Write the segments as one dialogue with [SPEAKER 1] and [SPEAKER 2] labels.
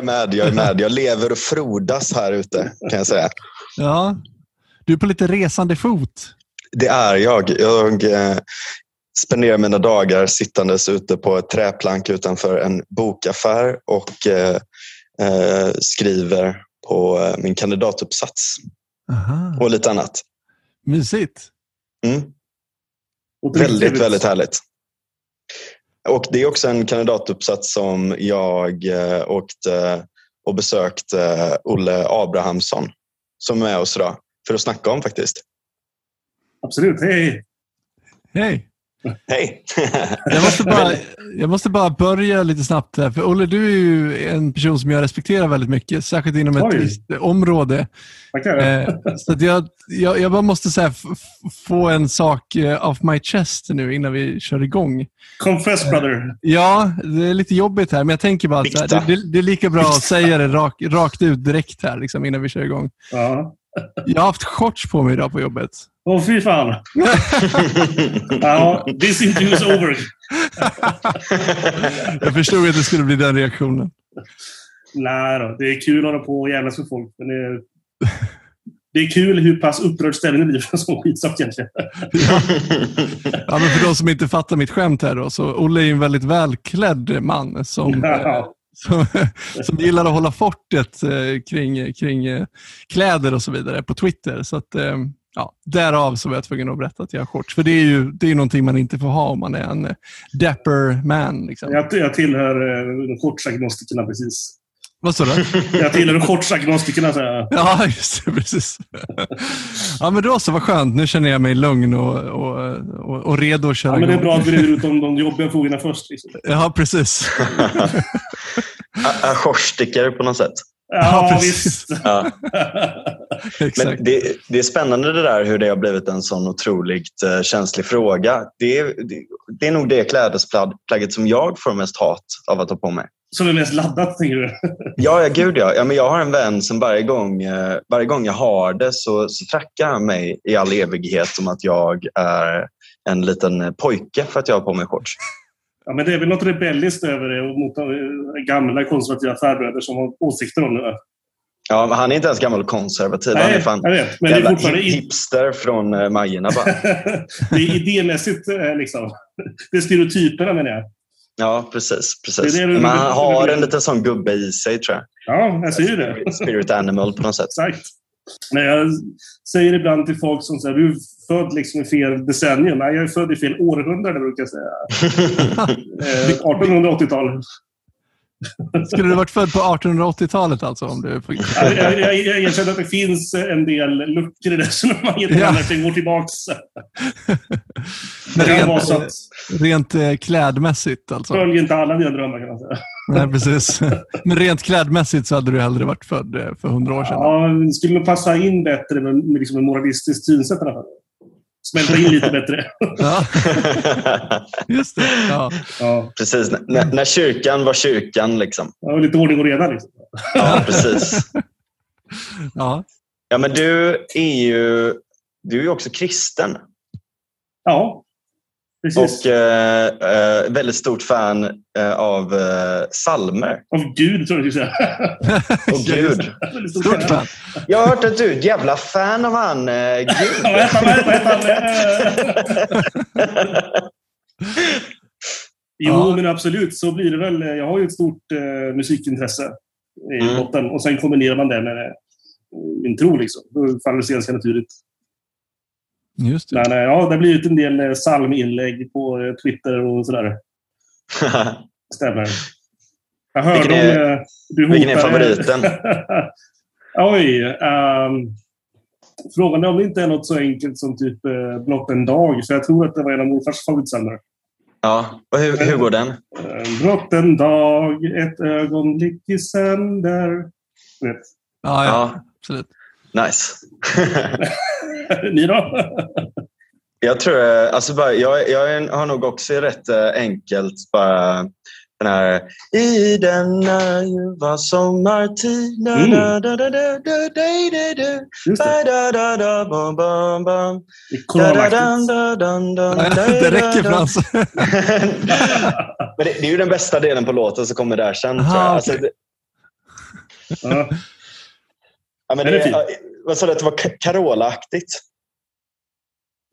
[SPEAKER 1] Jag är med, jag är med. Jag lever och frodas här ute kan jag säga.
[SPEAKER 2] Ja. Du är på lite resande fot.
[SPEAKER 1] Det är jag. Jag eh, spenderar mina dagar sittandes ute på ett träplank utanför en bokaffär och eh, eh, skriver på eh, min kandidatuppsats
[SPEAKER 2] Aha.
[SPEAKER 1] och lite annat.
[SPEAKER 2] Mysigt.
[SPEAKER 1] Mm. Väldigt, väldigt härligt. Och Det är också en kandidatuppsats som jag eh, åkte och besökte Olle Abrahamsson som är med oss idag för att snacka om faktiskt.
[SPEAKER 3] Absolut. Hej.
[SPEAKER 2] Hej.
[SPEAKER 1] Hej!
[SPEAKER 2] Jag måste, bara, jag måste bara börja lite snabbt. Här, för Olle, du är ju en person som jag respekterar väldigt mycket, särskilt inom ett
[SPEAKER 3] Oj.
[SPEAKER 2] visst område.
[SPEAKER 3] Tackar.
[SPEAKER 2] Eh, så att jag, jag, jag bara måste så få en sak eh, off my chest nu innan vi kör igång.
[SPEAKER 3] Confess brother.
[SPEAKER 2] Ja, det är lite jobbigt här, men jag tänker bara att det, det är lika bra att säga det rak, rakt ut direkt här liksom, innan vi kör igång.
[SPEAKER 3] Ja.
[SPEAKER 2] Jag har haft shorts på mig idag på jobbet.
[SPEAKER 3] Åh, fy fan. ja, this interview is over.
[SPEAKER 2] Jag förstod att det skulle bli den reaktionen.
[SPEAKER 3] Nej då, det är kul att hålla på och jävlas med folk. Men det, är, det är kul hur pass upprörd ställningen blir för en sån skitsak egentligen.
[SPEAKER 2] Ja. Ja, men för de som inte fattar mitt skämt här då, så Olle är en väldigt välklädd man som,
[SPEAKER 3] Ja.
[SPEAKER 2] Som, som gillar att hålla fortet eh, kring, kring eh, kläder och så vidare på Twitter. Så att, eh, ja, därav så var jag tvungen att berätta att jag har shorts. För det är ju det är någonting man inte får ha om man är en dapper man. Liksom.
[SPEAKER 3] Jag, jag tillhör eh, shortsagnostikerna precis.
[SPEAKER 2] Vad sa du?
[SPEAKER 3] Jag tillhör shortsagnostikerna. Så här.
[SPEAKER 2] Ja, just det. Precis. Ja, men då så, vad skönt. Nu känner jag mig lugn och, och, och, och redo att köra
[SPEAKER 3] Ja, men det är bra att vi reder ut de, de jobbiga frågorna först. Liksom.
[SPEAKER 2] Ja, precis.
[SPEAKER 1] Ajourstickare på något sätt.
[SPEAKER 3] Ja,
[SPEAKER 2] Ja, precis.
[SPEAKER 3] visst.
[SPEAKER 1] Ja. Men det, det är spännande det där hur det har blivit en sån otroligt eh, känslig fråga. Det är, det, det är nog det klädesplagget som jag får mest hat av att ha på mig.
[SPEAKER 3] Som är mest laddat, tänker du?
[SPEAKER 1] Ja, ja gud ja. ja men jag har en vän som varje gång, eh, varje gång jag har det så, så trackar han mig i all evighet om att jag är en liten pojke för att jag har på mig shorts.
[SPEAKER 3] Ja, men det är väl något rebelliskt över det och mot eh, gamla konservativa farbröder som har åsikter om det.
[SPEAKER 1] Ja, men han är inte ens gammal konservativ. han är
[SPEAKER 3] Nej,
[SPEAKER 1] fan
[SPEAKER 3] jag vet. Men det är fortfarande...
[SPEAKER 1] hip- hipster från eh, Majorna bara.
[SPEAKER 3] det är idémässigt eh, liksom. Det är stereotyperna menar jag.
[SPEAKER 1] Ja, precis. precis.
[SPEAKER 3] Det det
[SPEAKER 1] Men han har en liten sån gubbe i sig tror jag.
[SPEAKER 3] Ja, jag säger det.
[SPEAKER 1] Spirit animal på något sätt.
[SPEAKER 3] Exakt. Men jag säger ibland till folk som säger du är född liksom i fel decennium. Nej, jag är född i fel århundrade brukar jag säga. Eh, 1880-tal.
[SPEAKER 2] Skulle du varit född på 1880-talet alltså? Om du...
[SPEAKER 3] Jag, jag, jag, jag erkänner att det finns en del luckor i resonemanget.
[SPEAKER 2] Ja.
[SPEAKER 3] När går vara
[SPEAKER 2] rent,
[SPEAKER 3] att
[SPEAKER 2] rent eh, klädmässigt alltså?
[SPEAKER 3] följer inte alla dina drömmar kan man säga.
[SPEAKER 2] Nej, precis. Men rent klädmässigt så hade du hellre varit född eh, för hundra år sedan?
[SPEAKER 3] Ja, det skulle nog passa in bättre med, med liksom en moralistisk synsätt i alla fall. Smälta in lite bättre.
[SPEAKER 2] Ja, just det. Ja.
[SPEAKER 3] Ja.
[SPEAKER 1] precis. N- när, kyrkan var kyrkan. Liksom.
[SPEAKER 3] Ja, lite ordning och reda liksom.
[SPEAKER 1] Ja, precis.
[SPEAKER 2] Ja.
[SPEAKER 1] Ja, men du är ju, du är ju också kristen.
[SPEAKER 3] Ja, precis.
[SPEAKER 1] Och eh, eh, väldigt stort fan eh, av eh, salmer.
[SPEAKER 3] Av Gud, tror jag du skulle säga.
[SPEAKER 1] Och Gud.
[SPEAKER 3] Stort fan.
[SPEAKER 1] Jag har hört att du är ett jävla fan av han eh, Gud.
[SPEAKER 3] vad han? Jo,
[SPEAKER 2] Ja.
[SPEAKER 3] men absolut. Så blir det väl. Jag har ju ett stort eh, musikintresse i
[SPEAKER 1] Mm.
[SPEAKER 3] botten. Och sen kombinerar man det med min tro. Liksom. Då faller det sig ganska naturligt.
[SPEAKER 2] Just det.
[SPEAKER 3] Men eh, ja, det har blivit en del eh, psalminlägg på eh, Twitter och sådär. Stämmer. Jag hörde
[SPEAKER 1] Vilken är-
[SPEAKER 3] om... Du
[SPEAKER 1] vilken är favoriten?
[SPEAKER 3] Oj. ehm, frågan är om det inte är något så enkelt som typ uh, Blott en dag. För jag tror att det var en av morfars favoritpsalmer.
[SPEAKER 1] ja, och hur, hur går den?
[SPEAKER 3] Eh, Blott en dag, ett ögonblick i sänder. Vet.
[SPEAKER 2] Ja, ja,
[SPEAKER 1] Ja,
[SPEAKER 2] absolut.
[SPEAKER 1] Nice.
[SPEAKER 3] Ni då?
[SPEAKER 1] Jag tror, eh, alltså bara, jag, jag har nog också rätt eh, enkelt bara den här I denna ljuva sommartid
[SPEAKER 3] Mm.
[SPEAKER 1] da, da, da, da, da, da, da, da,
[SPEAKER 3] Just det.
[SPEAKER 1] bam, bam, bam.
[SPEAKER 2] Räcker. Frans.
[SPEAKER 1] Men det, det är ju den bästa delen på låten som kommer där sen. tror jag.
[SPEAKER 2] Aha,
[SPEAKER 1] Alltså, det,
[SPEAKER 3] Ja.
[SPEAKER 1] Men
[SPEAKER 3] Den är
[SPEAKER 1] det,
[SPEAKER 3] fin.
[SPEAKER 1] vad sa du, att det var Carola-aktigt?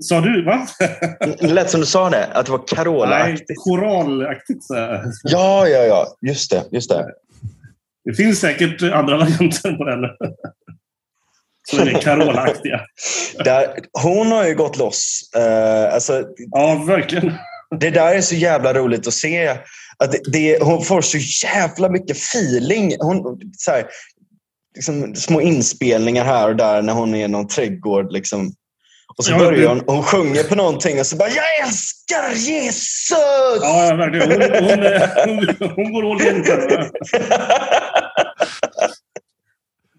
[SPEAKER 3] Sa du, va?
[SPEAKER 1] Det lät som du sa det, att det var
[SPEAKER 3] Nej,
[SPEAKER 1] Carola-aktigt.
[SPEAKER 3] så här.
[SPEAKER 1] Ja, ja, ja. Just det. Just det.
[SPEAKER 3] Det finns säkert andra varianter på den. Som är Carola-aktiga.
[SPEAKER 1] Hon har ju gått loss. Eh, alltså,
[SPEAKER 3] Ja, verkligen.
[SPEAKER 1] det där är så jävla roligt att se. Att det, det, hon får så jävla mycket feeling. Hon, så här, liksom, små inspelningar här och där när hon är i någon trädgård. Liksom. Och så
[SPEAKER 3] Ja,
[SPEAKER 1] börjar hon, hon sjunger på någonting och så bara “Jag älskar Jesus!”
[SPEAKER 3] Ja, verkligen. Hon, hon, hon, hon går all in. det.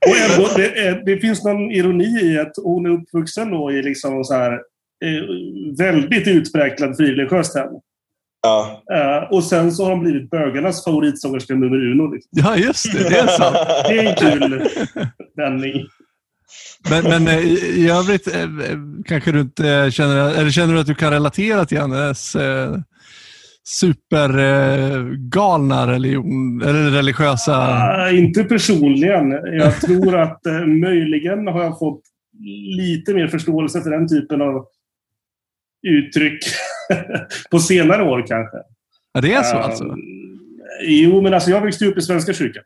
[SPEAKER 3] Och ändå, det, det finns någon ironi i att hon är uppvuxen då i liksom så här, eh, väldigt utpräglad frireligiöst hem.
[SPEAKER 1] Ja.
[SPEAKER 3] Eh, och sen så har hon blivit bögarnas favoritsångerska nummer uno. Liksom.
[SPEAKER 2] Ja, just det. Det är sant.
[SPEAKER 3] Det är en kul vändning.
[SPEAKER 2] Men, men eh, i, i övrigt eh, kanske du inte känner, eller känner du att du kan relatera till hennes eh, supergalna religion, eller religiösa...
[SPEAKER 3] Ah, inte personligen. Jag tror att eh, möjligen har jag fått lite mer förståelse för den typen av uttryck på senare år kanske.
[SPEAKER 2] Ja, det är så
[SPEAKER 3] Eh,
[SPEAKER 2] alltså?
[SPEAKER 3] Jo, men alltså jag växte upp i Svenska kyrkan.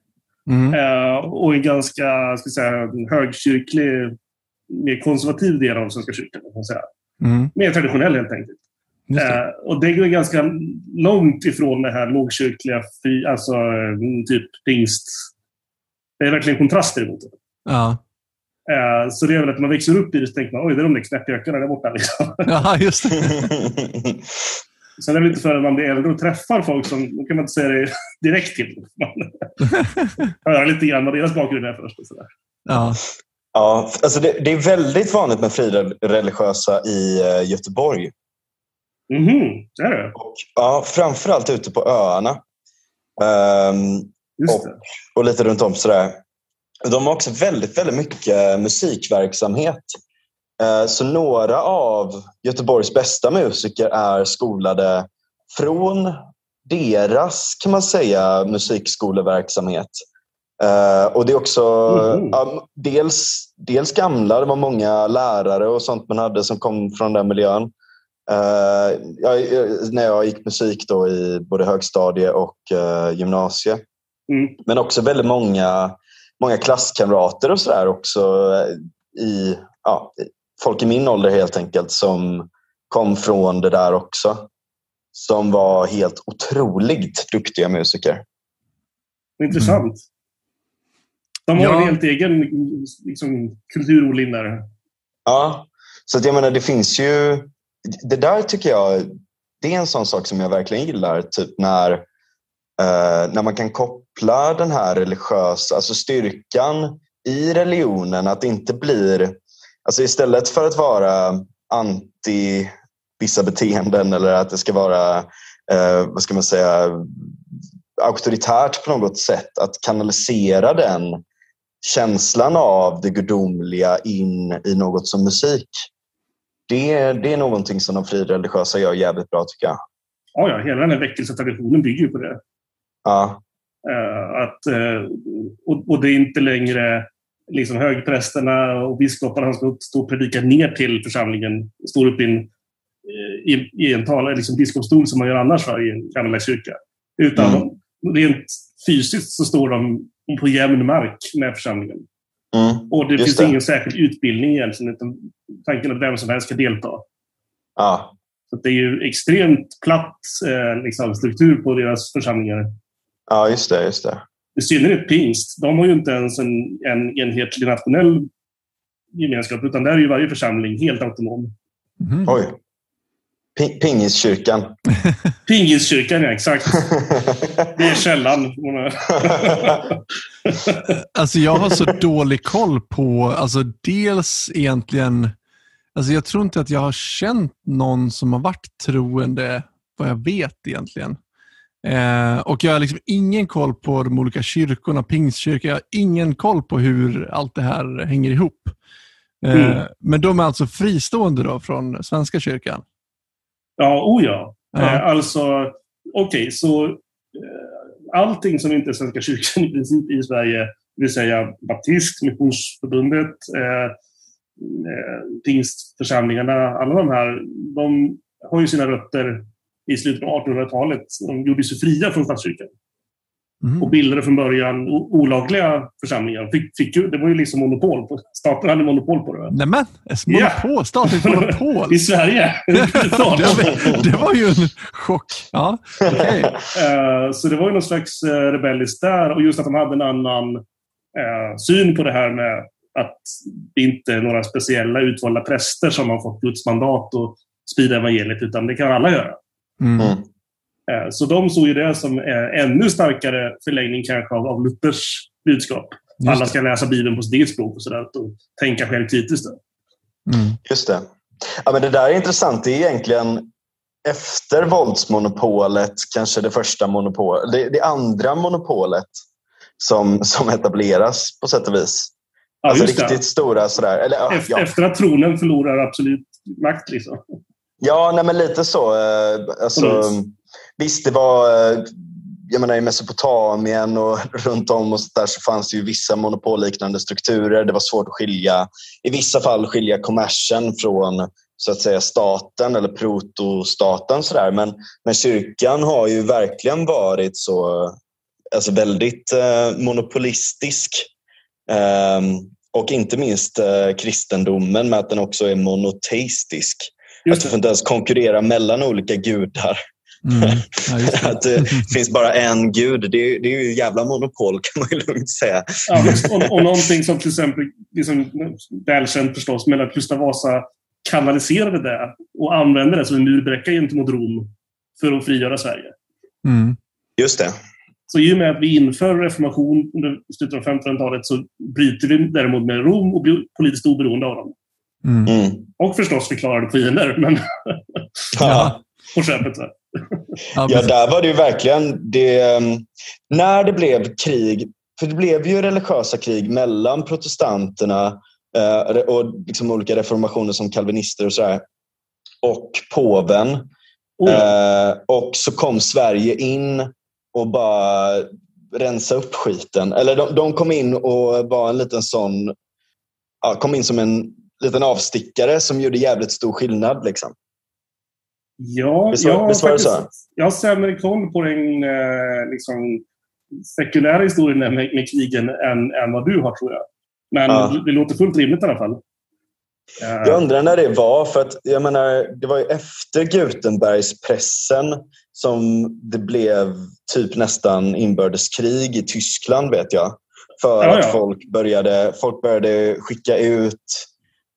[SPEAKER 2] Mm.
[SPEAKER 3] Eh, och en ganska ska säga, högkyrklig, mer konservativ del av Svenska kyrkan. kan säga.
[SPEAKER 2] Mm.
[SPEAKER 3] Mer traditionell helt enkelt.
[SPEAKER 2] Det.
[SPEAKER 3] Eh, och det går ganska långt ifrån det här lågkyrkliga, fri, alltså eh, typ pingst. Det är verkligen kontraster emot det.
[SPEAKER 2] Ja.
[SPEAKER 3] Eh, så det är väl att man växer upp i det så tänker man oj, det är de där knäppjökarna där borta. Liksom.
[SPEAKER 2] ja, just det.
[SPEAKER 3] Sen är det inte förrän man blir äldre och träffar folk som, då kan man inte säga det direkt till. Höra lite grann vad deras bakgrund är först. Och sådär.
[SPEAKER 2] Ja.
[SPEAKER 1] ja, alltså det, det är väldigt vanligt med frireligiösa i eh, Göteborg.
[SPEAKER 3] Mhm, det är det.
[SPEAKER 1] Och, ja, framförallt ute på öarna.
[SPEAKER 3] Just det.
[SPEAKER 1] och lite runt om sådär. De har också väldigt, väldigt mycket musikverksamhet. Eh, Så några av Göteborgs bästa musiker är skolade från deras, kan man säga, musikskoleverksamhet. Eh, Och det är också ja, dels, dels gamla, det var många lärare och sånt man hade som kom från den miljön. Eh, jag, när jag gick musik då i både högstadie och gymnasie.
[SPEAKER 3] Mm.
[SPEAKER 1] Men också väldigt många, många klasskamrater och sådär också. eh, I, ja, folk i min ålder helt enkelt som kom från det där också. Som var helt otroligt duktiga musiker.
[SPEAKER 3] Intressant. De har
[SPEAKER 2] Ja.
[SPEAKER 3] en helt egen liksom, kulturodling där.
[SPEAKER 1] Ja, så att jag menar det finns ju... Det där tycker jag, det är en sån sak som jag verkligen gillar. Typ när, eh, när man kan koppla den här religiösa, alltså styrkan i religionen, att det inte blir... Alltså istället för att vara anti vissa beteenden eller att det ska vara, eh, vad ska man säga, auktoritärt på något sätt, att kanalisera den känslan av det gudomliga in i något som musik. Det, det är någonting som de frireligiösa gör jävligt bra tycker jag.
[SPEAKER 3] Ja, ja, hela den här väckelsetraditionen bygger ju på det.
[SPEAKER 1] Ja,
[SPEAKER 3] att, eh, och, det är inte längre liksom högprästerna och biskoparna som ska upp- stå och predika ner till församlingen. Står upp i en, eh, i, i en tal, liksom biskopsstol som man gör annars va, i en gammaldags. Utan
[SPEAKER 1] Mm.
[SPEAKER 3] rent fysiskt så står de på jämn mark med församlingen.
[SPEAKER 1] mm.
[SPEAKER 3] Och det
[SPEAKER 1] Just
[SPEAKER 3] finns
[SPEAKER 1] det.
[SPEAKER 3] ingen särskild utbildning egentligen. Utan tanken att vem som helst ska delta.
[SPEAKER 1] ja.
[SPEAKER 3] Så det är ju extremt platt eh, liksom, struktur på deras församlingar.
[SPEAKER 1] Ja just det. Just det.
[SPEAKER 3] I synnerhet pingst. De har ju inte ens en, en enhetlig nationell gemenskap, utan där är ju varje församling helt autonom.
[SPEAKER 2] Mhm.
[SPEAKER 1] Oj. Pi- Pingiskyrkan.
[SPEAKER 3] Pingiskyrkan, ja, exakt. Det är källan.
[SPEAKER 2] Alltså jag har så dålig koll på, alltså dels egentligen, alltså jag tror inte att jag har känt någon som har varit troende, vad jag vet egentligen. Eh, och jag har liksom ingen koll på de olika kyrkorna, pingstkyrkan, jag har ingen koll på hur allt det här hänger ihop. Eh,
[SPEAKER 3] Mm.
[SPEAKER 2] Men de är alltså fristående då från Svenska kyrkan?
[SPEAKER 3] Ja, oh ja.
[SPEAKER 2] Ja.
[SPEAKER 3] Eh, alltså, okej, så eh, allting som inte är Svenska kyrkan i princip i Sverige det vill säga baptist, missionsförbundet, eh, eh, pingstförsamlingarna, alla de här, de har ju sina rötter i slutet av 1800-talet. De gjorde sig fria från statskyrkan. Mm. Och bildade från början olagliga församlingar. Fick, fick, det var ju liksom monopol. På, staten hade monopol på det.
[SPEAKER 2] Nämen! Monopol? Yeah. Statligt monopol?
[SPEAKER 3] I Sverige. det,
[SPEAKER 2] var, ju en chock. Ja, okay.
[SPEAKER 3] eh, så det var ju någon slags uh, rebelliskt där. Och just att de hade en annan uh, syn på det här med att det inte är några speciella utvalda präster som har fått Guds mandat att sprida evangeliet, utan det kan alla göra. Mm. mm. Eh, så de såg ju det som ännu starkare förlängning kanske av, av Luthers budskap. Alla ska läsa Bibeln på sitt eget språk och, sådär, och tänka självkritiskt.
[SPEAKER 1] Mm. Just det. Ja, men det där är intressant. Det är egentligen efter våldsmonopolet kanske det första monopolet, det, det andra monopolet som, som etableras på sätt och vis. Ja, alltså riktigt det. stora sådär. Eller,
[SPEAKER 3] efter, ja. efter, att tronen förlorar absolut makt. Liksom.
[SPEAKER 1] Ja, nej, men lite så. Eh, alltså, visst, det var... Eh, jag menar, I Mesopotamien och runt om och så, där så fanns det ju vissa monopolliknande strukturer. Det var svårt att skilja, i vissa fall skilja kommersen från så att säga staten eller protostaten. Så där. Men, men kyrkan har ju verkligen varit så alltså väldigt eh, monopolistisk. Um, och inte minst eh, kristendomen med att den också är monoteistisk. Att du får inte ens konkurrera mellan olika gudar. Mm. Ja, att det finns bara en gud, det är, det är ju jävla monopol kan man ju lugnt säga.
[SPEAKER 3] Ja, och, och någonting som till exempel, liksom, välkänt förstås, men att Gustav Vasa kanaliserade det och använde det som en murbräcka gentemot Rom för att frigöra Sverige.
[SPEAKER 1] Mm. Just det.
[SPEAKER 3] Så i och med att vi inför reformation under slutet av 1500-talet så bryter vi däremot med Rom och blir politiskt oberoende av dem. Mm. mm. Och förstås förklarade fiender, men ja. på köpet. Så.
[SPEAKER 1] ja, där var det ju verkligen... Det, um, när det blev krig, för det blev ju religiösa krig mellan protestanterna uh, och liksom olika reformationer som kalvinister och sådär och påven. Oh ja. och så kom Sverige in och bara rensa upp skiten. Eller de, de kom in och var en liten sån... Ja, kom in som en liten avstickare som gjorde jävligt stor skillnad. Liksom.
[SPEAKER 3] Ja, visst, jag, visst så? Jag har sämre koll på den eh, liksom, sekulära historien med, med krigen än, än vad du har, tror jag. Men ja. det låter fullt rimligt i alla fall.
[SPEAKER 1] Jag undrar när det var, för att jag menar, det var ju efter Gutenbergspressen som det blev typ nästan inbördeskrig i Tyskland vet jag. För ja, ja. att folk började, folk började skicka ut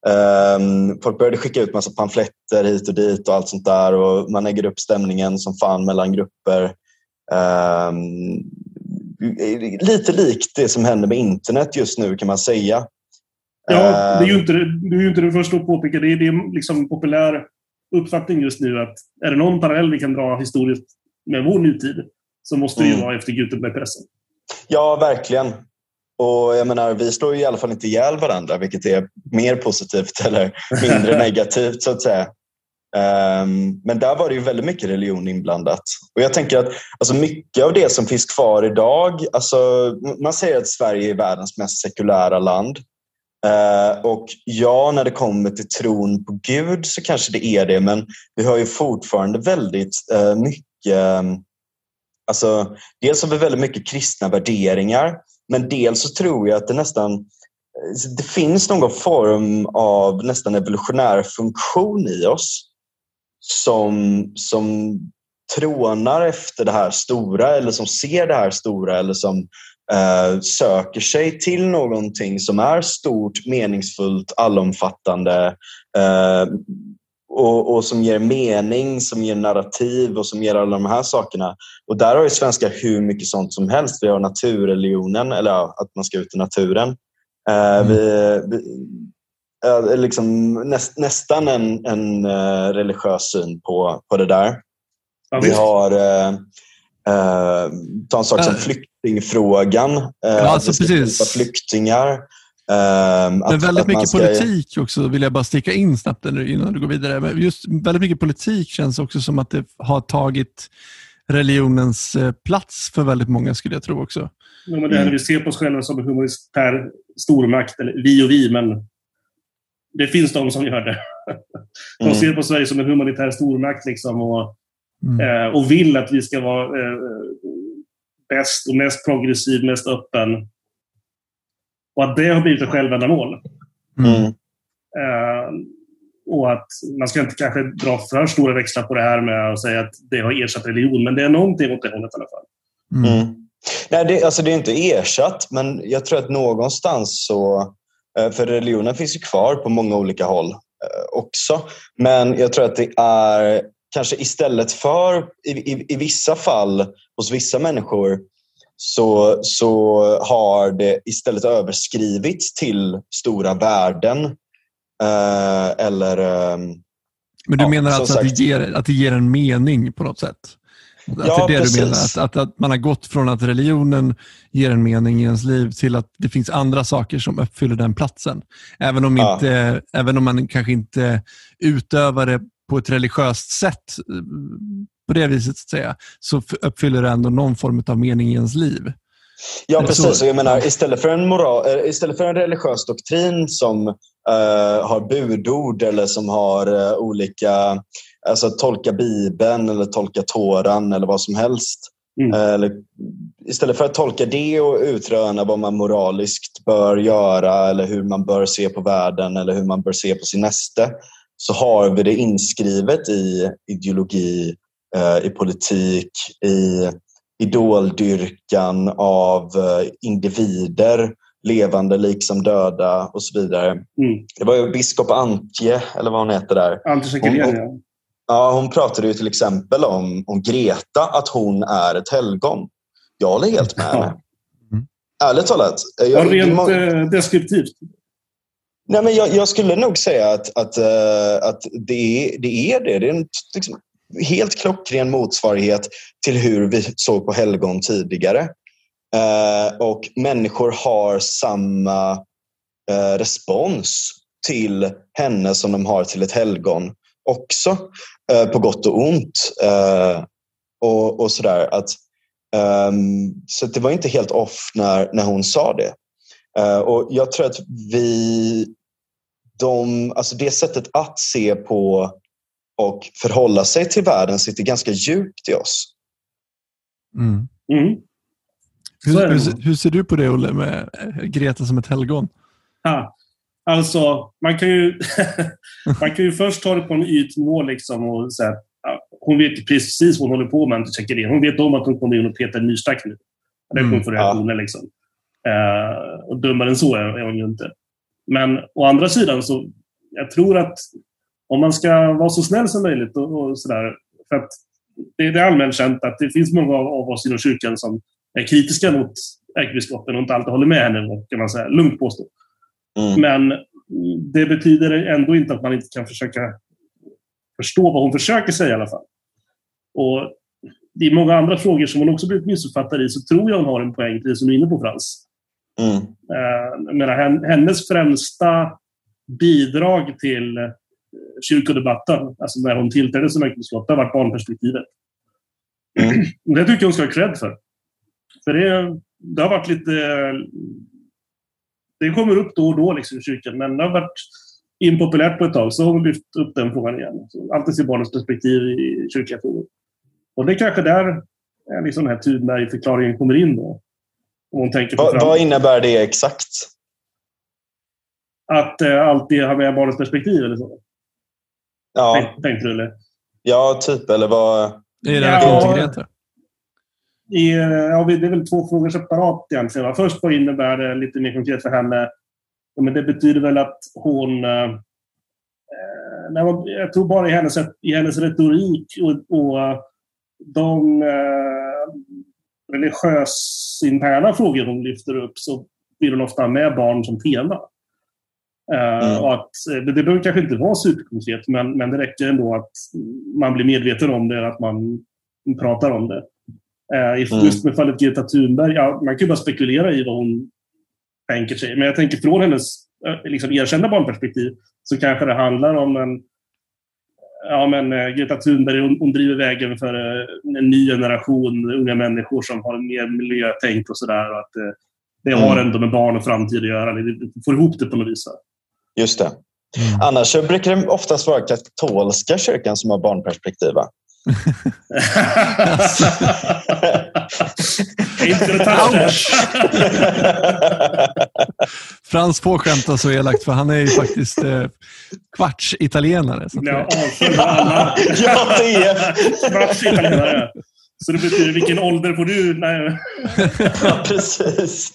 [SPEAKER 1] um, Folk började skicka ut massa pamfletter hit och dit och allt sånt där och man äger upp stämningen som fan mellan grupper. Um, lite likt det som händer med internet just nu kan man säga.
[SPEAKER 3] Ja, det är ju inte, du är ju inte den första att påpeka det. Det är liksom populär uppfattning just nu att är det någon parallell vi kan dra historiskt med vår nutid så måste det ju mm. vara efter Gutenbergpressen.
[SPEAKER 1] Ja, verkligen. Och jag menar, vi slår ju i alla fall inte ihjäl varandra, vilket är mer positivt eller mindre negativt så att säga. Um, men där var det ju väldigt mycket religion inblandat. Och jag tänker att alltså mycket av det som finns kvar idag, alltså, man säger att Sverige är världens mest sekulära land. Uh, och ja, när det kommer till tron på Gud så kanske det är det, men vi har ju fortfarande väldigt uh, mycket um, Alltså, dels har vi väldigt mycket kristna värderingar men dels så tror jag att det nästan det finns någon form av nästan evolutionär funktion i oss som, som trånar efter det här stora eller som ser det här stora eller som eh, söker sig till någonting som är stort, meningsfullt, allomfattande eh, och, och, som ger mening, som ger narrativ och som ger alla de här sakerna. Och där har ju svenskar hur mycket sånt som helst. Vi har naturreligionen, eller ja, att man ska ut i naturen. Uh, mm. vi, vi uh, liksom näst, nästan en, en uh, religiös syn på, på det där. Ja, vi har uh, ta en sak som flyktingfrågan.
[SPEAKER 2] ja, alltså precis.
[SPEAKER 1] flyktingar.
[SPEAKER 2] Um, Men väldigt mycket ska... politik också, vill jag bara sticka in snabbt innan du går vidare. Men just väldigt mycket politik känns också som att det har tagit religionens eh, plats för väldigt många skulle jag tro också.
[SPEAKER 3] Ja, men det här vi ser på oss själva som en humanitär stormakt, eller vi och vi, men det finns de som gör det. De mm. ser på Sverige som en humanitär stormakt liksom, och, mm. eh, och vill att vi ska vara eh, bäst och mest progressiv, mest öppen. Och att det har blivit ett självändamål. Mm. Eh, och att man ska inte kanske dra för stora växlar på det här med att säga att det har ersatt religion, men det är någonting åt det hållet i alla fall.
[SPEAKER 1] Mm. mm. Nej, det, alltså det är inte ersatt, men jag tror att någonstans så... Eh, för religionen finns ju kvar på många olika håll eh, också. Men jag tror att det är kanske istället för, i, i, i vissa fall, hos vissa människor, så, så har det istället överskrivits till stora värden. Eh, eller... Eh,
[SPEAKER 2] Men du ja, menar alltså att det, ger, att det ger en mening på något sätt? Att ja, det är det precis. du menar? Att, att, att, man har gått från att religionen ger en mening i ens liv till att det finns andra saker som uppfyller den platsen. Även om, ja. inte, även om man kanske inte utövar det på ett religiöst sätt på det viset, så, att säga, så uppfyller det ändå någon form av mening i ens liv.
[SPEAKER 1] Ja, precis. Jag menar, istället, för en moral, eh, istället för en religiös doktrin som uh, har budord eller som har uh, olika... Alltså tolka Bibeln eller tolka Toran eller vad som helst. Mm. Uh, eller, istället för att tolka det och utröna vad man moraliskt bör göra eller hur man bör se på världen eller hur man bör se på sin näste så har vi det inskrivet i ideologi, i politik, i idoldyrkan av eh, individer, levande liksom döda och så vidare. Mm. Det var ju biskop Antje, eller vad hon heter där.
[SPEAKER 3] Antje hon,
[SPEAKER 1] ja, hon pratade ju till exempel om, om Greta, att hon är ett helgon. Jag håller helt med henne. Mm. Ärligt talat.
[SPEAKER 3] Jag, ja, rent man, eh, deskriptivt.
[SPEAKER 1] Nej, men jag, jag, skulle nog säga att, att, att det, det är det. Det är en liksom, helt klockren motsvarighet till hur vi såg på helgon tidigare. Eh, och människor har samma eh, respons till henne som de har till ett helgon också, eh, på gott och ont. Eh, och, och sådär. Att, ehm, så det var inte helt off när, när hon sa det. Eh, och Jag tror att vi, de, alltså det sättet att se på och förhålla sig till världen sitter ganska djupt i oss.
[SPEAKER 2] Mm. Mm. Hur, hur, hur, ser du på det, Olle, med Greta som ett helgon?
[SPEAKER 3] Ha. Alltså, man kan ju, man kan ju först ta det på en ytnivå liksom och säga ja, hon vet precis vad hon håller på med när checkar in. Hon vet om att hon kommer in och petar en nystack nu. Det kommer få reaktioner. Ja. Liksom. Uh, och dummare än så är hon ju inte. Men å andra sidan så jag tror att om man ska vara så snäll som möjligt och, och sådär. För att det, det är allmänt känt att det finns många av, av oss inom kyrkan som är kritiska mot ärkebiskopen och inte alltid håller med henne, kan man säga. Lugnt påstå. Mm. Men det betyder ändå inte att man inte kan försöka förstå vad hon försöker säga i alla fall. Och i många andra frågor som hon också blivit missuppfattad i så tror jag hon har en poäng, precis som du är inne på Frans. Mm. Uh, menar, hennes främsta bidrag till kyrkodebatten, alltså när hon tillträdde som ärkebiskop, det har varit barnperspektivet. Mm. Det tycker jag hon ska ha cred för. För det, det har varit lite... Det kommer upp då och då liksom, i kyrkan, men det har varit impopulärt på ett tag. Så har hon lyft upp den frågan igen. Så alltid se barnens perspektiv i kyrkliga frågor. Och det är kanske där liksom den här Thunberg-förklaringen kommer in. Då.
[SPEAKER 1] Om hon tänker på Va, vad innebär det exakt?
[SPEAKER 3] Att eh, alltid ha med barnens perspektiv eller så? Ja. Tänkte du eller?
[SPEAKER 1] Ja, typ. Eller vad...
[SPEAKER 2] I relation ja, till Greta?
[SPEAKER 3] I, ja, det är väl två frågor separat egentligen. Först vad innebär det lite mer konkret för henne? Ja, men det betyder väl att hon... Eh, eh jag tror bara i hennes, i hennes retorik och, och de eh, religiös interna frågor hon lyfter upp så vill hon ofta ha med barn som tema. Eh, mm. Och att, eh, det, det behöver kanske inte vara superkonkret, men, men det räcker ändå att man blir medveten om det, att man pratar om det. Uh, just med fallet Greta Thunberg, ja, man kan ju bara spekulera i vad hon tänker sig. Men jag tänker från hennes liksom, erkända barnperspektiv så kanske det handlar om en ja, men, Greta Thunberg hon, hon driver vägen för en ny generation unga människor som har mer miljötänk och sådär. Och att, det har
[SPEAKER 1] Mm.
[SPEAKER 3] ändå med barn och framtid att göra. Vi får ihop det på något vis.
[SPEAKER 1] Just det. Annars så brukar det oftast vara katolska kyrkan som har barnperspektiv.
[SPEAKER 2] Frans får skämta så elakt för han är ju faktiskt eh, kvarts italienare. Så att,
[SPEAKER 3] Ja,
[SPEAKER 2] eh,
[SPEAKER 3] avföljd av alla.
[SPEAKER 1] ja, det är...
[SPEAKER 3] Kvarts italienare. Så det betyder, vilken ålder får du? Nej.
[SPEAKER 1] Ja, precis.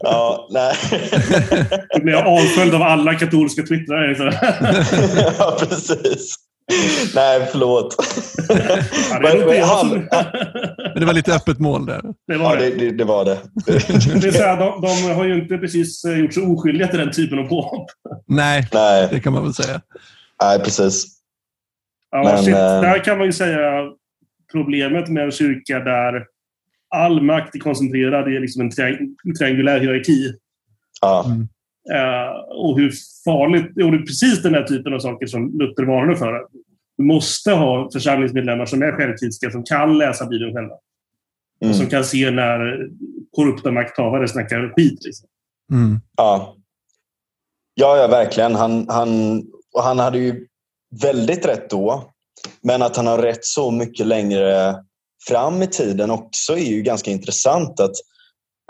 [SPEAKER 1] Ja, nej.
[SPEAKER 3] Då blir jag avföljd av alla katolska twittrare. liksom.
[SPEAKER 1] Ja, precis. Nej, förlåt.
[SPEAKER 3] Ja, det, jag som...
[SPEAKER 2] men det var lite öppet mål där.
[SPEAKER 3] det
[SPEAKER 1] Ja,
[SPEAKER 3] var
[SPEAKER 1] det,
[SPEAKER 3] det.
[SPEAKER 1] det, det var det.
[SPEAKER 3] Det är så här, de, de har ju inte precis eh, gjort sig oskyldiga till den typen av påhopp.
[SPEAKER 2] Nej,
[SPEAKER 1] Nej,
[SPEAKER 2] det kan man väl säga.
[SPEAKER 1] nej precis.
[SPEAKER 3] Ja,
[SPEAKER 1] Men,
[SPEAKER 3] shit.
[SPEAKER 1] eh,
[SPEAKER 3] Där kan man ju säga problemet med en kyrka där all makt är koncentrerad i liksom en triang- triangulär hierarki.
[SPEAKER 1] Ja,
[SPEAKER 3] Eh, och hur farligt... Och det är precis den här typen av saker som Luther varnade för. Du måste ha församlingsmedlemmar som är självkritiska, som kan läsa Bibeln själva. Och som
[SPEAKER 1] mm,
[SPEAKER 3] kan se när korrupta makthavare snackar skit. Liksom.
[SPEAKER 2] Mm.
[SPEAKER 1] ja. ja, ja verkligen. Han, han, och han hade ju väldigt rätt då. Men att han har rätt så mycket längre fram i tiden också är ju ganska intressant. Att,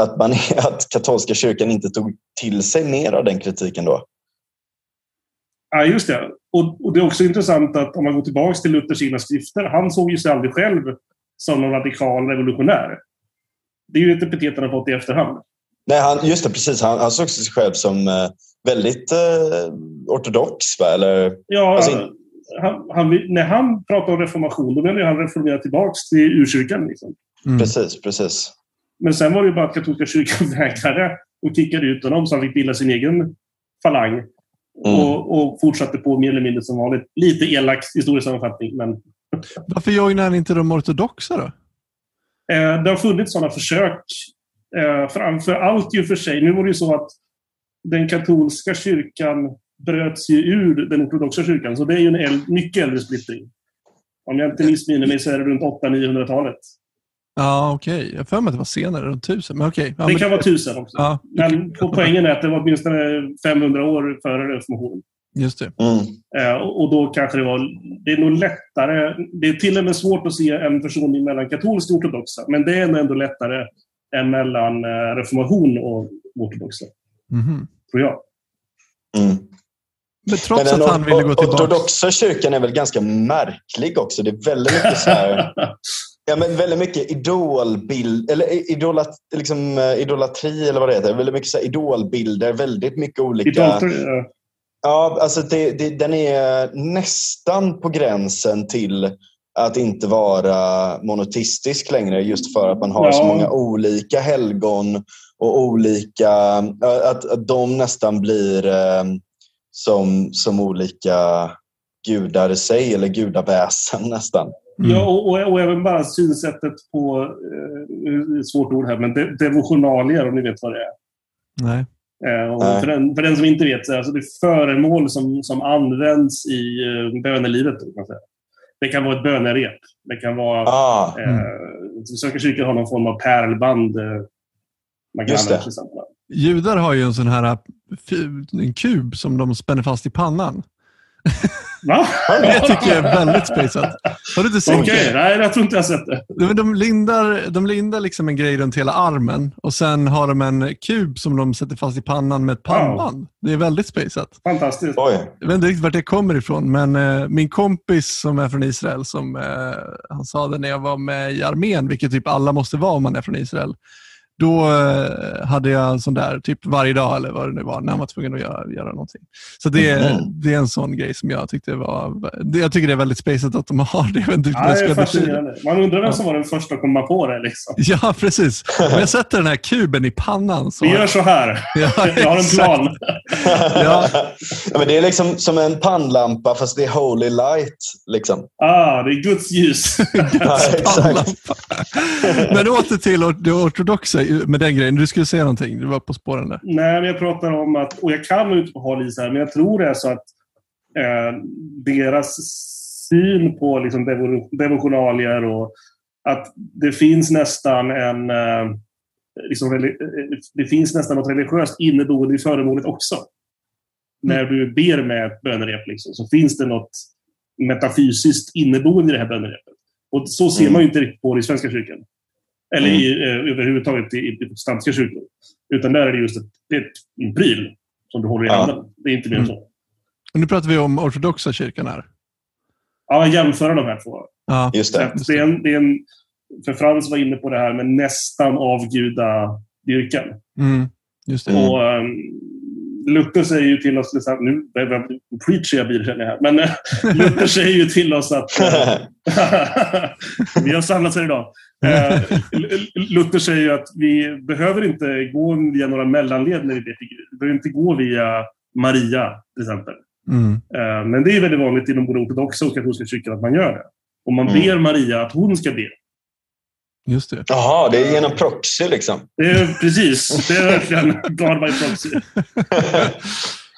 [SPEAKER 1] att, man, att katolska kyrkan inte tog till sig mer av den kritiken då.
[SPEAKER 3] Ja, just det. Och, och det är också intressant att om man går tillbaka till Luthers egna skrifter, han såg ju sig aldrig själv som någon radikal revolutionär. Det är ju ett epitet han har fått i efterhand.
[SPEAKER 1] Nej, han, just det, precis. Han, han såg sig själv som eh, väldigt eh, ortodox. Va? Eller,
[SPEAKER 3] Ja,
[SPEAKER 1] Alltså-
[SPEAKER 3] han, han, när han pratar om reformation, då menar han reformera tillbaka till urkyrkan. Liksom.
[SPEAKER 2] Mm.
[SPEAKER 1] Precis, precis.
[SPEAKER 3] Men sen var det ju bara att katolska kyrkan vägrade och kickade ut honom så han fick bilda sin egen falang.
[SPEAKER 1] Mm.
[SPEAKER 3] Och, och fortsatte på mer eller mindre som vanligt. Lite elak historisk sammanfattning, men
[SPEAKER 2] Varför joinar han inte de ortodoxa då?
[SPEAKER 3] Eh, det har funnits sådana försök. Eh, framför allt ju för sig. Nu var det ju så att den katolska kyrkan bröts ju ur den ortodoxa kyrkan. Så det är ju en äldre, mycket äldre splittring. Om jag inte missminner mig så är det runt 800-900-talet.
[SPEAKER 2] Ja, okej. Jag har för mig att det var senare, runt tusen. Men okej. Ja,
[SPEAKER 3] det
[SPEAKER 2] men-
[SPEAKER 3] kan vara tusen också.
[SPEAKER 2] Ja,
[SPEAKER 3] Men på poängen är att det var åtminstone 500 år före reformationen.
[SPEAKER 2] just det.
[SPEAKER 1] Mm.
[SPEAKER 3] Eh, och då kanske det var... Det är nog lättare... Det är till och med svårt att se en försoning mellan katolska och ortodoxa. Men det är nog ändå lättare än mellan eh, reformation och ortodoxa.
[SPEAKER 2] Mhm.
[SPEAKER 3] Tror jag.
[SPEAKER 1] Mm.
[SPEAKER 2] Men trots
[SPEAKER 1] Men
[SPEAKER 2] att han ville gå tillbaka.
[SPEAKER 1] ortodoxa kyrkan är väl ganska märklig också. Det är väldigt mycket så här, ja, men väldigt mycket idolbild, eller idolat, liksom, eh, idolatri eller vad det heter. Väldigt mycket så här idolbilder, väldigt mycket olika...
[SPEAKER 3] Idolater, eh,
[SPEAKER 1] Ja, alltså det, det, den är nästan på gränsen till att inte vara monotistisk längre just för att man har så
[SPEAKER 3] Ja.
[SPEAKER 1] många olika helgon och olika... Att, att de nästan blir eh, som, som olika gudar i sig eller gudaväsen nästan.
[SPEAKER 2] Mm.
[SPEAKER 3] Ja, och, och, och även bara synsättet på, eh, ett svårt ord här, men de, devotionalier om ni vet vad det är.
[SPEAKER 2] Nej.
[SPEAKER 3] Eh, och
[SPEAKER 1] Nej.
[SPEAKER 3] för, den, för den som inte vet, så är alltså det är föremål som, som används i eh, bönelivet. Kan man säga. Det kan vara ett bönerep. Det kan vara...
[SPEAKER 1] Ah,
[SPEAKER 3] Eh, Svenska kyrkan har någon form av pärlband. Eh, man kan
[SPEAKER 1] Just det.
[SPEAKER 3] använda.
[SPEAKER 2] Judar har ju en sån här fi- en kub som de spänner fast i pannan.
[SPEAKER 3] Va?
[SPEAKER 2] Det tycker jag är väldigt spejsat. Har du inte sett
[SPEAKER 3] Okej,
[SPEAKER 2] det?
[SPEAKER 3] nej jag tror inte jag har sett det.
[SPEAKER 2] De, de lindar, de lindar liksom en grej runt hela armen och sen har de en kub som de sätter fast i pannan med ett pannband. Det är väldigt spejsat.
[SPEAKER 3] Fantastiskt.
[SPEAKER 1] oj.
[SPEAKER 2] Jag vet inte riktigt vart det kommer ifrån, men eh, min kompis som är från Israel, som eh, han sa det när jag var med i armén, vilket typ alla måste vara om man är från Israel. Då eh, hade jag en sån där typ varje dag eller vad det nu var, när man var tvungen att göra, göra någonting. Så det, är-
[SPEAKER 1] Mhm.
[SPEAKER 2] det är en sån grej som jag tyckte var... det- Jag tycker det är väldigt spacet att de har det. Jag inte
[SPEAKER 3] Ja,
[SPEAKER 2] det
[SPEAKER 3] är fascinerande. Man undrar vem som var den första att komma på det. Liksom.
[SPEAKER 2] Ja, precis. Om jag sätter den här kuben i pannan så...
[SPEAKER 3] Vi gör så här.
[SPEAKER 2] Ja,
[SPEAKER 3] Jag har en plan.
[SPEAKER 2] Ja.
[SPEAKER 1] ja, men det är liksom som en pannlampa fast det är holy light. Liksom.
[SPEAKER 3] Ah, det är Guds ljus.
[SPEAKER 1] Ja, exakt.
[SPEAKER 2] Pannlampa. Men åter till det ortodoxa med den grejen. Du skulle säga någonting. Du var på spåren där.
[SPEAKER 3] Nej, men jag pratar om att, och jag kan ut på hal här, men jag tror det är så att eh, deras syn på liksom, devotionalier och att det finns nästan en eh, liksom, det finns nästan något religiöst inneboende i föremålet också. Mm. När du ber med ett bönerep liksom, så finns det något metafysiskt inneboende i det här bönerepet. Och så ser mm. man ju inte riktigt på det i Svenska kyrkan. Eller mm. i, eh, överhuvudtaget i, i protestantiska kyrkor. Utan där är det just ett, det är en pryl som du håller i handen. Det är inte mer än mm. så.
[SPEAKER 2] Och nu pratar vi om ortodoxa kyrkan här.
[SPEAKER 3] Ja, jämföra de här två.
[SPEAKER 1] Ja. Just det.
[SPEAKER 3] det, är en, det är en, för Frans var inne på det här med nästan avgudadyrkan.
[SPEAKER 2] Mm. Just det.
[SPEAKER 3] Och, um, Luther säger ju till oss, liksom, nu preachar jag jag här, men eh, Luther säger ju till oss att uh, vi har samlats här idag. Uh, Luther säger ju att vi behöver inte gå via några mellanled när vi ber till Gud. Vi behöver inte gå via Maria till exempel.
[SPEAKER 2] Mm.
[SPEAKER 3] Men det är väldigt vanligt inom både ortodoxa och katolska kyrkan att man gör det. Och man mm. ber Maria att hon ska be.
[SPEAKER 2] Just det.
[SPEAKER 1] Jaha, det är genom proxy liksom?
[SPEAKER 3] Det är, precis, det är verkligen God by proxy.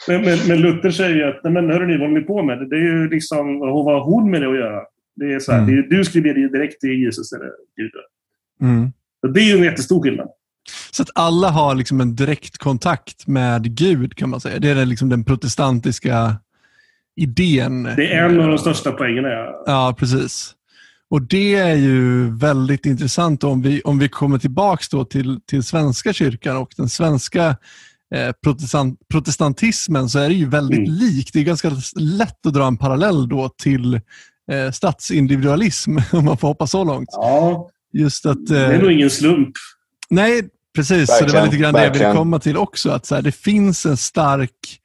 [SPEAKER 3] men, men, men, Luther säger ju att, men hörrni, vad håller ni på med? Det är ju liksom, vad har hon med det att göra? Det är så här, mm. det är, du skriver det direkt till Jesus eller Gud.
[SPEAKER 2] Mm.
[SPEAKER 3] det är ju en jättestor skillnad.
[SPEAKER 2] Så att alla har liksom en direkt kontakt med Gud kan man säga. Det är liksom den protestantiska idén.
[SPEAKER 3] Det är en av de största poängerna. Ja,
[SPEAKER 2] ja precis. Och Det är ju väldigt intressant om vi, om vi kommer tillbaka till, till Svenska kyrkan och den svenska eh, protestant, protestantismen så är det ju väldigt mm. likt. Det är ganska lätt att dra en parallell då till eh, statsindividualism, om man får hoppa så långt.
[SPEAKER 3] Ja,
[SPEAKER 2] Just att, eh,
[SPEAKER 3] det är nog ingen slump.
[SPEAKER 2] Nej, precis. Verkligen, så det var lite grann det jag ville komma till också. Att så här, det finns en stark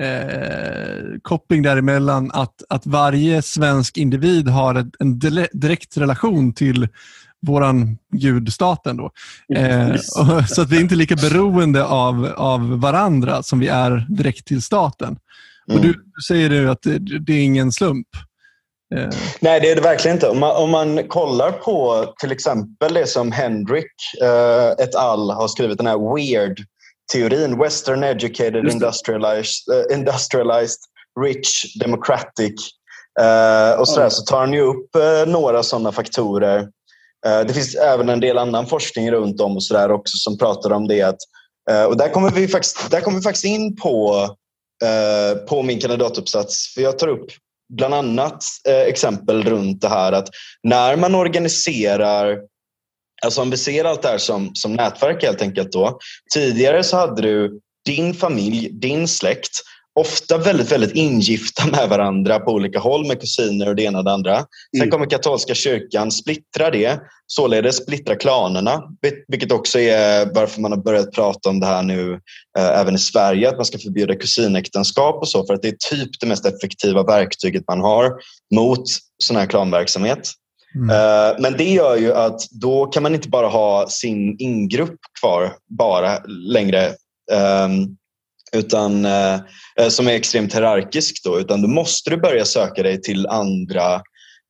[SPEAKER 2] eh, koppling däremellan att, att varje svensk individ har ett, en direkt relation till våran gudstaten. Då. Eh, och, så att vi är inte lika beroende av, av varandra som vi är direkt till staten. Och mm. du, du säger du att det, det är ingen slump.
[SPEAKER 1] Eh. Nej, det är det verkligen inte. Om man, om man kollar på till exempel det som Hendrik eh, et al. har skrivit, den här Weird teorin, western educated, industrialized, uh, industrialized, rich, democratic uh, och sådär, mm. så tar han ju upp uh, några sådana faktorer. det finns även en del annan forskning runt om och sådär också som pratar om det. Att, och där kommer, vi faktiskt, där kommer vi faktiskt in på, på min kandidatuppsats. För jag tar upp bland annat exempel runt det här att när man organiserar Alltså om vi ser allt det här som, som nätverk helt enkelt då. Tidigare så hade du din familj, din släkt, ofta väldigt, väldigt ingifta med varandra på olika håll med kusiner och det ena och det andra. Sen mm. kommer katolska kyrkan splittra det, således splittra klanerna, vilket också är varför man har börjat prata om det här nu eh, även i Sverige, att man ska förbjuda kusinäktenskap och så, för att det är typ det mest effektiva verktyget man har mot sån här klanverksamhet. Mm. Eh, men det gör ju att då kan man inte bara ha sin ingrupp kvar bara längre um, utan, uh, som är extremt hierarkisk då, utan då måste du börja söka dig till andra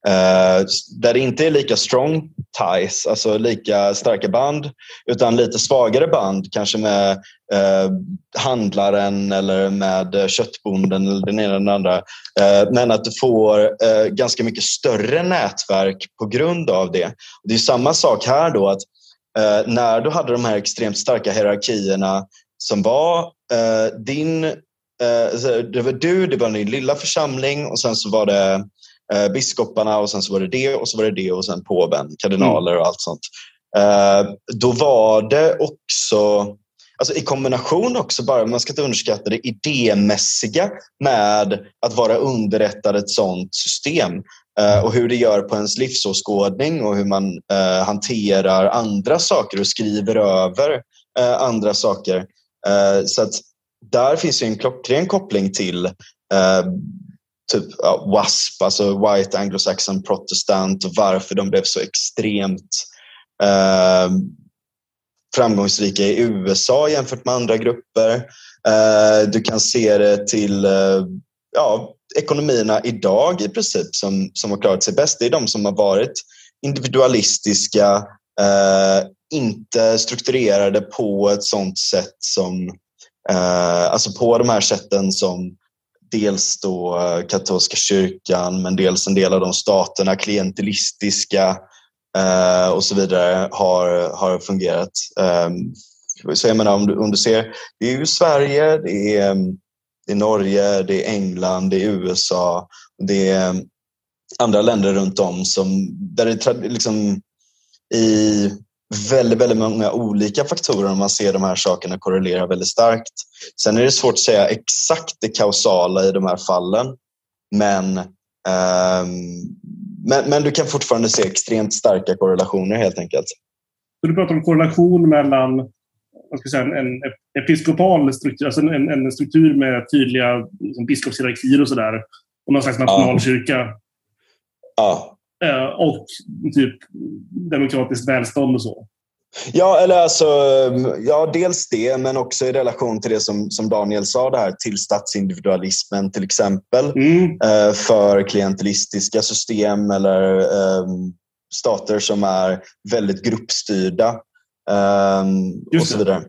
[SPEAKER 1] Uh, där det inte är lika strong ties, alltså lika starka band, utan lite svagare band, kanske med uh, handlaren eller med köttbonden eller den ena eller den andra. Uh, men att du får ganska mycket större nätverk på grund av det. Och det är samma sak här då, att när du hade de här extremt starka hierarkierna som var din det var du, det var din lilla församling och sen så var det eh, biskoparna och sen så var det det och så var det det och sen påven, kardinaler och allt sånt. Eh, då var det också Alltså i kombination också, bara man ska inte underskatta det idémässiga med att vara underrättad ett sånt system eh, och hur det gör på ens livsåskådning och hur man eh, hanterar andra saker och skriver över eh, andra saker. Eh, så att där finns en klockren koppling till typ ja, WASP, alltså White Anglo-Saxon Protestant och varför de blev så extremt eh, framgångsrika i USA jämfört med andra grupper. Eh, du kan se det till eh, ja, ekonomierna idag i princip som, som har klarat sig bäst. Det är de som har varit individualistiska, eh, inte strukturerade på ett sånt sätt som, eh, alltså på de här sätten som dels då eh, katolska kyrkan men dels en del av de staterna, klientelistiska eh, och så vidare har, har fungerat. Eh, så jag menar, om, du, om du ser, det är ju Sverige, det är, det är Norge, det är England, det är USA, det är andra länder runt om som, där det liksom i väldigt, väldigt många olika faktorer om man ser de här sakerna korrelera väldigt starkt. Sen är det svårt att säga exakt det kausala i de här fallen. Men, um, men, men, du kan fortfarande se extremt starka korrelationer helt enkelt.
[SPEAKER 3] Du pratar om korrelation mellan vad ska säga, en, en episkopal struktur, alltså en, en struktur med tydliga liksom, biskopshierarkier och sådär, och någon slags nationalkyrka.
[SPEAKER 1] Ja.
[SPEAKER 3] Eh, och typ demokratiskt välstånd och så.
[SPEAKER 1] Ja, eller alltså, ja, dels det, men också i relation till det som, som Daniel sa, det här till statsindividualismen till exempel.
[SPEAKER 3] Mm.
[SPEAKER 1] Eh, för klientelistiska system eller eh, stater som är väldigt gruppstyrda eh, och så vidare.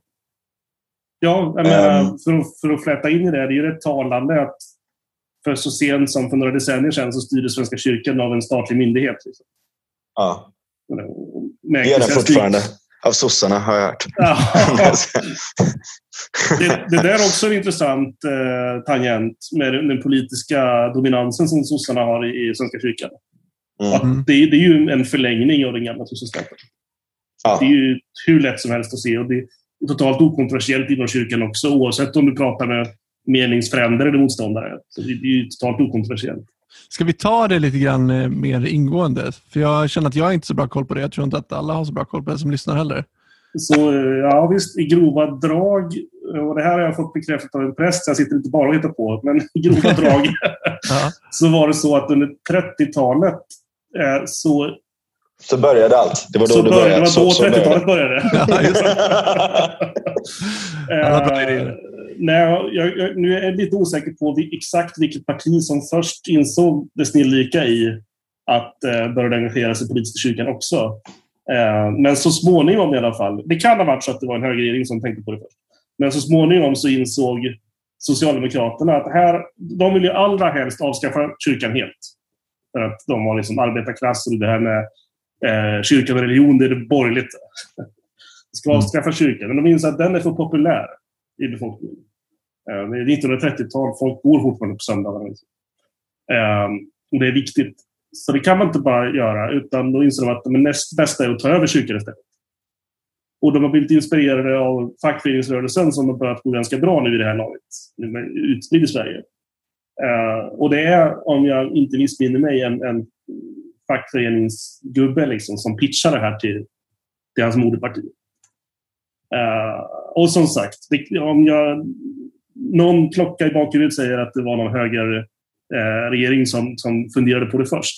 [SPEAKER 3] Ja, jag menar, um, för, att, för att fläta in i det, det är ju rätt talande att för så sent som för några decennier sedan så styrde Svenska kyrkan av en statlig myndighet. Liksom.
[SPEAKER 1] Ja. Med det gör den fortfarande. Av sossarna har jag hört. Ja.
[SPEAKER 3] det, det där är också en intressant eh, tangent med den politiska dominansen som sossarna har i, i Svenska kyrkan. Mm. det, det, är ju en förlängning av den gamla sossestaten. Ja. Det är ju hur lätt som helst att se. Och det är totalt okontroversiellt inom kyrkan också, oavsett om du pratar med meningsfränder eller motståndare. Så det är ju totalt okontroversiellt.
[SPEAKER 2] Ska vi ta det lite grann eh, mer ingående? För jag känner att jag har inte så bra koll på det. Jag tror inte att alla har så bra koll på det som lyssnar heller.
[SPEAKER 3] Så eh, ja, visst, i grova drag, och det här har jag fått bekräftat av en präst, så jag sitter inte bara och hittar på, men i grova drag så var det så att under 30-talet eh, så
[SPEAKER 1] så började allt. Det var då
[SPEAKER 3] så
[SPEAKER 1] det började.
[SPEAKER 3] Det var då 30-talet började. Ja, just
[SPEAKER 2] Alla bra idéer.
[SPEAKER 3] Nej, jag, jag, nu är jag lite osäker på exakt vilket parti som först insåg det snillrika i att eh, börja engagera sig politiskt i kyrkan också. Eh, men så småningom i alla fall. Det kan ha varit så att det var en högerregering som tänkte på det först. Men så småningom så insåg Socialdemokraterna att här, de vill ju allra helst avskaffa kyrkan helt. För att de var liksom arbetarklass och det här med eh, kyrkan och religion, det är det borgerligt. Vi ska avskaffa kyrkan. Men de inser att den är för populär i befolkningen. Eh, det är 1930-tal, folk bor fortfarande på söndagar. Eh, och det är viktigt. Så det kan man inte bara göra, utan då inser de att det näst bästa är att ta över kyrkan istället. Och de har blivit inspirerade av fackföreningsrörelsen som har börjat gå ganska bra nu i det här laget, utspridd i Sverige. Eh, och det är, om jag inte missminner mig, en, en fackföreningsgubbe liksom, som pitchar det här till, till hans moderparti. Uh, och som sagt, det, om jag någon klocka i bakhuvudet säger att det var någon högerregering eh, som, som funderade på det först.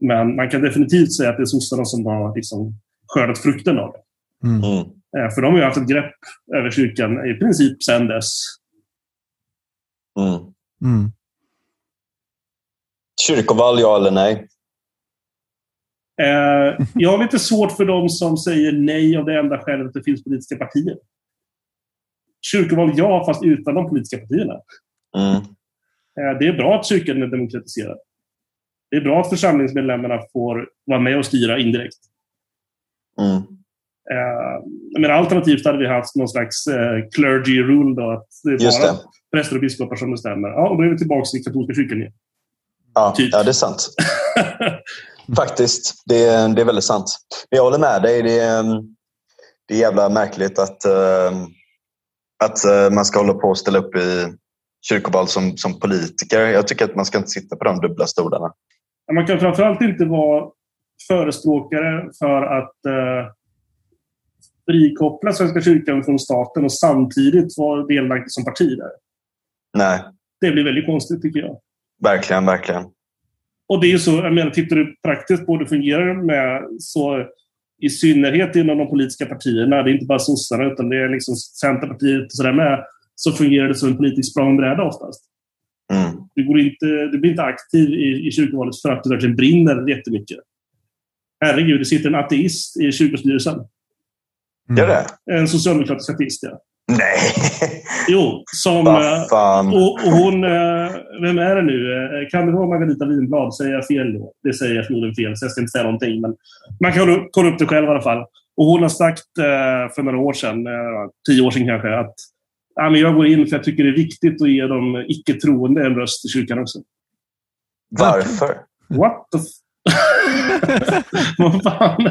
[SPEAKER 3] Men man kan definitivt säga att det är sossarna som har liksom skördat frukten av det.
[SPEAKER 1] Mm.
[SPEAKER 3] Eh, för de har ju haft ett grepp över kyrkan i princip sedan dess.
[SPEAKER 1] Mm.
[SPEAKER 2] Mm.
[SPEAKER 1] Kyrkoval, ja eller nej?
[SPEAKER 3] Eh, jag har lite svårt för de som säger nej av det enda skälet att det finns politiska partier kyrkoval ja, fast utan de politiska partierna.
[SPEAKER 1] Mm.
[SPEAKER 3] Eh, det är bra att kyrkan är demokratiserad. Det är bra att församlingsmedlemmarna får vara med och styra indirekt.
[SPEAKER 1] Mm.
[SPEAKER 3] Eh, men alternativt hade vi haft någon slags eh, clergy rule då, att det är bara präster och biskopar som bestämmer. Ja, och då är vi tillbaka i katolska kyrkan igen.
[SPEAKER 1] Ja, typ. ja det är sant. Faktiskt, det är, det är väldigt sant. Men jag håller med dig. Det är, det är jävla märkligt att uh, att eh, man ska hålla på och ställa upp i kyrkoval som, som politiker. Jag tycker att man ska inte sitta på de dubbla stolarna.
[SPEAKER 3] Man kan framförallt inte vara förespråkare för att eh, frikoppla Svenska kyrkan från staten och samtidigt vara delaktig som parti där.
[SPEAKER 1] Nej.
[SPEAKER 3] Det blir väldigt konstigt tycker jag.
[SPEAKER 1] Verkligen, verkligen.
[SPEAKER 3] Och det är ju så, jag menar, tittar du praktiskt på hur det fungerar med så i synnerhet inom de politiska partierna, det är inte bara sossarna utan det är liksom Centerpartiet och sådär med, så fungerar det som en politisk språngbräda oftast.
[SPEAKER 1] Mm.
[SPEAKER 3] Du, går inte, du blir inte aktiv i, i kyrkovalet för att du verkligen brinner jättemycket. Herregud, det sitter en ateist i kyrkostyrelsen.
[SPEAKER 1] Mm. Gör det?
[SPEAKER 3] En socialdemokratisk ateist, ja.
[SPEAKER 1] Nej!
[SPEAKER 3] Jo, som...
[SPEAKER 1] Fan.
[SPEAKER 3] Och, och hon... eh, Vem är det nu? Eh, Kan det vara Margareta Winblad? Säger jag fel då? Det säger jag förmodligen fel, så jag ska inte säga någonting. Men man kan kolla- upp det själv i alla fall. Och hon har sagt eh, för några år sedan, eh, tio år sedan kanske, att ja, men jag går in för jag tycker det är viktigt att ge de icke-troende en röst i kyrkan också.
[SPEAKER 1] Varför?
[SPEAKER 3] What the... f- Vad fan?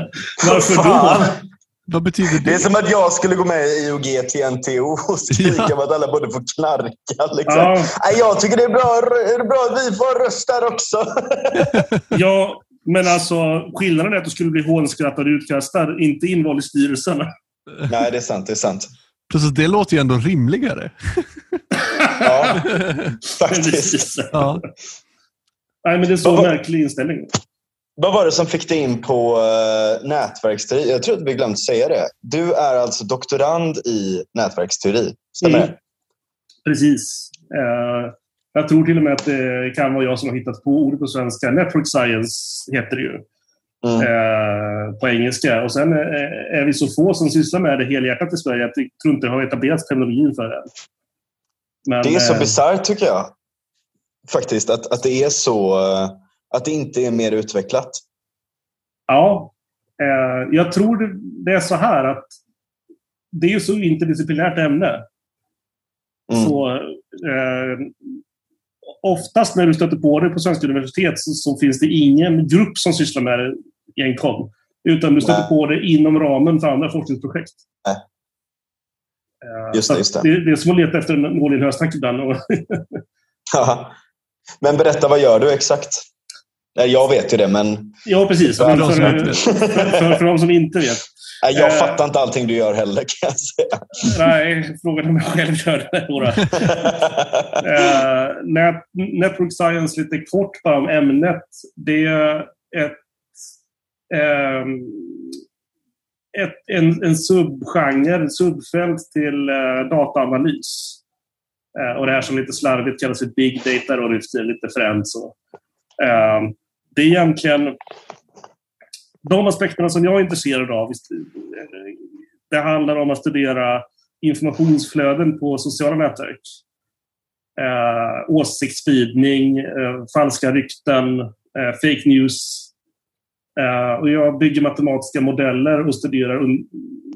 [SPEAKER 3] Varför då?
[SPEAKER 2] Vad betyder det?
[SPEAKER 1] Det är som att jag skulle gå med i IOG TNTO och skrika
[SPEAKER 2] Ja.
[SPEAKER 1] om att alla borde få knarka. Liksom.
[SPEAKER 3] Ja,
[SPEAKER 1] Nej, jag tycker det är bra, det är bra att vi får röst där också.
[SPEAKER 3] ja, men alltså skillnaden är att du skulle bli hånskrattad och utkastad, inte invald i styrelsen.
[SPEAKER 1] Nej, det är sant. Det är sant.
[SPEAKER 2] Plus att det låter ju ändå rimligare.
[SPEAKER 1] Ja, faktiskt.
[SPEAKER 3] Precis.
[SPEAKER 2] Ja.
[SPEAKER 3] Nej, men det är så
[SPEAKER 1] Vad-
[SPEAKER 3] märklig inställning.
[SPEAKER 1] Vad var det som fick dig in på uh, nätverksteori? Jag tror att vi glömt säga det. Du är alltså doktorand i nätverksteori. Stämmer
[SPEAKER 3] Mm. Precis. Eh, jag tror till och med att det kan vara jag som har hittat på ordet på svenska. Network science heter det ju
[SPEAKER 1] Mm.
[SPEAKER 3] eh, på engelska. Och sen är vi så få som sysslar med det helhjärtat i Sverige att jag tror inte det har etablerats terminologin för det. Men,
[SPEAKER 1] Det är så
[SPEAKER 3] eh,
[SPEAKER 1] bisarrt tycker jag. Faktiskt, att, att det är så... att det inte är mer utvecklat.
[SPEAKER 3] Ja. Eh, jag tror det, är så här att det är ju så interdisciplinärt ämne.
[SPEAKER 1] Mm.
[SPEAKER 3] Så, eh, oftast när du stöter på det på svenska universitet så, så finns det ingen grupp som sysslar med det enkom. Utan du stöter
[SPEAKER 1] Nej.
[SPEAKER 3] på det inom ramen för andra forskningsprojekt.
[SPEAKER 1] Nej.
[SPEAKER 3] Eh,
[SPEAKER 1] Just det, just det.
[SPEAKER 3] det. Det är som att leta efter en nål i en höstack ibland.
[SPEAKER 1] Men berätta, vad gör du exakt? Nej, jag vet ju det, men
[SPEAKER 3] ja, precis.
[SPEAKER 1] För
[SPEAKER 3] Men för, för, för, för de som inte vet.
[SPEAKER 1] nej, jag
[SPEAKER 3] Eh.
[SPEAKER 1] fattar inte allting du gör heller kan jag säga.
[SPEAKER 3] Nej, frågan om jag själv gör det. Net, network science, lite kort bara om ämnet. Det är ett, ehm, ett, en, en subgenre, ett subfält till eh, dataanalys. Eh, och det här som lite slarvigt kallas för big data då, lite fränt så. Eh, det är egentligen de aspekterna som jag är intresserad av. Det handlar om att studera informationsflöden på sociala nätverk. Eh, åsiktsspridning, eh, falska rykten, eh, fake news. Eh, och jag bygger matematiska modeller och studerar un-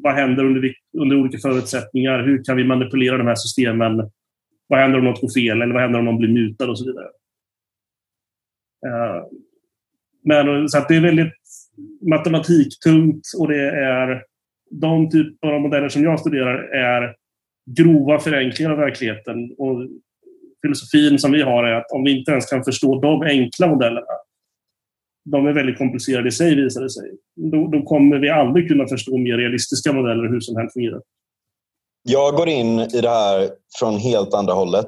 [SPEAKER 3] vad händer under, under olika förutsättningar. Hur kan vi manipulera de här systemen? Vad händer om något går fel? Eller vad händer om någon blir mutad och så vidare. Eh, Eh, men så att det är väldigt matematiktungt och det är de typer av modeller som jag studerar är grova förenklingar av verkligheten. Och filosofin som vi har är att om vi inte ens kan förstå de enkla modellerna, de är väldigt komplicerade i sig visar det sig, då, då kommer vi aldrig kunna förstå mer realistiska modeller hur som helst fungerar.
[SPEAKER 1] Jag går in i det här från helt andra hållet.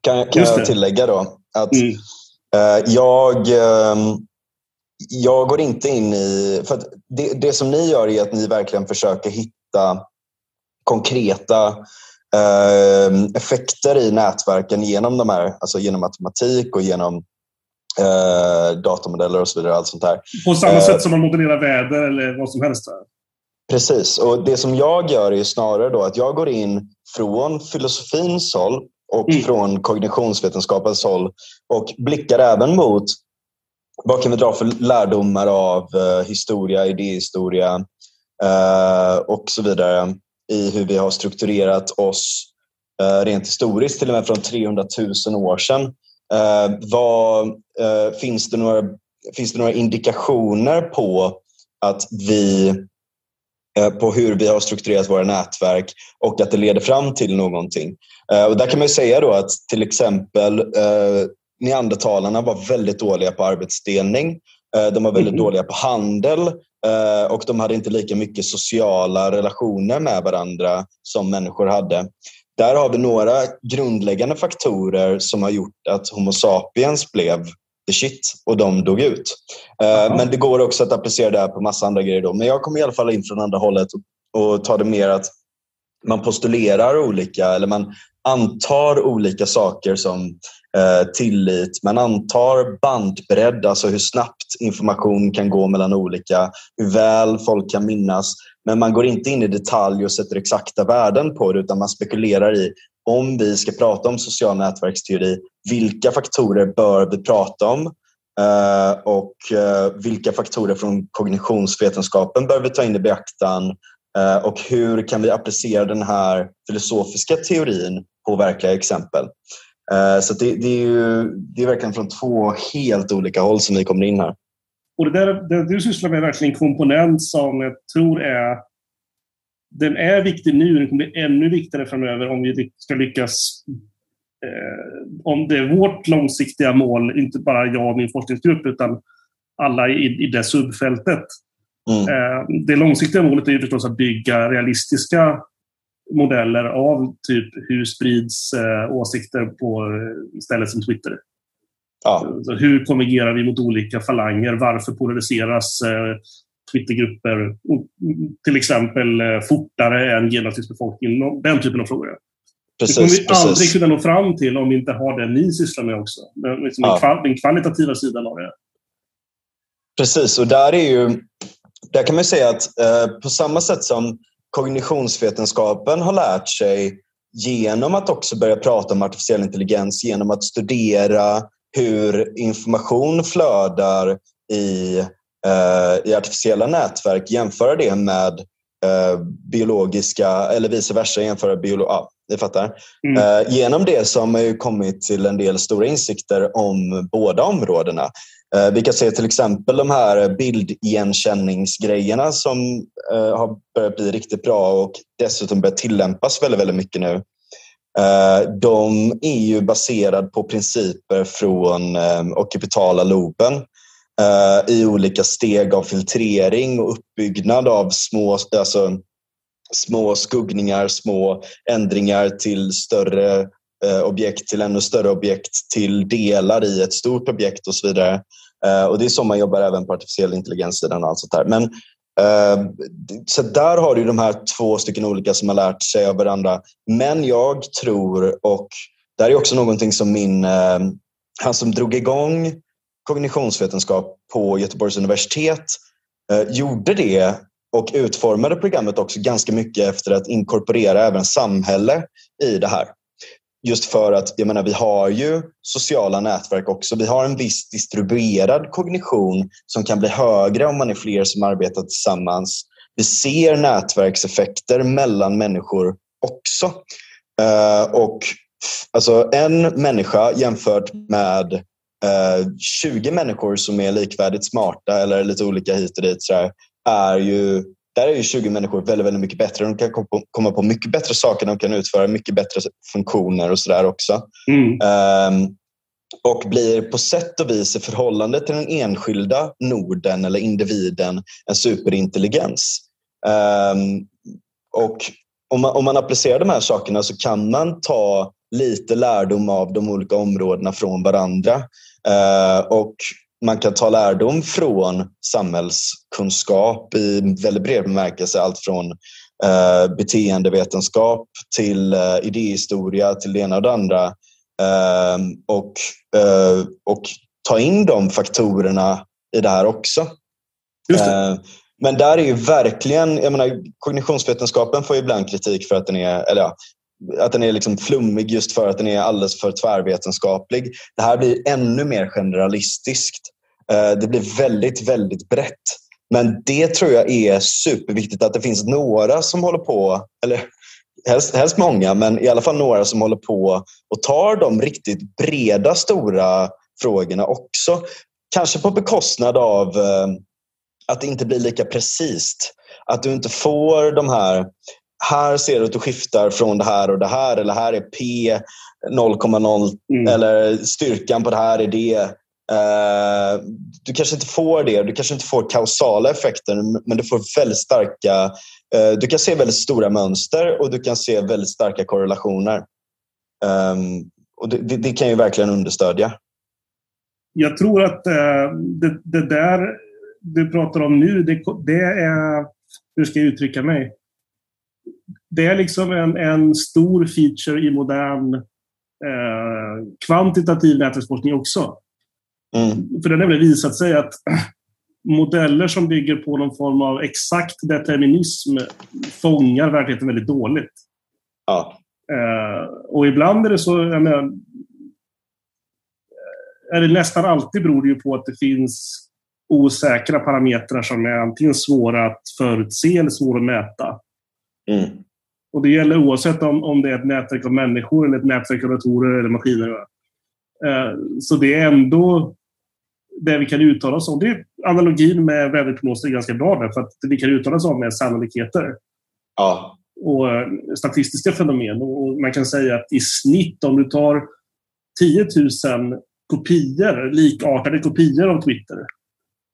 [SPEAKER 1] Kan, kan jag tillägga då? Att
[SPEAKER 3] Mm.
[SPEAKER 1] eh, jag, ehm, jag går inte in i... För det, det som ni gör är att ni verkligen försöker hitta konkreta eh, effekter i nätverken genom de här, alltså genom matematik och genom eh, datamodeller och så vidare. Allt sånt här.
[SPEAKER 3] På samma
[SPEAKER 1] Eh.
[SPEAKER 3] sätt som man modellerar väder eller vad som helst. va?
[SPEAKER 1] Precis, och det som jag gör är snarare då att jag går in från filosofins håll och
[SPEAKER 3] Mm.
[SPEAKER 1] från kognitionsvetenskapens håll och blickar även mot vad kan vi dra för lärdomar av eh, historia, idéhistoria eh, och så vidare i hur vi har strukturerat oss eh, rent historiskt, till och med från 300 000 år sedan. Vad, finns, det några, finns det några indikationer på att vi på hur vi har strukturerat våra nätverk och att det leder fram till någonting. Och där kan man ju säga då att till exempel neandertalarna var väldigt dåliga på arbetsdelning. Eh, De var väldigt
[SPEAKER 3] Mhm.
[SPEAKER 1] dåliga på handel eh, och de hade inte lika mycket sociala relationer med varandra som människor hade. Där har vi några grundläggande faktorer som har gjort att Homo sapiens blev the shit och de dog ut.
[SPEAKER 3] Jaha.
[SPEAKER 1] Men det går också att applicera det här på massa andra grejer. Då. Men jag kommer i alla fall in från andra hållet och, och tar det mer att man postulerar olika, eller man antar olika saker som eh, tillit. Man antar bandbredd, alltså hur snabbt information kan gå mellan olika, hur väl folk kan minnas. Men man går inte in i detalj och sätter exakta värden på det utan man spekulerar i om vi ska prata om social nätverksteori, vilka faktorer bör vi prata om? Uh, och uh, vilka faktorer från kognitionsvetenskapen bör vi ta in i beaktan? Uh, och hur kan vi applicera den här filosofiska teorin på verkliga exempel? Så det, det, är ju, det är verkligen från två helt olika håll som vi kommer in här.
[SPEAKER 3] Och det, där, det du sysslar med är verkligen en komponent som jag tror är den är viktig nu, den kommer bli ännu viktigare framöver om vi ska lyckas eh, om det är vårt långsiktiga mål, inte bara jag och min forskningsgrupp, utan alla i, i det subfältet. Mm. Eh, det långsiktiga målet är ju förstås att bygga realistiska modeller av typ hur sprids eh, åsikter på eh, ställen som Twitter. Ja. Så hur konvergerar vi mot olika falanger? Varför polariseras eh, Twittergrupper till exempel eh, fortare än genomsnittsbefolkningen? Den typen av frågor. Precis, det kommer vi precis. aldrig kunna nå fram till om vi inte har det ni sysslar med också. Den, liksom ja. den kvalitativa sidan av det.
[SPEAKER 1] Precis, och där är ju... Där kan man säga att eh, på samma sätt som kognitionsvetenskapen har lärt sig genom att också börja prata om artificiell intelligens, genom att studera hur information flödar i, eh, i artificiella nätverk, jämföra det med eh, biologiska, eller vice versa, jämföra biolo ja, ni fattar. Mm. Eh, genom det så har man ju kommit till en del stora insikter om båda områdena. Eh, vi kan se till exempel de här bildigenkänningsgrejerna som eh, har börjat bli riktigt bra och dessutom börjat tillämpas väldigt, väldigt mycket nu. Eh, de är ju baserade på principer från occipitala loben i olika steg av filtrering och uppbyggnad av små, alltså, små skuggningar, små ändringar till större Eh, objekt, till ännu större objekt, till delar i ett stort objekt och så vidare. Eh, och Det är så man jobbar även på artificiell intelligens-sidan. Och allt sånt. Men eh, så där har du de här två stycken olika som har lärt sig av varandra. Men jag tror, och det här är också någonting som min, han som drog igång kognitionsvetenskap på Göteborgs universitet gjorde det och utformade programmet också ganska mycket efter att inkorporera även samhälle i det här. Just för att jag menar, vi har ju sociala nätverk också. Vi har en viss distribuerad kognition som kan bli högre om man är fler som arbetar tillsammans. Vi ser nätverkseffekter mellan människor också. Uh, och alltså en människa jämfört med eh, uh, 20 människor som är likvärdigt smarta eller lite olika hit och dit så är ju där är ju 20 människor väldigt, väldigt mycket bättre. De kan komma på mycket bättre saker, de kan utföra mycket bättre funktioner och sådär också. Mm. Um, och blir på sätt och vis i förhållande till den enskilda norden eller individen en superintelligens. Um, och om man, om man applicerar de här sakerna så kan man ta lite lärdom av de olika områdena från varandra. Uh, och man kan ta lärdom från samhällskunskap i väldigt bred bemärkelse. Allt från eh, beteendevetenskap till eh, idéhistoria till det ena och det andra. Eh, och, eh, och ta in de faktorerna i det här också. Det. Eh, men där är ju verkligen, jag menar, kognitionsvetenskapen får ibland kritik för att den är, eller ja, att den är liksom flummig just för att den är alldeles för tvärvetenskaplig. Det här blir ännu mer generalistiskt. Eh, det blir väldigt, väldigt brett. Men det tror jag är superviktigt att det finns några som håller på, eller helst, helst många, men i alla fall några som håller på och tar de riktigt breda, stora frågorna också. Kanske på bekostnad av eh, att det inte blir lika precist. Att du inte får de här här ser du att du skiftar från det här och det här eller här är P 0,0 mm. eller styrkan på det här är det. Uh, du kanske inte får det, du kanske inte får kausala effekter men du får väldigt starka, uh, du kan se väldigt stora mönster och du kan se väldigt starka korrelationer. Um, och det, det, det, kan ju verkligen understödja.
[SPEAKER 3] Jag tror att uh, det, det, där du pratar om nu, det, är, hur ska jag uttrycka mig? Det är liksom en, en stor feature i modern eh, kvantitativ nätverksforskning också. Mm. För det har nämligen visat sig att modeller som bygger på någon form av exakt determinism fångar verkligheten väldigt dåligt.
[SPEAKER 1] Ja.
[SPEAKER 3] Uh, och ibland är det så, jag menar, är det nästan alltid beror det ju på att det finns osäkra parametrar som är antingen svåra att förutse eller svåra att mäta.
[SPEAKER 1] Mm.
[SPEAKER 3] Och det gäller oavsett om, om det är ett nätverk av människor eller ett nätverk av datorer eller maskiner. Uh, så det är ändå det vi kan uttala oss om. Det är analogin med väderprognoser är ganska bra där, för att det vi kan uttala oss om är sannolikheter.
[SPEAKER 1] Ja.
[SPEAKER 3] Och uh, statistiska fenomen. Och man kan säga att i snitt, om du tar 10 000 kopior, likartade kopior av Twitter,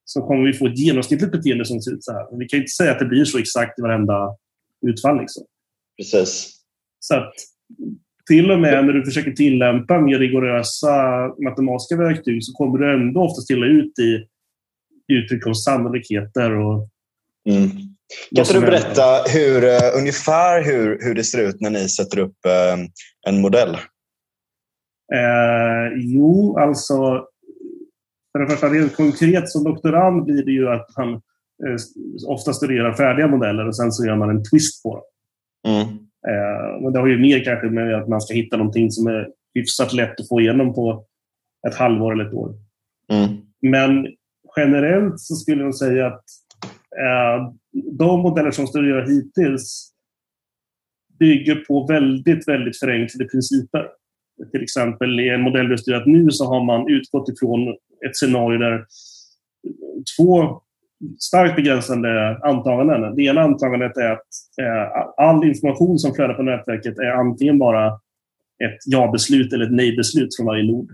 [SPEAKER 3] så kommer vi få ett genomsnittligt beteende som ser ut så här. Vi kan inte säga att det blir så exakt i varenda utfall. Liksom.
[SPEAKER 1] Precis.
[SPEAKER 3] Så att till och med när du försöker tillämpa mer rigorösa matematiska verktyg så kommer du ändå oftast till ut i uttryck om sannolikheter. Och
[SPEAKER 1] mm. Kan inte du berätta hur, uh, ungefär hur, hur det ser ut när ni sätter upp uh, en modell?
[SPEAKER 3] Eh, jo, alltså för det första, rent konkret som doktorand blir det ju att han eh, ofta studerar färdiga modeller och sen så gör man en twist på dem.
[SPEAKER 1] Mm.
[SPEAKER 3] Eh, men det har ju mer kanske med att man ska hitta någonting som är hyfsat lätt att få igenom på ett halvår eller ett år.
[SPEAKER 1] Mm.
[SPEAKER 3] Men generellt så skulle jag säga att eh, de modeller som studerar hittills bygger på väldigt, väldigt förenklade principer. Till exempel i en modell vi studerat nu så har man utgått ifrån ett scenario där två starkt begränsande antaganden. Det ena antagandet är att eh, all information som flödar på nätverket är antingen bara ett ja-beslut eller ett nej-beslut från varje nod.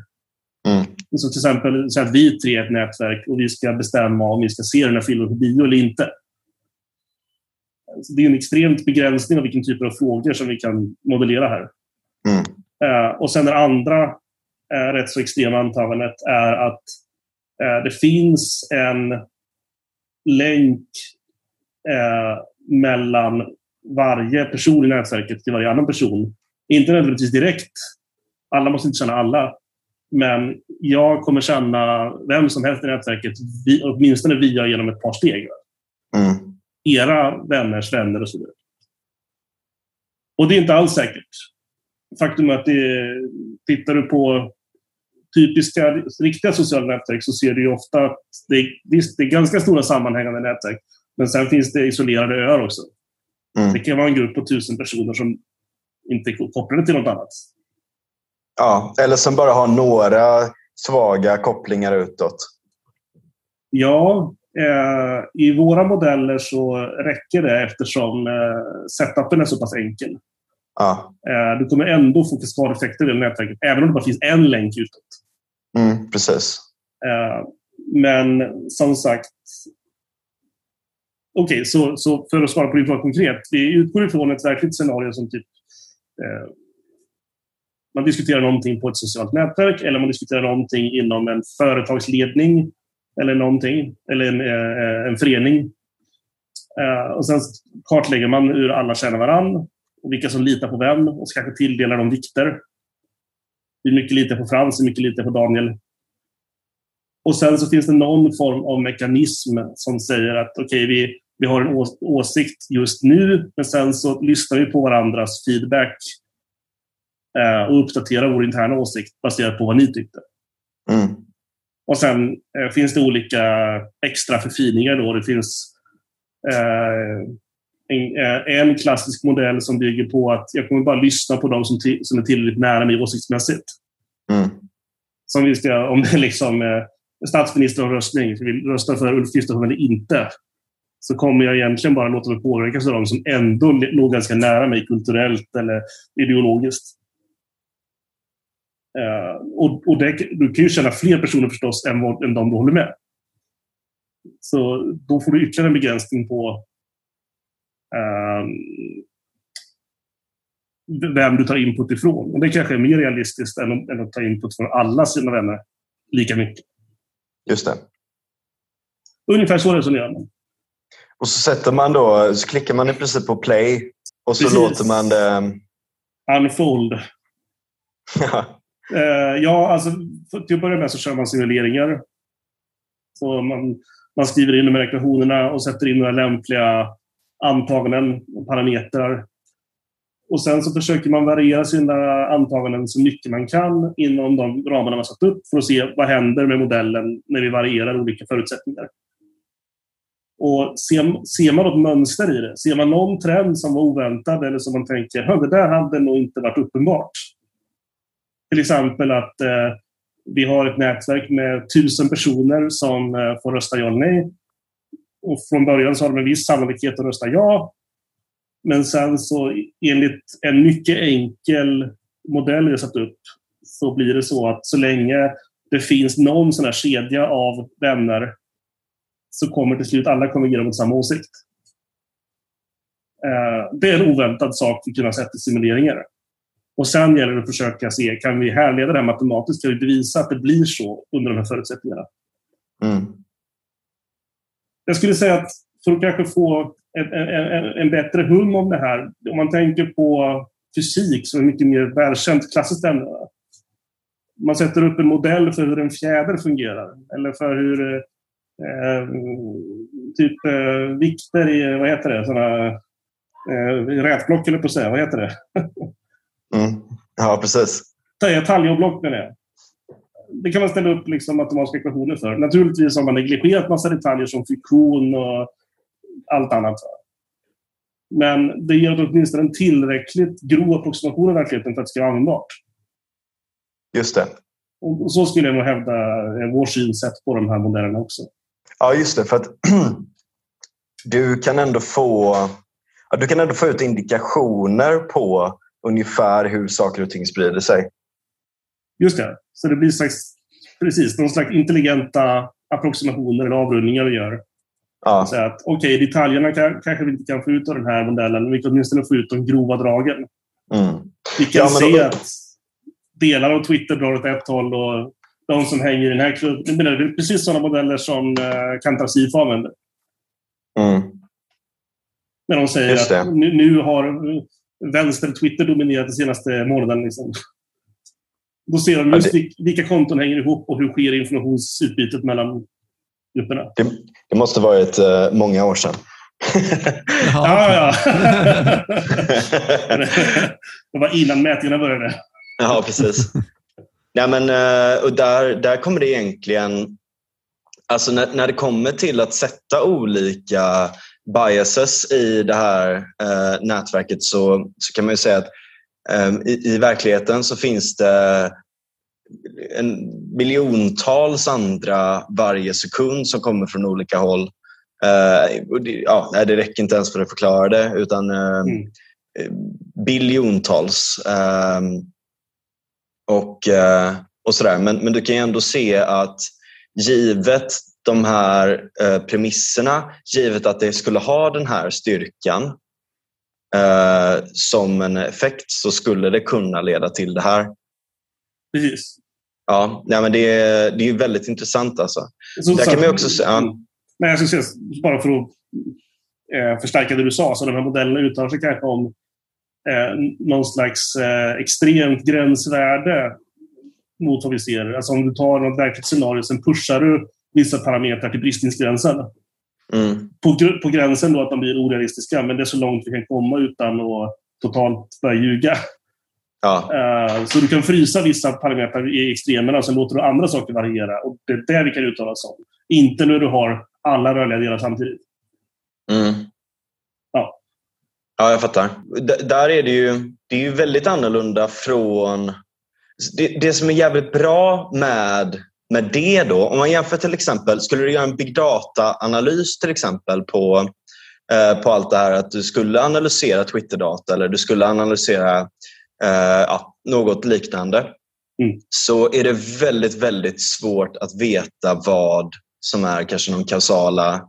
[SPEAKER 1] Mm.
[SPEAKER 3] Så till exempel så att vi tre är ett nätverk och vi ska bestämma om vi ska se den här filmen på bio eller inte. Så det är en extremt begränsning av vilken typ av frågor som vi kan modellera här.
[SPEAKER 1] Mm.
[SPEAKER 3] Eh, och sen det andra eh, rätt så extrema antagandet är att eh, det finns en länk eh, mellan varje person i nätverket till varje annan person. Inte nödvändigtvis direkt. Alla måste inte känna alla. Men jag kommer känna vem som helst i nätverket, vi, åtminstone via genom ett par steg.
[SPEAKER 1] Mm.
[SPEAKER 3] Era vänners vänner och så vidare. Och det är inte alls säkert. Faktum är att det, tittar du på typiska riktiga sociala nätverk så ser du ofta att det, visst, det är ganska stora sammanhängande nätverk. Men sen finns det isolerade öar också.
[SPEAKER 1] Mm.
[SPEAKER 3] Det kan vara en grupp på tusen personer som inte är kopplade till något annat.
[SPEAKER 1] Ja, eller som bara har några svaga kopplingar utåt.
[SPEAKER 3] Ja, eh, i våra modeller så räcker det eftersom eh, setupen är så pass enkel.
[SPEAKER 1] Ja.
[SPEAKER 3] Eh, du kommer ändå få skadeffekter i nätverket, även om det bara finns en länk utåt.
[SPEAKER 1] Mm, precis.
[SPEAKER 3] Eh, men som sagt, Okej, okay, så, så för att svara på din fråga konkret. Vi utgår ifrån ett verkligt scenario som typ eh, man diskuterar någonting på ett socialt nätverk eller man diskuterar någonting inom en företagsledning eller någonting, eller en, eh, en förening. Eh, och sen kartlägger man hur alla känner varann och vilka som litar på vem och så kanske tilldelar dem vikter. Hur mycket litar på Frans, mycket litar på Daniel. Och sen så finns det någon form av mekanism som säger att okej, okay, vi, vi har en åsikt just nu, men sen så lyssnar vi på varandras feedback eh, och uppdaterar vår interna åsikt baserat på vad ni tyckte.
[SPEAKER 1] Mm.
[SPEAKER 3] Och sen eh, finns det olika extra förfiningar. Då. Det finns eh, en, eh, en, klassisk modell som bygger på att jag kommer bara lyssna på de som, som är tillräckligt nära mig åsiktsmässigt.
[SPEAKER 1] Mm.
[SPEAKER 3] Som vi ska, om det är liksom eh, statsministeromröstning, vill rösta för Ulf Kristersson eller inte, så kommer jag egentligen bara låta mig påverkas av de som ändå låg ganska nära mig kulturellt eller ideologiskt. Uh, och, och det, du kan ju känna fler personer förstås än, vad, än de du håller med. Så då får du ytterligare en begränsning på vem du tar input ifrån. Och det kanske är mer realistiskt än, än att ta input från alla sina vänner lika mycket.
[SPEAKER 1] Just det.
[SPEAKER 3] Ungefär så resonerar man.
[SPEAKER 1] Och så sätter man då, så klickar man i princip på play och så
[SPEAKER 3] Precis.
[SPEAKER 1] låter man det...
[SPEAKER 3] Unfold. Eh, ja, alltså till att börja med så kör man simuleringar. Så man, man skriver in de här ekvationerna och sätter in några lämpliga antaganden och parametrar. Och sen så försöker man variera sina antaganden så mycket man kan inom de ramarna man satt upp för att se vad händer med modellen när vi varierar olika förutsättningar. Och ser, ser man något mönster i det, ser man någon trend som var oväntad eller som man tänker det där hade nog inte varit uppenbart. Till exempel att eh, vi har ett nätverk med tusen personer som eh, får rösta ja eller nej. Och från början så har de en viss sannolikhet att rösta ja. Men sen så enligt en mycket enkel modell vi satt upp så blir det så att så länge det finns någon sån här kedja av vänner så kommer till slut alla konvergera mot samma åsikt. Eh, det är en oväntad sak vi kunna sätta i simuleringar. Och sen gäller det att försöka se, kan vi härleda det här matematiskt? Kan vi bevisa att det blir så under de här förutsättningarna? Mm. Jag skulle säga att för att kanske få en, en, en, bättre hum om det här, om man tänker på fysik som är mycket mer välkänt klassiskt ämne. Man sätter upp en modell för hur en fjäder fungerar eller för hur eh, typ eh, vikter i, vad heter det, sådana eh, rätblock eller på att säga, vad heter det?
[SPEAKER 1] Mm. Ja, precis.
[SPEAKER 3] Taljoblock med det. Det kan man ställa upp liksom matematiska ekvationer för. Naturligtvis har man negligerat massa detaljer som friktion och allt annat. Men det ger åtminstone en tillräckligt grov approximation av verkligheten för att det ska vara användbart.
[SPEAKER 1] Just det.
[SPEAKER 3] Och så skulle jag nog hävda är vår synsätt på de här modellerna också.
[SPEAKER 1] Ja, just det. För att du kan ändå få du kan ändå få ut indikationer på ungefär hur saker och ting sprider sig.
[SPEAKER 3] Just det. Så det blir slags, precis, någon slags intelligenta approximationer eller avrundningar vi gör. Ja. Så att, okej, okay, detaljerna kan, kanske vi inte kan få ut av den här modellen, men vi kan åtminstone få ut de grova dragen. Mm. Vi kan ja, se då... att delar av Twitter drar åt ett håll och de som hänger i den här klubben... Det är precis sådana modeller som eh, Kantar Sifo använder. Mm. När de säger att nu, nu, har vänster-Twitter dominerat de senaste månaden. Liksom. Då ser de just det... vilka konton hänger ihop och hur sker informationsutbytet mellan grupperna.
[SPEAKER 1] Det, det måste varit uh, många år sedan.
[SPEAKER 3] ja, ja. det var innan mätningarna började.
[SPEAKER 1] Ja, precis. Ja, men, uh, och där, där kommer det egentligen... Alltså när, när det kommer till att sätta olika biases i det här eh, nätverket så, så kan man ju säga att eh, i, i, verkligheten så finns det en miljontals andra varje sekund som kommer från olika håll. Eh, det, ja, det räcker inte ens för att förklara det utan eh, mm. biljontals. Ehm, och, eh, och sådär. Men, men du kan ju ändå se att givet de här eh, premisserna, givet att det skulle ha den här styrkan eh, som en effekt så skulle det kunna leda till det här.
[SPEAKER 3] Precis.
[SPEAKER 1] Ja, ja men det, är, det är väldigt intressant. Alltså. Så, Där kan man också, ja.
[SPEAKER 3] Nej, jag säga, bara för att eh, förstärka det du sa, så de här modellerna uttalar sig kanske om eh, någon slags eh, extremt gränsvärde mot vad vi ser. Alltså om du tar något verkligt scenario, sen pushar du vissa parametrar till bristningsgränsen. Mm. På, på gränsen då att de blir orealistiska, men det är så långt vi kan komma utan att totalt börja ljuga. Ja. Uh, så du kan frysa vissa parametrar i extremerna och sen låter du andra saker variera. Och Det är det vi kan uttala oss om. Inte när du har alla rörliga delar samtidigt.
[SPEAKER 1] Mm. Ja. ja, jag fattar. D där är det ju, det är ju väldigt annorlunda från... Det, det som är jävligt bra med med det då, om man jämför till exempel, skulle du göra en big data-analys till exempel på, eh, på allt det här att du skulle analysera Twitter-data eller du skulle analysera eh, ja, något liknande mm. så är det väldigt, väldigt svårt att veta vad som är kanske de kausala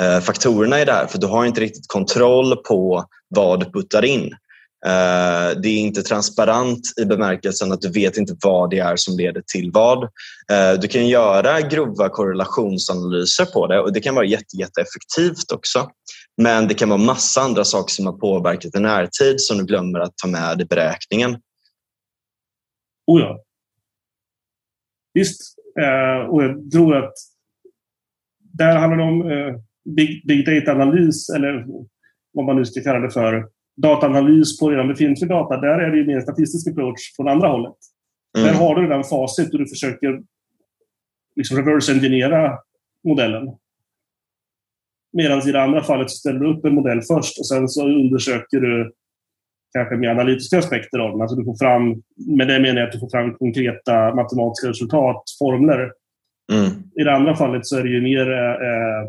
[SPEAKER 1] eh, faktorerna i det här för du har inte riktigt kontroll på vad du puttar in. Eh, det är inte transparent i bemärkelsen att du vet inte vad det är som leder till vad. Eh, du kan göra grova korrelationsanalyser på det och det kan vara jätte, jätteeffektivt också. Men det kan vara massa andra saker som har påverkat i närtid som du glömmer att ta med i beräkningen.
[SPEAKER 3] Oh ja. visst. Eh, och jag tror att där handlar det om big, big data-analys, eller vad man nu ska kalla det för. Dataanalys på redan befintlig data. Där är det ju mer statistisk approach från andra hållet. Mm. Där har du redan facit och du försöker liksom reverse-engineera modellen. Medan i det andra fallet ställer du upp en modell först och sen så undersöker du kanske mer analytiska aspekter av den. Alltså du får fram, med det menar jag att du får fram konkreta matematiska resultat, formler. Mm. I det andra fallet så är det ju mer eh,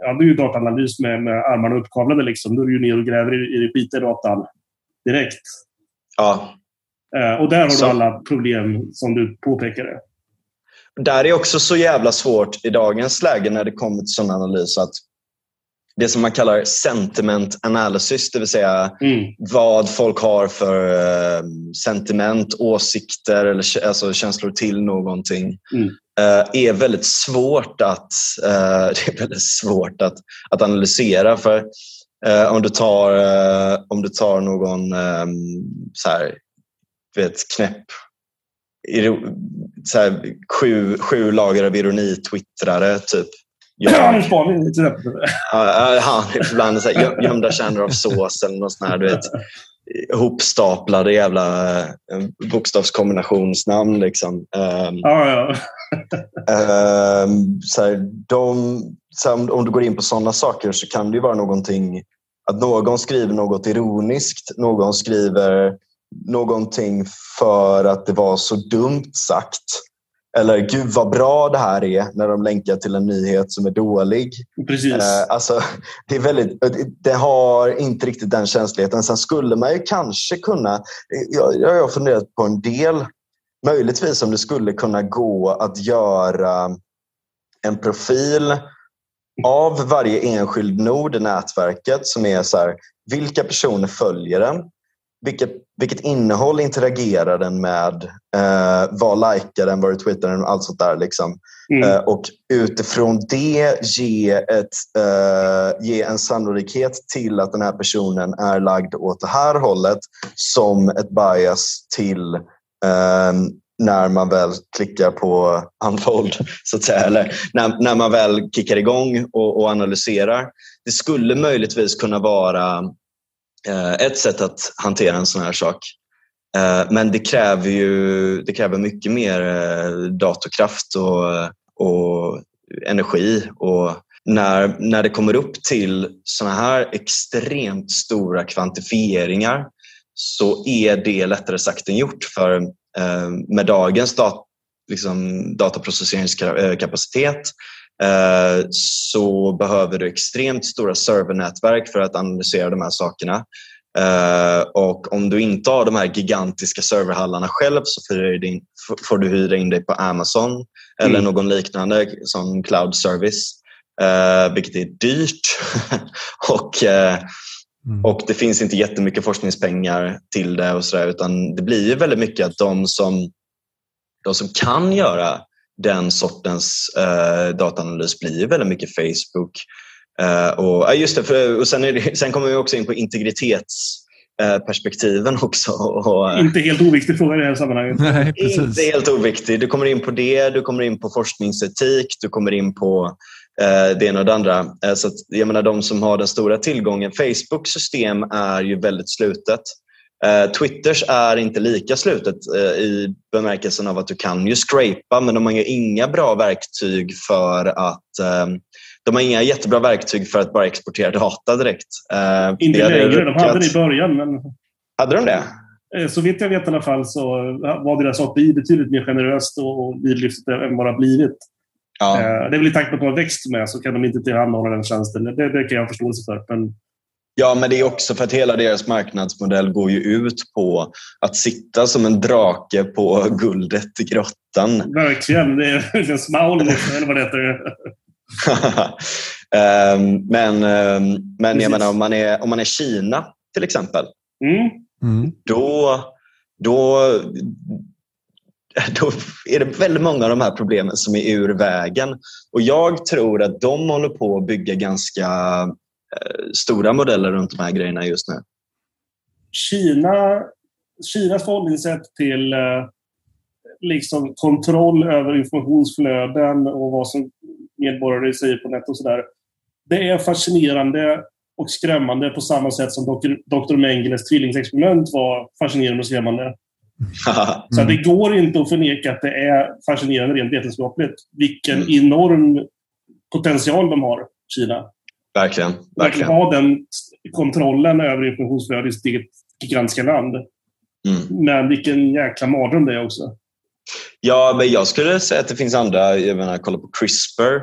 [SPEAKER 3] ja, det är ju dataanalys med, med armarna uppkavlade. Liksom. Då är du ju ner och gräver i, i skitiga datan direkt.
[SPEAKER 1] Ja.
[SPEAKER 3] Eh, och där har så. du alla problem som du påpekade.
[SPEAKER 1] Där är också så jävla svårt i dagens läge när det kommer till sån analys att det som man kallar sentiment analysis, det vill säga mm. vad folk har för uh, sentiment, åsikter eller alltså känslor till någonting. Mm. Uh, är väldigt svårt att, uh, det är väldigt svårt att, att analysera. För om, du tar, om du tar någon um, så här, vet, knäpp så här, sju, sju lager av ironi-twittrare typ
[SPEAKER 3] Ja, en spaning till exempel.
[SPEAKER 1] Ja, ibland så här, gömda kärnor av sås eller något sånt här, du vet, hopstaplade jävla eh, bokstavskombinationsnamn. Liksom. Um,
[SPEAKER 3] ja, ja.
[SPEAKER 1] um, så här, de, så här, om du går in på sådana saker så kan det ju vara någonting att någon skriver något ironiskt, någon skriver någonting för att det var så dumt sagt. Eller gud vad bra det här är när de länkar till en nyhet som är dålig.
[SPEAKER 3] Precis. Eh,
[SPEAKER 1] alltså, det, är väldigt, det har inte riktigt den känsligheten. Sen skulle man ju kanske kunna, jag, jag har funderat på en del, möjligtvis om det skulle kunna gå att göra en profil av varje enskild nod i nätverket som är så här, vilka personer följer den? Vilket, vilket innehåll interagerar den med? Eh, vad likar den? Vad retweetar den? Allt sånt där. Liksom. Mm. Eh, och utifrån det ge, ett, eh, ge en sannolikhet till att den här personen är lagd åt det här hållet som ett bias till eh, när man väl klickar på unfold, så att säga. Eller när, när man väl kickar igång och, och analyserar. Det skulle möjligtvis kunna vara Eh, ett sätt att hantera en sån här sak. Eh, men det kräver ju det kräver mycket mer eh, datorkraft och, och energi. Och när, när det kommer upp till såna här extremt stora kvantifieringar så är det lättare sagt än gjort. För med dagens dat liksom, dataprocesseringskapacitet Eh, så behöver du extremt stora servernätverk för att analysera de här sakerna. Uh, och om du inte har de här gigantiska serverhallarna själv så får du hyra in dig på Amazon mm. eller någon liknande som cloud service, uh, vilket är dyrt. och, mm. och det finns inte jättemycket forskningspengar till det och så där, utan det blir väldigt mycket att de som, de som kan göra den sortens eh, dataanalys blir väldigt mycket Facebook. Eh, och, just det, för, och sen, det, sen kommer vi också in på integritetsperspektiven eh, också. Och,
[SPEAKER 3] eh, inte helt oviktig fråga i det här sammanhanget.
[SPEAKER 2] Nej,
[SPEAKER 1] inte helt oviktig. Du kommer in på det, du kommer in på forskningsetik, du kommer in på eh, det ena och det andra. Eh, så att, jag menar, de som har den stora tillgången, Facebooks system är ju väldigt slutet. Eh, Twitters är inte lika slutet eh, i bemärkelsen av att du kan ju scrapa men de har inga bra verktyg för att ehm, de har inga jättebra verktyg för att bara exportera data direkt.
[SPEAKER 3] Eh, inte längre, de hade det i början. Men...
[SPEAKER 1] Hade de det?
[SPEAKER 3] Så vitt jag vet i alla fall så var deras API betydligt mer generöst och vidlyftigt än vad det har blivit. Ja. Det är väl i takt med att de har växt med så kan de inte tillhandahålla den tjänsten. Det, det kan jag ha förståelse för. Men
[SPEAKER 1] Ja, men det är också för att hela deras marknadsmodell går ju ut på att sitta som en drake på guldet i grottan.
[SPEAKER 3] Verkligen. Det är en smaul, eller vad det heter.
[SPEAKER 1] um, men um, men jag menar, om man, är, om man är Kina till exempel,
[SPEAKER 3] mm.
[SPEAKER 1] Mm. Då, då, då är det väldigt många av de här problemen som är ur vägen. Och jag tror att de håller på att bygga ganska stora modeller runt de här grejerna just nu?
[SPEAKER 3] Kina, Kinas förhållningssätt till, eh, liksom kontroll över informationsflöden och vad som medborgare säger på nätet och sådär. Det är fascinerande och skrämmande på samma sätt som Dr. Mengeles tvillingsexperiment var fascinerande och skrämmande. Mm. Så det går inte att förneka att det är fascinerande rent vetenskapligt. Vilken mm. enorm potential de har, Kina.
[SPEAKER 1] Verkligen. Verkligen.
[SPEAKER 3] Ha den kontrollen över informationsflödet i sitt eget gigantiska land. Mm. Men vilken jäkla mardröm det är också.
[SPEAKER 1] Ja, men jag skulle säga att det finns andra. Jag menar, kolla på CRISPR.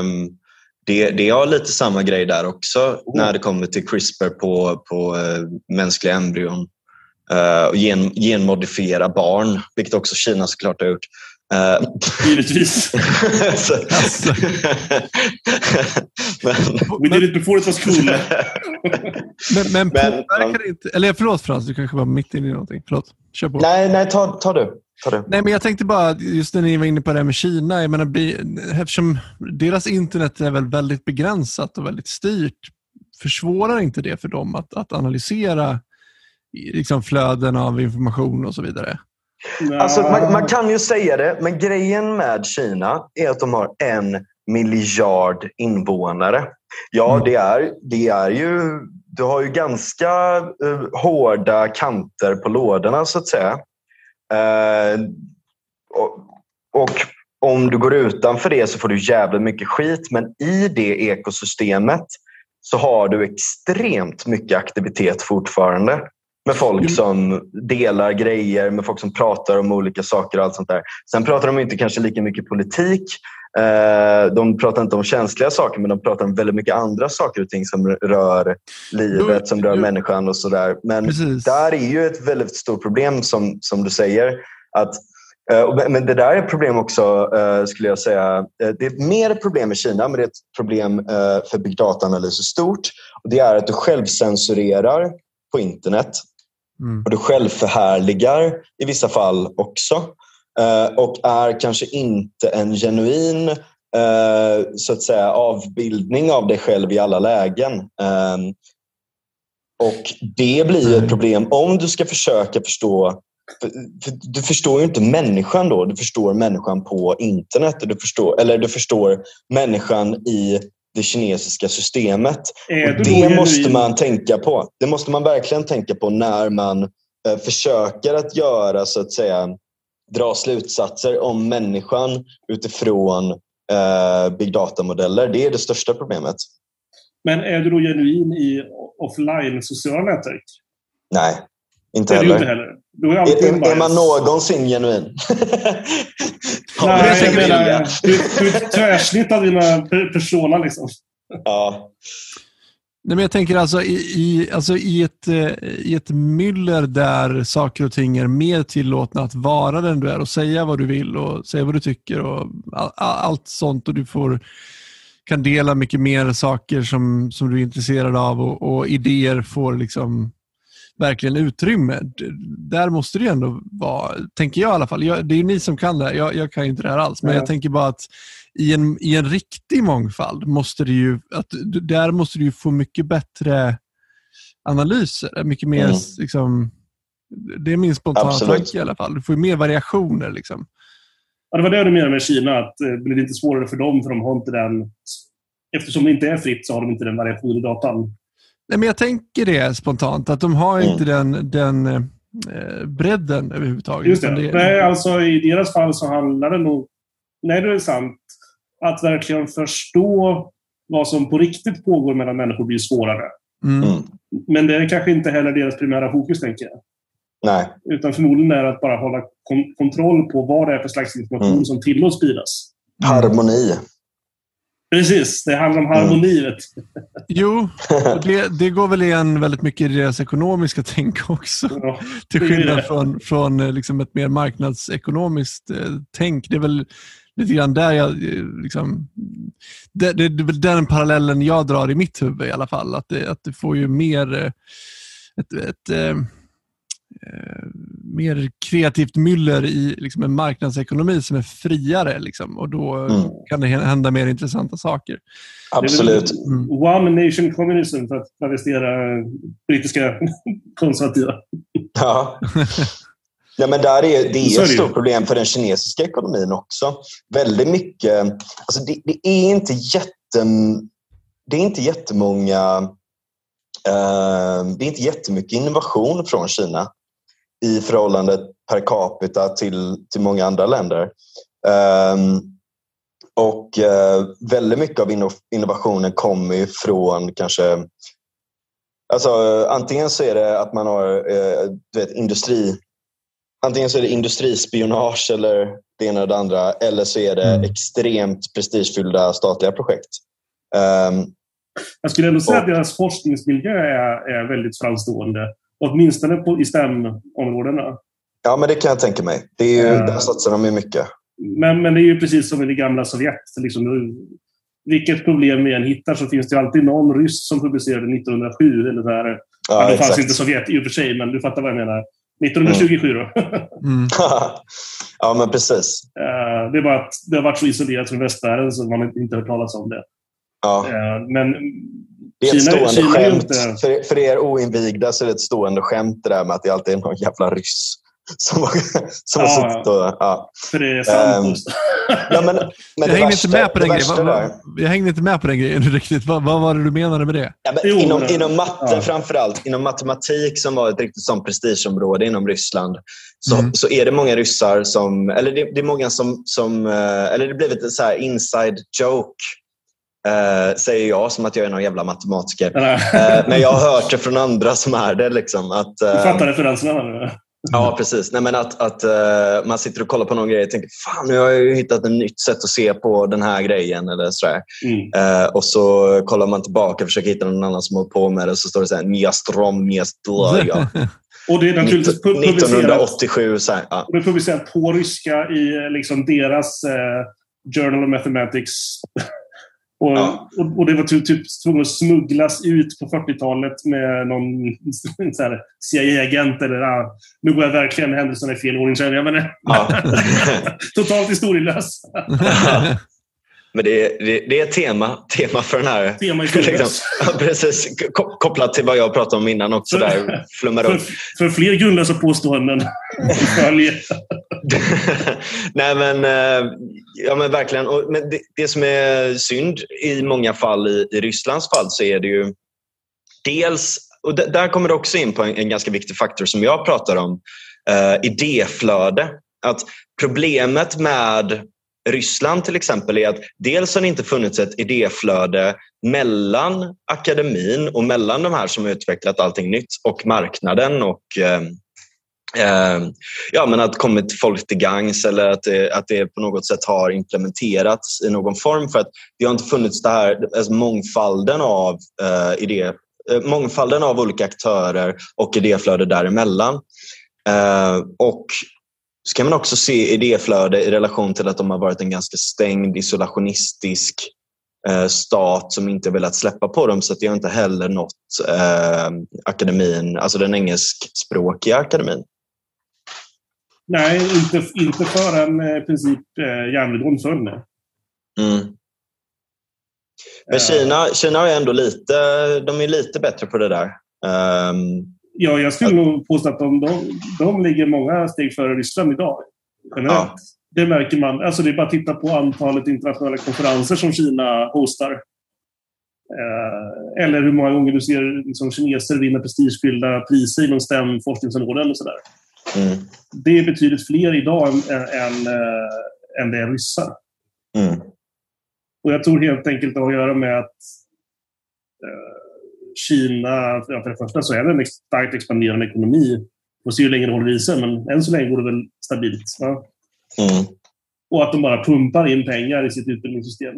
[SPEAKER 1] Um, det, det har lite samma grej där också mm. när det kommer till CRISPR på, på uh, mänskliga embryon. Uh, och gen, genmodifiera barn, vilket också Kina såklart har gjort.
[SPEAKER 3] Uh, Givetvis. så, alltså.
[SPEAKER 2] men, We did it before it was cool. men, men påverkar det inte... Eller förlåt Frans, du kanske var mitt inne i någonting. Förlåt. Kör på.
[SPEAKER 1] Nej, nej ta, ta du. Ta du.
[SPEAKER 2] Nej, men jag tänkte bara, just när ni var inne på det här med Kina. Jag menar, eftersom deras internet är väl väldigt begränsat och väldigt styrt. Försvårar inte det för dem att, att analysera liksom, flöden av information och så vidare?
[SPEAKER 1] Alltså, man, man, kan ju säga det, men grejen med Kina är att de har en miljard invånare. Ja, mm. det, är, det är ju... Du har ju ganska uh, hårda kanter på lådorna så att säga. Uh, och, och, om du går utanför det så får du jävligt mycket skit men i det ekosystemet så har du extremt mycket aktivitet fortfarande. Med folk mm. som delar grejer, med folk som pratar om olika saker och allt sånt där. Sen pratar de inte kanske lika mycket politik. Eh, de pratar inte om känsliga saker men de pratar om väldigt mycket andra saker och ting som rör livet, som rör människan och sådär. Men Precis. där är ju ett väldigt stort problem som, som du säger. Att eh, men det där är ett problem också, eh, skulle jag säga. Det är ett mer problem i Kina, men det är ett problem för big data-analys i stort. Det är att du självcensurerar på internet Mm. Och du självförhärligar i vissa fall också. Eh, och är kanske inte en genuin eh, så att säga, avbildning av dig själv i alla lägen. Eh, och Det blir ett mm. problem om du ska försöka förstå för, för du förstår ju inte människan då. Du förstår människan på internet. Du förstår, eller du förstår människan i det kinesiska systemet. Och det måste man tänka på. Det måste man verkligen tänka på när man eh, försöker att göra, så att säga, dra slutsatser om människan utifrån eh, big data-modeller. Det är det största problemet.
[SPEAKER 3] Men är du då genuin i offline sociala nätverk?
[SPEAKER 1] Nej, inte heller. Inte heller. Du är, är, är, man någonsin genuin?
[SPEAKER 3] Nej, jag menar, du, du är tvärsnitt av dina personer. Liksom.
[SPEAKER 1] Ja.
[SPEAKER 2] Nej, men jag tänker alltså i, i, alltså i, ett, eh, i ett myller där saker och ting är mer tillåtna att vara den du är och säga vad du vill och säga vad du tycker och all, allt sånt och du får kan dela mycket mer saker som, som du är intresserad av och, och idéer får liksom verkligen utrymme. Där måste det ju ändå vara, tänker jag i alla fall. Jag, det är ni som kan det här. Jag, jag kan inte det här alls. Men ja. jag tänker bara att i en, i en riktig mångfald måste det ju, att, där måste du få mycket bättre analyser. Mycket mer, mm. liksom, det är min spontana Absolut. tanke i alla fall. Du får mer variationer. Liksom.
[SPEAKER 3] Ja, det var det du menade med Kina, att det blir lite svårare för dem för de har inte den... Eftersom det inte är fritt så har de inte den variationen i datan.
[SPEAKER 2] Nej, men jag tänker det spontant, att de har mm. inte den, den eh, bredden överhuvudtaget.
[SPEAKER 3] Just det. det. Nej, alltså, I deras fall så handlar det nog... Nej, det är sant. Att verkligen förstå vad som på riktigt pågår mellan människor blir svårare. Mm. mm. Men det är kanske inte heller deras primära fokus, tänker jag.
[SPEAKER 1] Nej.
[SPEAKER 3] Utan förmodligen är det att bara hålla kon kontroll på vad det är för slags information mm. som tillåts spridas.
[SPEAKER 1] Harmoni.
[SPEAKER 3] Precis, det handlar om harmoni. Mm.
[SPEAKER 2] Jo, det, det, går väl igen väldigt mycket i deras ekonomiska tänk också. Ja, Till skillnad från, från eh, liksom ett mer marknadsekonomiskt eh, tänk. Det är väl lite grann där jag... Eh, liksom, det, det, det är väl den parallellen jag drar i mitt huvud i alla fall. Att det, att det får ju mer... Ett, ett, ett Eh, mer kreativt myller i liksom, en marknadsekonomi som är friare. Liksom, och Då mm. kan det hända mer intressanta saker.
[SPEAKER 1] Absolut.
[SPEAKER 3] Mm. One nation communism, för att travestera brittiska konservativa.
[SPEAKER 1] Ja. Ja, men där är, det är ett stort problem för den kinesiska ekonomin också. Väldigt mycket... Alltså det, det är inte jätte, det är inte jättemånga... Eh, det är inte jättemycket innovation från Kina i förhållande per capita till, till många andra länder. Um, och uh, väldigt mycket av innovationen kommer ju från kanske Alltså, antingen så är det att man har uh, du vet, industri Antingen så är det industrispionage eller det ena eller det andra eller så är det mm. extremt prestigefyllda statliga projekt. Um,
[SPEAKER 3] jag skulle ändå säga och, att deras forskningsmiljö är, är väldigt framstående. Åtminstone på, i STEM-områdena.
[SPEAKER 1] Ja, men det kan jag tänka mig. Det är ju, uh, där satsar de ju mycket.
[SPEAKER 3] Men, men det är ju precis som i det gamla Sovjet. Liksom, vilket problem vi än hittar så finns det alltid någon ryss som publicerade 1907. Eller här. Ja, ja, då fanns inte Sovjet i och för sig, men du fattar vad jag menar. 1927 mm. då. mm.
[SPEAKER 1] ja, men precis.
[SPEAKER 3] Uh, det är bara att det har varit så isolerat från västvärlden så man inte hört talas om det. Ja. Uh, men
[SPEAKER 1] det är ett Kina, stående Kina skämt. För, för er oinvigda så är det ett stående skämt det där med att det alltid är någon jävla ryss som, som ja, har suttit och... Ja.
[SPEAKER 3] För det är sant. Um,
[SPEAKER 2] ja, men, men jag, hängde värsta, inte med på den grejen. Vad, jag hängde inte med på den grejen riktigt. Vad, vad var det du menade med det?
[SPEAKER 1] Ja, men inom, inom matte ja. framförallt, inom matematik som var ett riktigt sånt prestigeområde inom Ryssland, så, mm. så är det många ryssar som... Eller det, det är många som... som eh, eller det blev ett så här inside joke Uh, säger jag som att jag är någon jävla matematiker. uh, men jag har hört det från andra som är det. Liksom, att,
[SPEAKER 3] uh, du fattar referenserna nu?
[SPEAKER 1] Ja, precis. Nej, men att, att man sitter och kollar på någon grej och tänker fan nu har jag hittat ett nytt sätt att se på den här grejen. Eller sådär. Mm. och så kollar man tillbaka och försöker hitta någon annan som har på med det och så står det så här Njastrom Njastlaja.
[SPEAKER 3] Och det är naturligtvis
[SPEAKER 1] 1987. Så här, ja.
[SPEAKER 3] och det är publicerat på ryska i liksom deras Journal of Mathematics och, ja. och, och, det var typ, typ tvungen att smugglas ut på 40-talet med någon CIA-agent. Eller ah, nu går jag verkligen händelserna i fel ordning känner jag. Men, ja. totalt historielös.
[SPEAKER 1] Men det är, det, det är tema, tema för den här...
[SPEAKER 3] Tema liksom,
[SPEAKER 1] precis, kopplat till vad jag pratade om innan också. För, där,
[SPEAKER 3] för, för fler grundlösa påståenden
[SPEAKER 1] Nej men, eh, ja, men verkligen. Och, men det, det, som är synd i många fall, i, i Rysslands fall, så är det ju dels, och där kommer det också in på en, en ganska viktig faktor som jag pratar om, uh, idéflöde. Att problemet med Ryssland till exempel är att dels har det inte funnits ett idéflöde mellan akademin och mellan de här som har utvecklat allting nytt och marknaden och eh, eh, ja, men att kommit folk till gangs eller att det, att det på något sätt har implementerats i någon form för att det har inte funnits det här, alltså mångfalden av eh, idé, eh, mångfalden av olika aktörer och idéflöde däremellan. Eh, och så kan man också se idéflöde i relation till att de har varit en ganska stängd, isolationistisk eh, stat som inte velat släppa på dem så att det har inte heller nått eh, akademin, alltså den engelskspråkiga akademin.
[SPEAKER 3] Nej, inte, inte förrän i princip eh, järnridån föll. Mm.
[SPEAKER 1] Men Kina, Kina är ändå lite, de är lite bättre på det där. Um,
[SPEAKER 3] Ja, jag skulle nog påstå att de, de, de ligger många steg före Ryssland idag. Ja. Det märker man. Alltså det är bara att titta på antalet internationella konferenser som Kina hostar. Eh, eller hur många gånger du ser liksom, kineser vinna prestigefyllda priser inom STEM-forskningsområden och sådär. Mm. Det är betydligt fler idag än, än, äh, än det är ryssar. Mm. Och jag tror helt enkelt det har att göra med att äh, Kina, ja, för det första så är det en starkt expanderande ekonomi. Vi får se hur länge det håller i sig, men än så länge går det väl stabilt. Ja? Mm. Och att de bara pumpar in pengar i sitt utbildningssystem.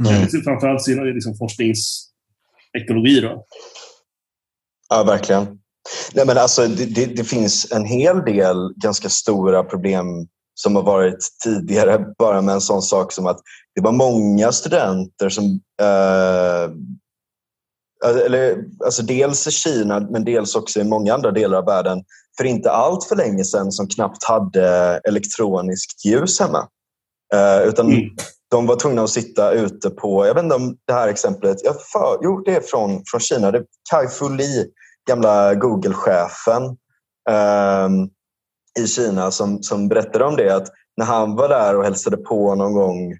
[SPEAKER 3] Mm. Framförallt sin liksom, forskningsekologi. Då.
[SPEAKER 1] Ja, verkligen. Nej, men alltså, det, det, det, finns en hel del ganska stora problem som har varit tidigare bara med en sån sak som att det var många studenter som eh, eller, alltså dels i Kina men dels också i många andra delar av världen för inte allt för länge sedan som knappt hade elektroniskt ljus hemma. Uh, utan mm. de var tvungna att sitta ute på, jag vet inte om det här exemplet, jag för, jo det är från, från Kina, det är Kai Fu Li, gamla Google-chefen. Um, i Kina som, som berättade om det. Att när han var där och hälsade på någon gång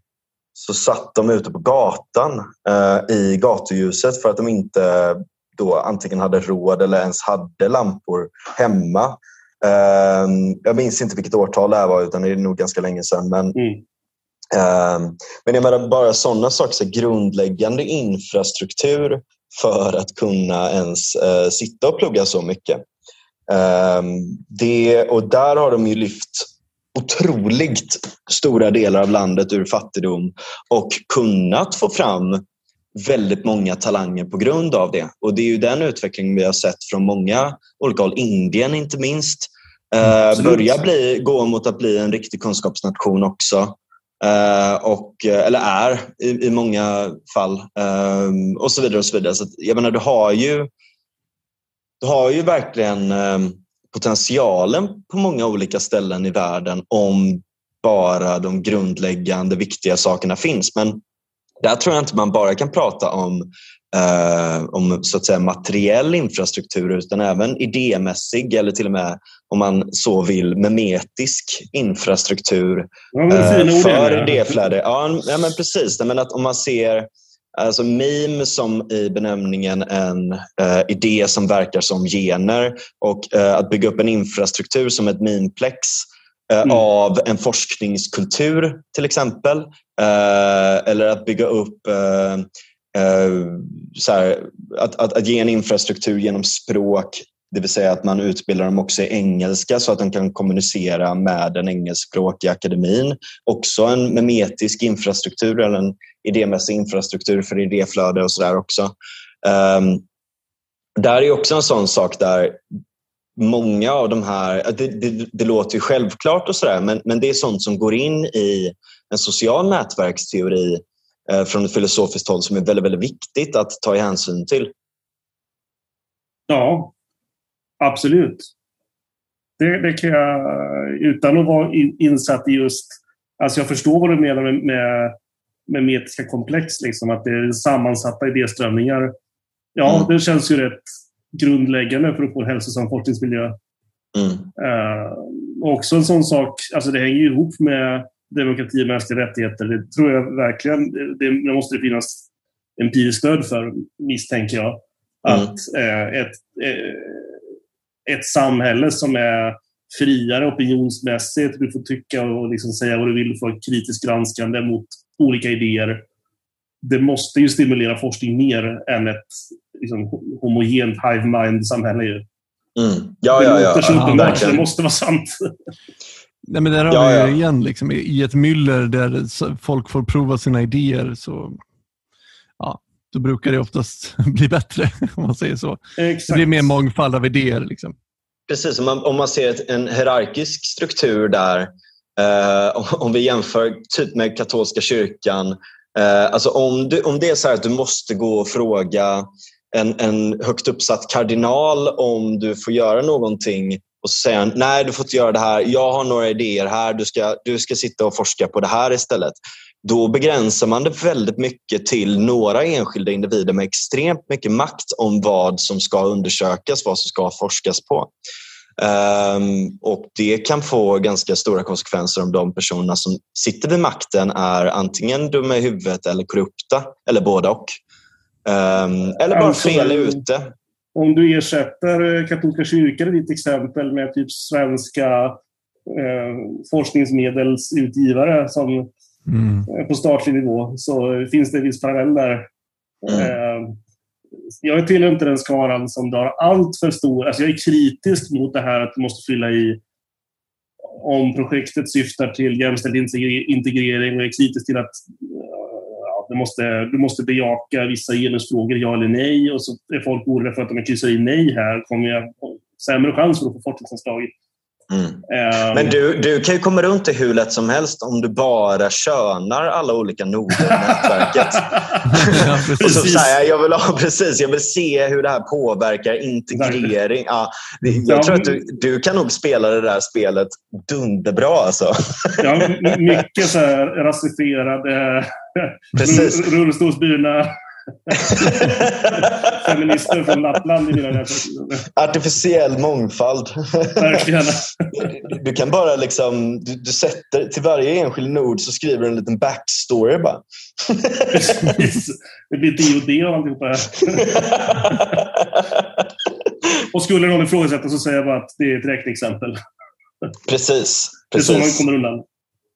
[SPEAKER 1] så satt de ute på gatan eh, i gatuljuset för att de inte då antingen hade råd eller ens hade lampor hemma. Eh, jag minns inte vilket årtal det här var utan det är nog ganska länge sedan. Men,
[SPEAKER 3] Mm.
[SPEAKER 1] eh, men jag menar bara sådana saker, så grundläggande infrastruktur för att kunna ens eh, sitta och plugga så mycket. Eh, det, och där har de ju lyft otroligt stora delar av landet ur fattigdom och kunnat få fram väldigt många talanger på grund av det. Och det är ju den utvecklingen vi har sett från många olika håll. Indien inte minst. Eh,
[SPEAKER 3] Absolut.
[SPEAKER 1] börjar bli, gå mot att bli en riktig kunskapsnation också. Eh, och, eller är i, i många fall. Eh, och så vidare. och så vidare. Så att, jag menar, du har ju, du har ju verkligen eh, potentialen på många olika ställen i världen om bara de grundläggande viktiga sakerna finns. Men där tror jag inte man bara kan prata om, eh, om så att säga, materiell infrastruktur utan även idémässig eller till och med om man så vill memetisk infrastruktur
[SPEAKER 3] Ja,
[SPEAKER 1] eh, för idéflöde. Ja, ja, men precis. Men att om man ser Alltså meme som i benämningen en eh, idé som verkar som gener och eh, att bygga upp en infrastruktur som ett memeplex eh,
[SPEAKER 3] Mm.
[SPEAKER 1] av en forskningskultur till exempel. Eh, eller att bygga upp eh, så här, att, att, att ge en infrastruktur genom språk det vill säga att man utbildar dem också i engelska så att de kan kommunicera med den engelskspråkiga akademin. Också en memetisk infrastruktur eller en idémässig infrastruktur för idéflöde och sådär också. Um, där är också en sån sak där många av de här, det, det, det låter ju självklart och sådär men, men det är sånt som går in i en social nätverksteori eh, från ett filosofiskt håll som är väldigt, väldigt viktigt att ta hänsyn till.
[SPEAKER 3] Ja, absolut. Det, det kan jag, utan att vara in, insatt i just... Alltså jag förstår vad du menar med, med, med metiska komplex, liksom, att det är sammansatta idéströmningar. Ja,
[SPEAKER 1] Mm.
[SPEAKER 3] det känns ju rätt grundläggande för att få en hälsosam forskningsmiljö.
[SPEAKER 1] Mm.
[SPEAKER 3] Uh, också en sån sak, alltså det hänger ju ihop med demokrati och mänskliga rättigheter. Det tror jag verkligen, det, det måste finnas empiriskt stöd för, misstänker jag.
[SPEAKER 1] Mm.
[SPEAKER 3] Att eh, ett, eh, ett samhälle som är friare opinionsmässigt, du får tycka och liksom säga vad du vill för kritiskt granskande mot olika idéer. Det måste ju stimulera forskning mer än ett liksom, homogent hive mind-samhälle.
[SPEAKER 1] Mm. Ja,
[SPEAKER 3] det
[SPEAKER 1] ja, ja.
[SPEAKER 3] låter så
[SPEAKER 2] ja,
[SPEAKER 3] uppenbart, så det måste vara sant.
[SPEAKER 2] Nej, men där har
[SPEAKER 1] Ja,
[SPEAKER 2] vi
[SPEAKER 1] ja.
[SPEAKER 2] igen, liksom, i- ett myller där folk får prova sina idéer så ja, då brukar det oftast bli bättre, om man säger så. Det
[SPEAKER 3] Exakt.
[SPEAKER 2] blir mer mångfald av idéer. Liksom.
[SPEAKER 1] Precis, om man, om man ser en hierarkisk struktur där, eh, om, vi jämför typ med katolska kyrkan. Eh, alltså om, du, om det är så här att du måste gå och fråga en, en högt uppsatt kardinal om du får göra någonting och så säger han nej du får inte göra det här, jag har några idéer här, du ska, du ska sitta och forska på det här istället. Då begränsar man det väldigt mycket till några enskilda individer med extremt mycket makt om vad som ska undersökas, vad som ska forskas på. Ehm, och Det kan få ganska stora konsekvenser om de personerna som sitter vid makten är antingen dumma i huvudet eller korrupta, eller båda och. Ehm, eller bara
[SPEAKER 3] Alltså,
[SPEAKER 1] fel ute.
[SPEAKER 3] Om du ersätter eh, katolska kyrkan i ditt exempel med typ svenska eh, forskningsmedelsutgivare som
[SPEAKER 2] Mm.
[SPEAKER 3] eh, på statlig nivå så finns det en viss parallell där.
[SPEAKER 1] Mm.
[SPEAKER 3] Eh, jag tillhör inte den skaran som drar allt för stor... Alltså jag är kritisk mot det här att du måste fylla i om projektet syftar till jämställd integre- integrering och är kritisk till att eh, ja, du, måste, du måste bejaka vissa genusfrågor, ja eller nej. Och så är folk oroliga för att om jag kryssar i nej här kommer jag sämre chans för att få forskningsanslag.
[SPEAKER 1] Mm. Men du, du kan ju komma runt det hur lätt som helst om du bara könar alla olika noder i nätverket.
[SPEAKER 2] Ja,
[SPEAKER 1] Och så
[SPEAKER 2] precis.
[SPEAKER 1] säger jag, vill ha, precis, jag vill se hur det här påverkar integrering. Ja, jag
[SPEAKER 3] Ja,
[SPEAKER 1] tror att du, du kan nog spela det där spelet dunderbra. Alltså.
[SPEAKER 3] Ja, mycket så här rasifierade,
[SPEAKER 1] Precis.
[SPEAKER 3] rull- rullstolsburna Feminister från Lappland i mina
[SPEAKER 1] Artificiell mångfald.
[SPEAKER 3] Verkligen.
[SPEAKER 1] Du kan bara liksom, du, du, sätter, till varje enskild nod så skriver du en liten backstory bara.
[SPEAKER 3] Precis. Det blir DOD av alltihopa. Och skulle någon ifrågasätta så säger jag bara att det är ett räkneexempel.
[SPEAKER 1] Precis.
[SPEAKER 3] Det är så man
[SPEAKER 1] precis.
[SPEAKER 3] kommer undan.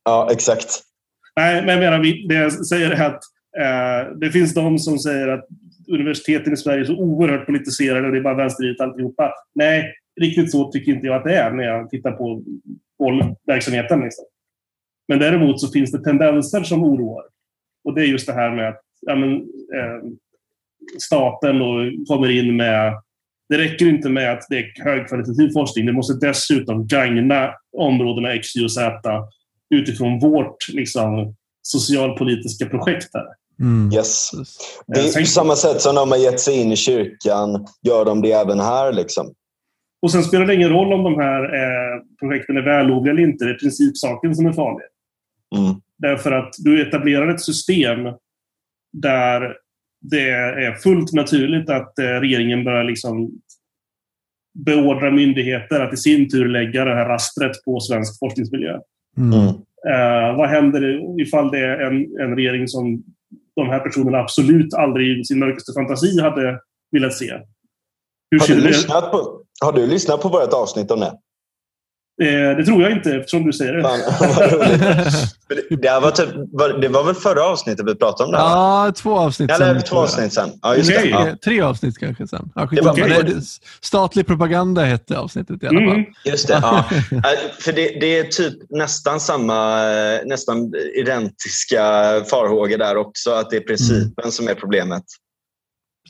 [SPEAKER 1] Ja, exakt.
[SPEAKER 3] Nej, men jag menar, det jag säger är att Eh, det finns de som säger att universiteten i Sverige är så oerhört politiserade och det är bara vänstervridet alltihopa. Nej, riktigt så tycker inte jag att det är när jag tittar på verksamheten. Liksom. Men däremot så finns det tendenser som oroar. Och det är just det här med att ja, men, eh, staten då kommer in med... Det räcker inte med att det är högkvalitativ forskning. Det måste dessutom gagna områdena X, Y och Z utifrån vårt liksom, socialpolitiska projekt här.
[SPEAKER 2] Mm.
[SPEAKER 1] Yes. Det är på samma sätt som de har gett sig in i kyrkan, gör de det även här. Liksom.
[SPEAKER 3] Och sen spelar det ingen roll om de här eh, projekten är vällovliga eller inte. Det är principsaken som är farlig.
[SPEAKER 1] Mm.
[SPEAKER 3] Därför att du etablerar ett system där det är fullt naturligt att eh, regeringen börjar liksom beordra myndigheter att i sin tur lägga det här rastret på svensk forskningsmiljö.
[SPEAKER 2] Mm.
[SPEAKER 1] Mm.
[SPEAKER 3] Eh, vad händer ifall det är en, en regering som de här personerna absolut aldrig i sin mörkaste fantasi hade velat se? Hur
[SPEAKER 1] Har, du lyssnat på, har du lyssnat på vårt avsnitt om det?
[SPEAKER 3] Eh, det tror jag inte eftersom du säger det.
[SPEAKER 1] Fan, Det, här var typ, det var väl förra avsnittet vi pratade om det? här?
[SPEAKER 2] Ja, två avsnitt
[SPEAKER 1] Eller
[SPEAKER 2] sen.
[SPEAKER 1] två avsnitt sen. Ja, just det. Ja.
[SPEAKER 2] Tre, avsnitt kanske sen. Ja,
[SPEAKER 1] Det var-
[SPEAKER 2] det, det, statlig propaganda hette avsnittet i alla fall.
[SPEAKER 3] Mm.
[SPEAKER 1] Just det, ja. För det, det är typ nästan samma, nästan identiska farhågor där också. Att det är principen som är problemet.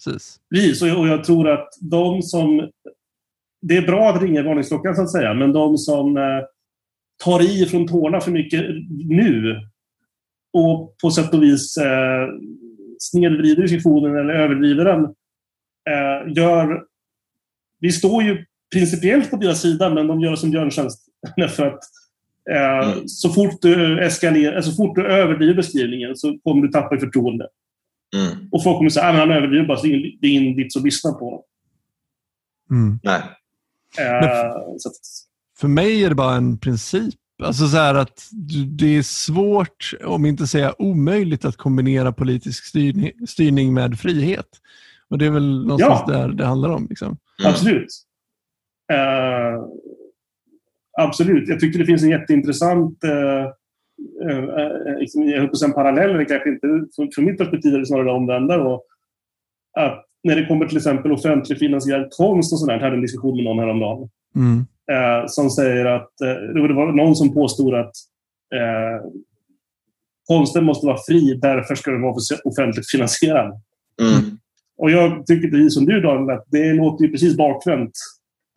[SPEAKER 2] Precis.
[SPEAKER 3] Precis, och jag, och jag tror att de som... Det är bra att ringa varningsklockan så att säga, men de som eh, tar i från tårna för mycket nu och på sätt och vis eh, snedvrider diskussionen eller överdriver den, eh, gör... Vi står ju principiellt på deras sida, men de gör oss en björntjänst. Därför att eh,
[SPEAKER 1] Mm.
[SPEAKER 3] så fort du eskalerar, så fort du överdriver beskrivningen så kommer du tappa i förtroende.
[SPEAKER 1] Mm.
[SPEAKER 3] Och folk kommer säga att han överdriver bara, så det är ingen- det är ingen vits att lyssna på honom.
[SPEAKER 2] Mm.
[SPEAKER 1] Nej.
[SPEAKER 3] Eh, så att,
[SPEAKER 2] För mig är det bara en princip. Alltså så här att det är svårt, om inte säga omöjligt, att kombinera politisk styrning, styrning med frihet. Och Det är väl någonstans
[SPEAKER 3] Ja.
[SPEAKER 2] där det handlar om. Liksom.
[SPEAKER 1] Mm.
[SPEAKER 3] Absolut. Eh, absolut. Jag tycker det finns en jätteintressant eh, eh, liksom, jag höll på att säga en parallell, eller kanske inte. Från, från mitt perspektiv är det snarare det omvända. Då. Att när det kommer till exempel offentlig finansierad konst och sådär, jag hade en diskussion med någon häromdagen.
[SPEAKER 2] Mm.
[SPEAKER 3] eh, som säger att eh, det var någon som påstod att eh, konsten måste vara fri, därför ska den vara offentligt finansierad.
[SPEAKER 1] Mm.
[SPEAKER 3] Och jag tycker precis som du Daniel, att det låter ju precis bakvänt.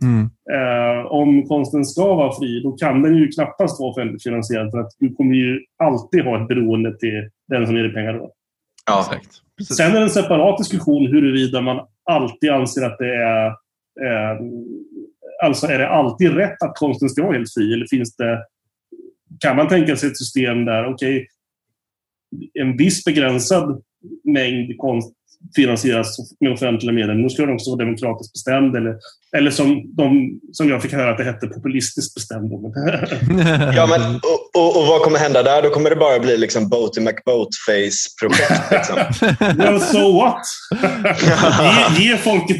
[SPEAKER 2] Mm.
[SPEAKER 3] Eh, om konsten ska vara fri, då kan den ju knappast vara offentligt finansierad. För att du kommer ju alltid ha ett beroende till den som ger dig pengar. Då.
[SPEAKER 1] Ja.
[SPEAKER 2] Exakt. Precis.
[SPEAKER 3] Sen är det en separat diskussion huruvida man alltid anser att det är... Eh, alltså är det alltid rätt att konsten ska vara helt fri? Eller finns det... Kan man tänka sig ett system där, okej, en viss begränsad mängd konst finansieras med offentliga medel. Nu ska den också vara demokratiskt bestämd. Eller, eller som, de, som jag fick höra att det hette populistiskt bestämd.
[SPEAKER 1] Ja, men, och, och, och vad kommer hända där? Då kommer det bara bli liksom Boaty McBoatface-projekt. Liksom.
[SPEAKER 3] well, so what? ge, ge folket.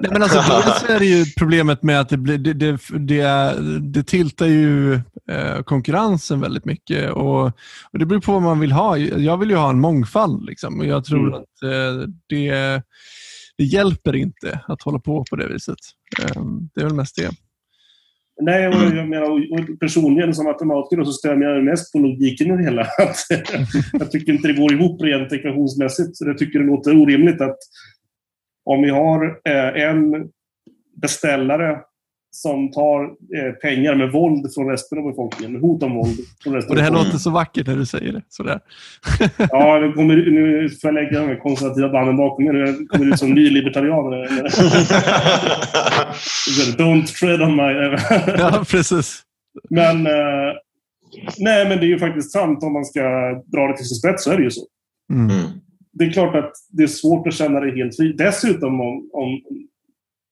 [SPEAKER 2] Nej, men alltså, dels är det ju problemet med att det, blir, det, det, det, det tiltar ju eh, konkurrensen väldigt mycket. Och, och Det beror på vad man vill ha. Jag vill ju ha en mångfald. Liksom, och Jag tror
[SPEAKER 3] Mm.
[SPEAKER 2] att eh, det, det hjälper inte att hålla på på det viset. Ehm, det är väl mest det.
[SPEAKER 3] Nej, och jag menar, och- personligen som matematiker så stämmer jag mest på logiken i det hela. Att, jag tycker inte det går ihop rent ekvationsmässigt. Så jag tycker det låter orimligt att om vi har eh, en beställare som tar eh, pengar med våld från resten av befolkningen, med hot om våld från resten
[SPEAKER 2] Och Det här låter så vackert när du säger det. Sådär.
[SPEAKER 3] Ja, det kommer, nu får jag lägga de konservativa banden bakom mig. Nu kommer ut som nylibertarianer. Don't tread on my...
[SPEAKER 2] Ja, precis.
[SPEAKER 3] Men, eh, nej, men det är ju faktiskt sant. Om man ska dra det till sin spets så är det ju så.
[SPEAKER 2] Mm.
[SPEAKER 1] Mm.
[SPEAKER 3] det är klart att det är svårt att känna det helt fri. Dessutom om, om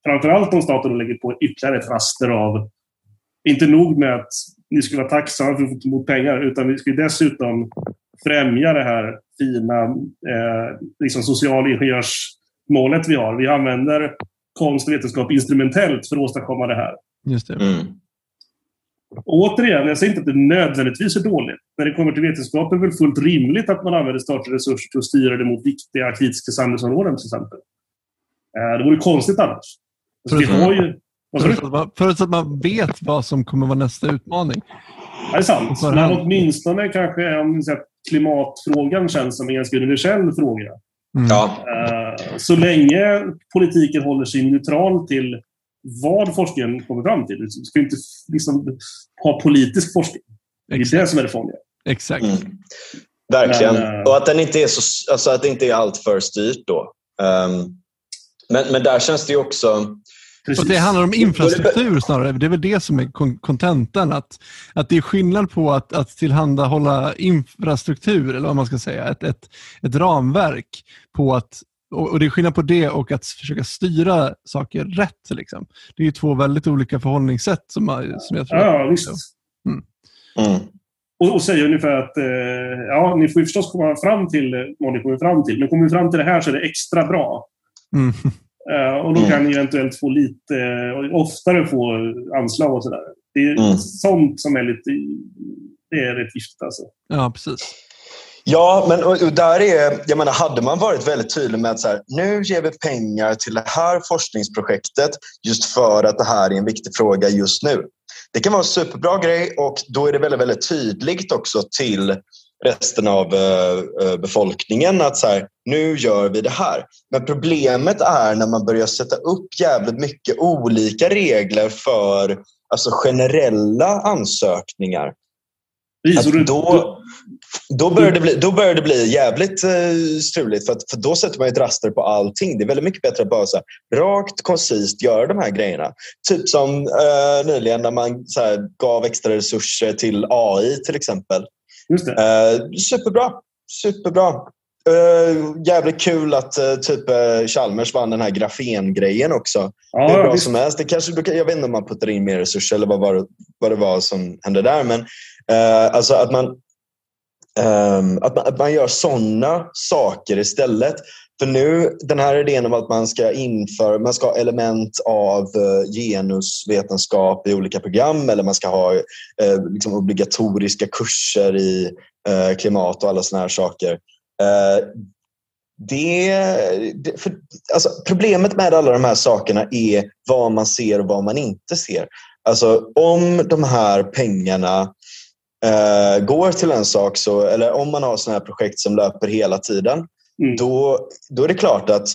[SPEAKER 3] framförallt om staten lägger på ytterligare ett raster av, inte nog med att ni skulle vara tacksamma för att få emot pengar, utan vi skulle dessutom främja det här fina eh, liksom socialingenjörsmålet vi har. Vi använder konst och vetenskap instrumentellt för att åstadkomma det här.
[SPEAKER 2] Just det.
[SPEAKER 1] Mm.
[SPEAKER 3] Och återigen, jag säger inte att det nödvändigtvis är dåligt. När det kommer till vetenskap är det väl fullt rimligt att man använder statliga resurser till att styra det mot viktiga kritiska samhällsområden till exempel. Eh, det vore konstigt annars. Alltså, vi har ju... Vad sa du?
[SPEAKER 2] Förutsatt att, man, förutsatt att man vet vad som kommer vara nästa utmaning.
[SPEAKER 3] Det är sant. Men åtminstone kanske klimatfrågan känns som en ganska universell fråga.
[SPEAKER 2] Mm.
[SPEAKER 1] Ja,
[SPEAKER 3] Eh, Så länge politiken håller sig neutral till vad forskningen kommer fram till. Vi ska inte liksom ha politisk forskning. Det är
[SPEAKER 2] Exakt.
[SPEAKER 3] det som är det farliga.
[SPEAKER 2] Exakt.
[SPEAKER 1] Mm. verkligen.
[SPEAKER 3] Men, eh,
[SPEAKER 1] Och att den inte är så, alltså att det inte är allt för styrt då. Um, men, men där känns det ju också...
[SPEAKER 3] Precis.
[SPEAKER 2] Och det handlar om infrastruktur snarare. Det är väl det som är kon- kontentan. Att, att det är skillnad på att, att tillhandahålla infrastruktur, eller vad man ska säga, ett, ett, ett ramverk. på att och Det är skillnad på det och att försöka styra saker rätt. Liksom. Det är ju två väldigt olika förhållningssätt som, man- som jag tror
[SPEAKER 3] Ja, visst.
[SPEAKER 1] Mm.
[SPEAKER 3] Och, och säga ungefär att eh, ja, ni får ju förstås komma fram till vad ni kommer fram till. Men kommer vi fram till det här så är det extra bra.
[SPEAKER 2] Mm.
[SPEAKER 3] Eh, och då
[SPEAKER 1] Mm.
[SPEAKER 3] kan ni eventuellt få lite oftare få anslag och sådär. Det är
[SPEAKER 1] Mm.
[SPEAKER 3] sånt som är lite... Det är rätt giftigt alltså.
[SPEAKER 2] Ja, precis.
[SPEAKER 1] Ja, men och, och där är, jag menar, hade man varit väldigt tydlig med att så här, nu ger vi pengar till det här forskningsprojektet just för att det här är en viktig fråga just nu. Det kan vara en superbra grej och då är det väldigt, väldigt tydligt också till resten av eh, eh, befolkningen att så här, nu gör vi det här. Men problemet är när man börjar sätta upp jävligt mycket olika regler för alltså generella ansökningar. Att
[SPEAKER 3] då,
[SPEAKER 1] då, börjar det bli, då börjar det bli jävligt eh, struligt för, att, för då sätter man ett raster på allting. Det är väldigt mycket bättre att bara så här, rakt, koncist göra de här grejerna. Typ som eh, nyligen när man så här, gav extra resurser till AI till exempel.
[SPEAKER 3] Just det.
[SPEAKER 1] Eh, superbra. Superbra. Eh, jävligt kul att eh, typ eh, Chalmers vann den här grafengrejen också. Hur
[SPEAKER 3] Ja,
[SPEAKER 1] bra
[SPEAKER 3] visst.
[SPEAKER 1] som helst. Det kanske, jag vet inte om man puttar in mer resurser eller vad, var det- vad det var som hände där. Men eh, alltså att man, ehm, att man, att man gör sådana saker istället. För nu, den här idén om att man ska införa, man ska ha element av eh, genusvetenskap i olika program eller man ska ha eh, liksom obligatoriska kurser i eh, klimat och alla såna här saker. Eh, det, det, för, alltså, problemet med alla de här sakerna är vad man ser och vad man inte ser. Alltså om de här pengarna eh, går till en sak, så, eller om man har sådana här projekt som löper hela tiden,
[SPEAKER 3] Mm.
[SPEAKER 1] då, då är det klart att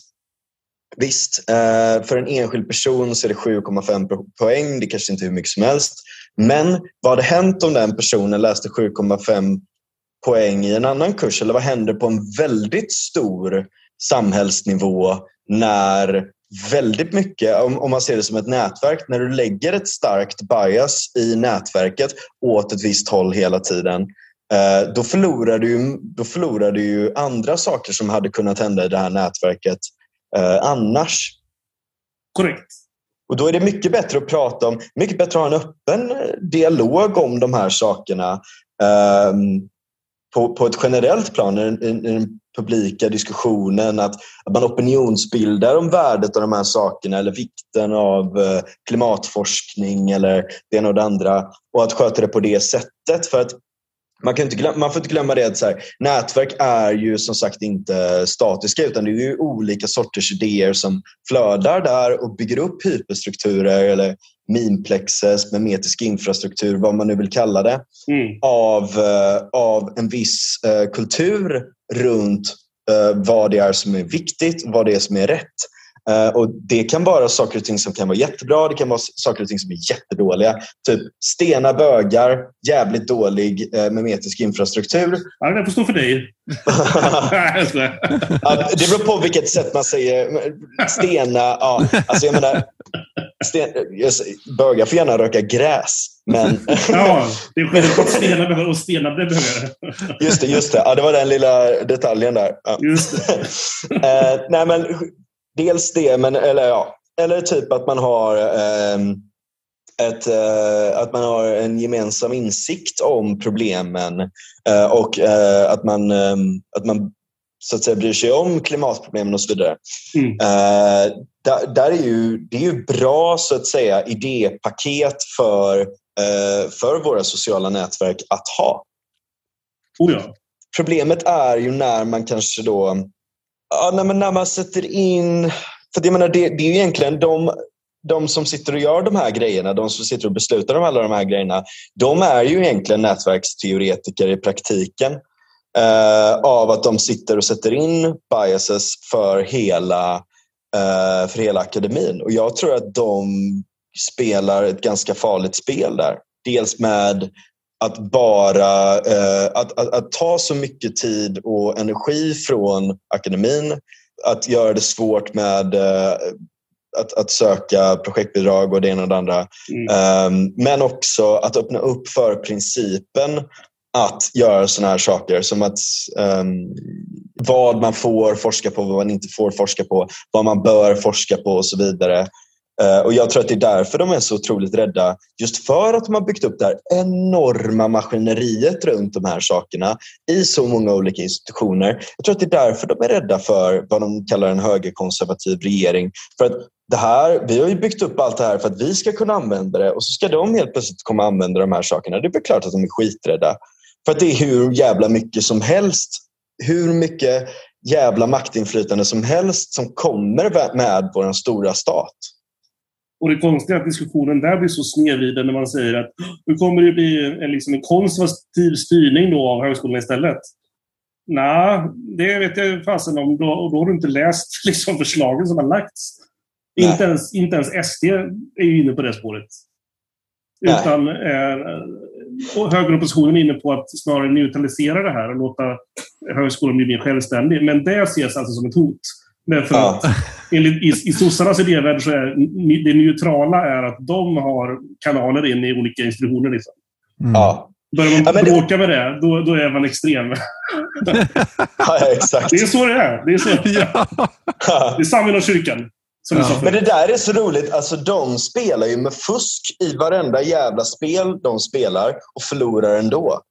[SPEAKER 1] visst, eh, för en enskild person så är det 7,5 poäng. Det kanske inte är hur mycket som helst. Men vad hade hänt om den personen läste 7,5 poäng i en annan kurs? Eller vad händer på en väldigt stor samhällsnivå när väldigt mycket, om, man ser det som ett nätverk, när du lägger ett starkt bias i nätverket åt ett visst håll hela tiden, då, förlorar du, då förlorar du ju andra saker som hade kunnat hända i det här nätverket eh, annars.
[SPEAKER 3] Korrekt.
[SPEAKER 1] Och då är det mycket bättre att prata om, mycket bättre att ha en öppen eh, dialog om de här sakerna ehm, på, på ett generellt plan, i den, i den publika diskussionen, att, att man opinionsbildar om värdet av de här sakerna eller vikten av eh, klimatforskning eller det ena och det andra och att sköta det på det sättet. För att man, kan inte glömma, man får inte glömma det att så här, nätverk är ju som sagt inte statiska utan det är ju olika sorters idéer som flödar där och bygger upp hyperstrukturer eller mimplexes, memetisk infrastruktur, vad man nu vill kalla det,
[SPEAKER 3] Mm.
[SPEAKER 1] av, eh, av en viss eh, kultur runt eh, vad det är som är viktigt, vad det är som är rätt. Eh, och Det kan vara saker och ting som kan vara jättebra, det kan vara saker och ting som är jättedåliga. Typ stena bögar, jävligt dålig eh, memetisk infrastruktur.
[SPEAKER 3] Ja, det får stå för dig.
[SPEAKER 1] Det beror på vilket sätt man säger. Stena, ja. Alltså jag menar, sten, bögar får gärna röka gräs. Men...
[SPEAKER 3] ja, det är skillnad på att stena behöver och stena behöver.
[SPEAKER 1] just det, just det. Ja, det var den lilla detaljen där. Ja.
[SPEAKER 3] Just det.
[SPEAKER 1] eh, nej, men dels det, men eller ja, eller typ att man har eh, ett, eh, att man har en gemensam insikt om problemen eh, och eh, att man, eh, att man så att säga, bryr sig om klimatproblemen och så vidare. Mm. Eh, där, där, är ju, det är ju bra så att säga idépaket för, eh, för våra sociala nätverk att ha.
[SPEAKER 3] Oh ja.
[SPEAKER 1] Problemet är ju när man kanske då ja, när, man, när man sätter in... För jag menar, det, det är ju egentligen de, de som sitter och gör de här grejerna, de som sitter och beslutar om alla de här grejerna, de är ju egentligen nätverksteoretiker i praktiken eh, av att de sitter och sätter in biases för hela, eh, för hela akademin. Och jag tror att de spelar ett ganska farligt spel där. Dels med att bara eh, att, att, att, ta så mycket tid och energi från akademin, att göra det svårt med eh, att, att söka projektbidrag och det ena och det andra. Mm. Um, men också att öppna upp för principen att göra sådana här saker som att um, vad man får forska på, vad man inte får forska på, vad man bör forska på och så vidare. Eh, och Jag tror att det är därför de är så otroligt rädda. Just för att de har byggt upp det här enorma maskineriet runt de här sakerna i så många olika institutioner. Jag tror att det är därför de är rädda för vad de kallar en högerkonservativ regering. För att det här, vi har ju byggt upp allt det här för att vi ska kunna använda det och så ska de helt plötsligt komma och använda de här sakerna. Det är väl klart att de är skiträdda. För att det är hur jävla mycket som helst, hur mycket jävla maktinflytande som helst som kommer med vår stora stat.
[SPEAKER 3] Och det konstiga är att diskussionen där blir så snedvriden när man säger att nu kommer det bli en, liksom en konservativ styrning då av högskolan istället. Nej, det vet jag fasen om. Då, och då har du inte läst liksom förslagen som har lagts. Inte ens, inte ens SD är ju inne på det spåret. Nej. Utan eh, högeroppositionen är inne på att snarare neutralisera det här och låta högskolan bli mer självständig. Men det ses alltså som ett hot. Därför ja. att enligt, i, i sossarnas idévärld så är det neutrala är att de har kanaler in i olika institutioner. Liksom.
[SPEAKER 1] Mm. Ja.
[SPEAKER 3] Börjar man ja, bråka med det, då, då är man extrem.
[SPEAKER 1] ja, exakt.
[SPEAKER 3] Det är så det är. Det är, så. Ja. Det är samma inom kyrkan.
[SPEAKER 1] Ja. Men det där är så roligt. Alltså, de spelar ju med fusk i varenda jävla spel de spelar och förlorar ändå.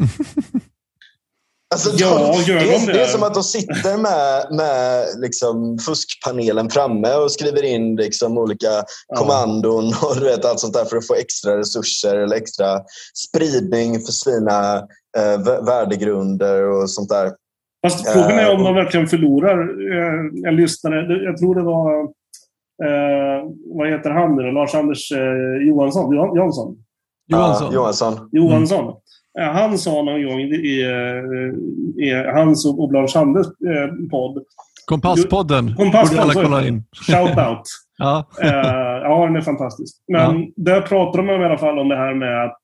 [SPEAKER 1] Alltså,
[SPEAKER 3] ja,
[SPEAKER 1] de,
[SPEAKER 3] gör
[SPEAKER 1] det,
[SPEAKER 3] de det?
[SPEAKER 1] det är som att de sitter med, med liksom fuskpanelen framme och skriver in liksom olika kommandon och du vet, allt sånt där för att få extra resurser eller extra spridning för sina eh, värdegrunder och sånt där.
[SPEAKER 3] Fast frågan är om de verkligen förlorar. Eh, jag lyssnade, jag tror det var, eh, vad heter han nu Lars-Anders eh, Johansson? Johansson?
[SPEAKER 1] Johansson. Johansson.
[SPEAKER 3] Johansson. Mm. Han sa någon gång i, i, i hans och Lars Anders podd.
[SPEAKER 2] Kompasspodden.
[SPEAKER 3] Kompasspodden.
[SPEAKER 2] alla kolla in.
[SPEAKER 3] Shout out.
[SPEAKER 2] ja.
[SPEAKER 3] ja, den är fantastisk. Men ja. där pratar de i alla fall om det här med att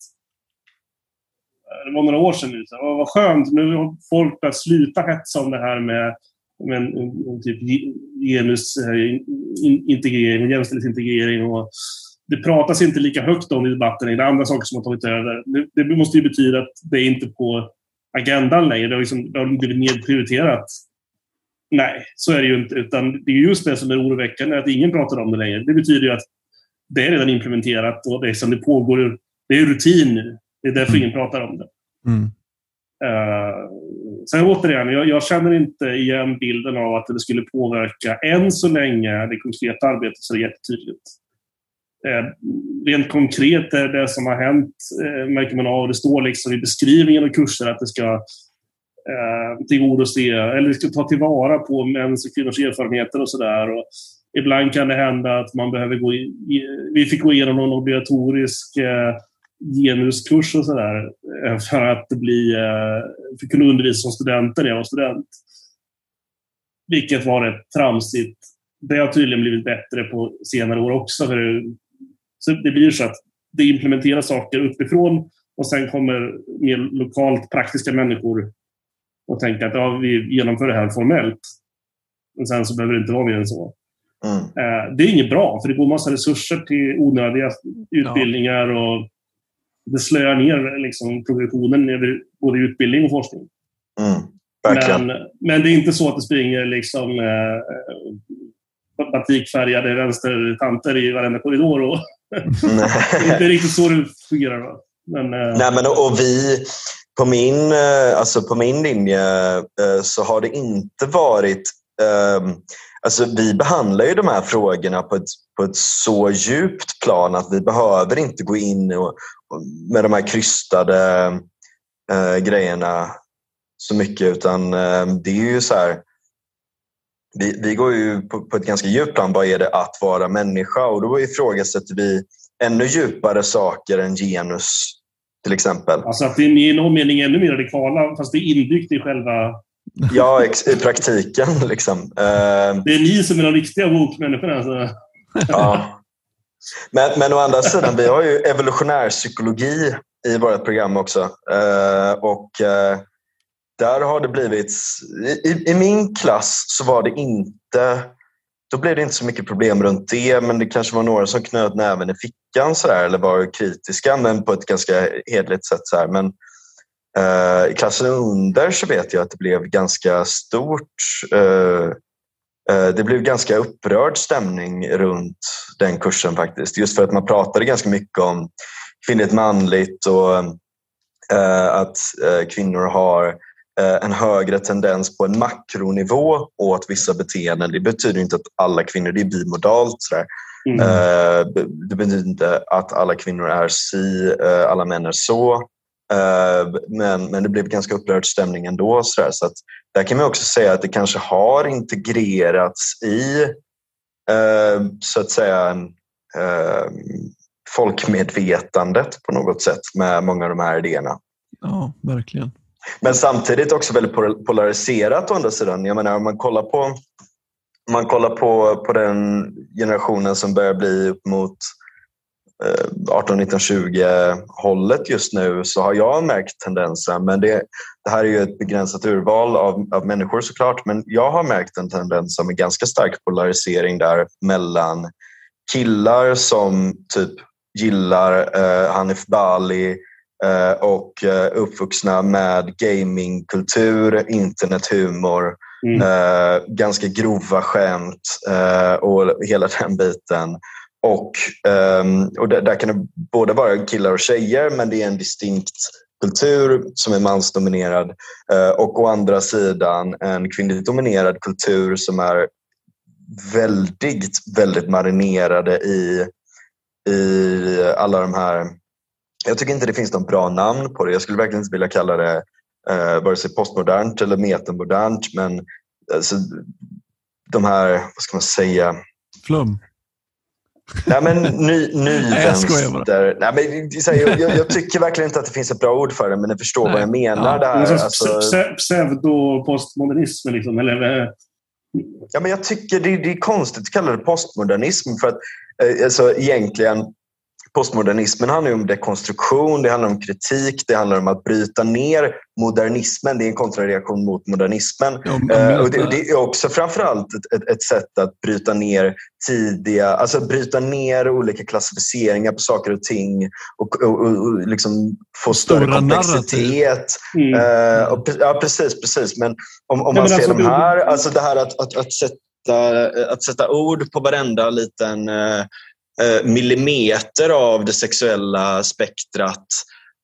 [SPEAKER 3] det var några år sedan nu. Så, vad skönt, nu har folk börjat sluta hetsa om det här med, med en, en, typ genusintegrering, jämställdhetsintegrering. Och det pratas inte lika högt om i debatten. Det är andra saker som har tagit över. Det, det måste ju betyda att det är inte på agendan längre. Det har, liksom, det har blivit nedprioriterat. Nej, så är det ju inte. Utan det är just det som är oroväckande, att ingen pratar om det längre. Det betyder ju att det är redan implementerat och det, som det pågår. Det är rutin nu. Det är därför mm. ingen pratar om det. Mm. Uh, sen återigen, jag, jag, känner inte igen bilden av att det skulle påverka än så länge det konkreta arbetet så jättetydligt. Eh, rent konkret är det som har hänt eh, märker man av. Det står liksom i beskrivningen av kurser att det ska eh, tillgodose eller det ska ta tillvara på mäns och kvinnors erfarenheter och sådär. Ibland kan det hända att man behöver gå i, vi fick gå igenom någon obligatorisk genuskurs och sådär för att bli, för att kunna undervisa som studenter när jag var student. Vilket var rätt tramsigt. Det har tydligen blivit bättre på senare år också. För så det blir så att det implementeras saker uppifrån och sen kommer mer lokalt praktiska människor och tänker att ja, vi genomför det här formellt. Men sen så behöver det inte vara mer än så. Mm. Eh, det är inget bra, för det går massa resurser till onödiga utbildningar och det slöar ner liksom, progressionen över både utbildning och forskning.
[SPEAKER 1] Mm,
[SPEAKER 3] men, men det är inte så att det springer liksom, eh, batikfärgade vänstertanter i varenda korridor. Och det är inte riktigt så det fungerar. Va?
[SPEAKER 1] Men, eh, Nej, men och vi, på min, eh, alltså på min linje eh, så har det inte varit ehm, Alltså vi behandlar ju de här frågorna på ett, på ett så djupt plan att vi behöver inte gå in och, med de här krystade grejerna så mycket utan äh, det är ju så här vi, vi går ju på, på, ett ganska djupt plan. Vad är det att vara människa? Och då ifrågasätter vi ännu djupare saker än genus till exempel.
[SPEAKER 3] Alltså att det är i någon mening ännu mer radikala, fast det är inbyggt i själva...
[SPEAKER 1] Ja, i praktiken liksom.
[SPEAKER 3] Uh, det är ni som är de riktiga woke-människorna. Alltså.
[SPEAKER 1] ja. Men, men å andra sidan, vi har ju evolutionär psykologi i vårt program också. Uh, och uh, där har det blivit... I, I, min klass så var det inte... Då blev det inte så mycket problem runt det, men det kanske var några som knöt näven i fickan så där, eller var kritiska, men på ett ganska hedligt sätt. Så här. Men eh, i klassen under så vet jag att det blev ganska stort... Eh, eh det blev ganska upprörd stämning runt den kursen faktiskt. Just för att man pratade ganska mycket om kvinnligt manligt och eh, att eh, kvinnor har Eh, en högre tendens på en makronivå åt vissa beteenden. Det betyder inte att alla kvinnor, det är bimodalt. Mm. Eh, det betyder inte att alla kvinnor är si, eh, alla män är så. Men, men det blev ganska upprörd stämning ändå. Så där. Så att där kan man också säga att det kanske har integrerats i så att säga folkmedvetandet på något sätt med många av de här idéerna.
[SPEAKER 2] Ja, verkligen.
[SPEAKER 1] Men samtidigt också väldigt polariserat å andra sidan. Jag menar, om man kollar på, om man kollar på, på den generationen som börjar bli upp mot 18, 19, 20 hållet just nu så har jag märkt tendensen. Men det, det här är ju ett begränsat urval av, av människor såklart. Men jag har märkt en tendens som är ganska stark polarisering där mellan killar som typ gillar eh, Hanif Bali och eh, uppvuxna med gamingkultur, internethumor, mm. Eh, ganska grova skämt och hela den biten. Och, ehm, och där, där kan det både vara killar och tjejer men det är en distinkt kultur som är mansdominerad och å andra sidan en kvinnligt dominerad kultur som är väldigt, väldigt marinerade i, i alla de här jag tycker inte det finns något bra namn på det. Jag skulle verkligen inte vilja kalla det eh, vare sig postmodernt eller metamodernt. Men alltså, de här, vad ska man säga?
[SPEAKER 2] Flum?
[SPEAKER 1] Nej men ny, ny Nej, vänster. Nej, men, jag, jag, jag, tycker verkligen inte att det finns ett bra ord för det men ni förstår Nej. vad jag menar. Ja. Det här,
[SPEAKER 3] alltså... Pseudo-postmodernism liksom, eller?
[SPEAKER 1] Ja, men jag tycker det, det är konstigt att kalla det postmodernism för att eh, alltså, egentligen postmodernismen handlar om dekonstruktion, det handlar om kritik, det handlar om att bryta ner modernismen. Det är en kontrareaktion mot modernismen. Ja, och det, det, är också framförallt ett, ett, ett sätt att bryta ner tidiga, alltså bryta ner olika klassificeringar på saker och ting och, och, och, liksom få större Stora komplexitet. Mm. Uh, och, ja, precis, precis. Men om, om Nej, man ser alltså, de här, alltså det här att, att, att, sätta, att sätta ord på varenda liten Eh, millimeter av det sexuella spektrat,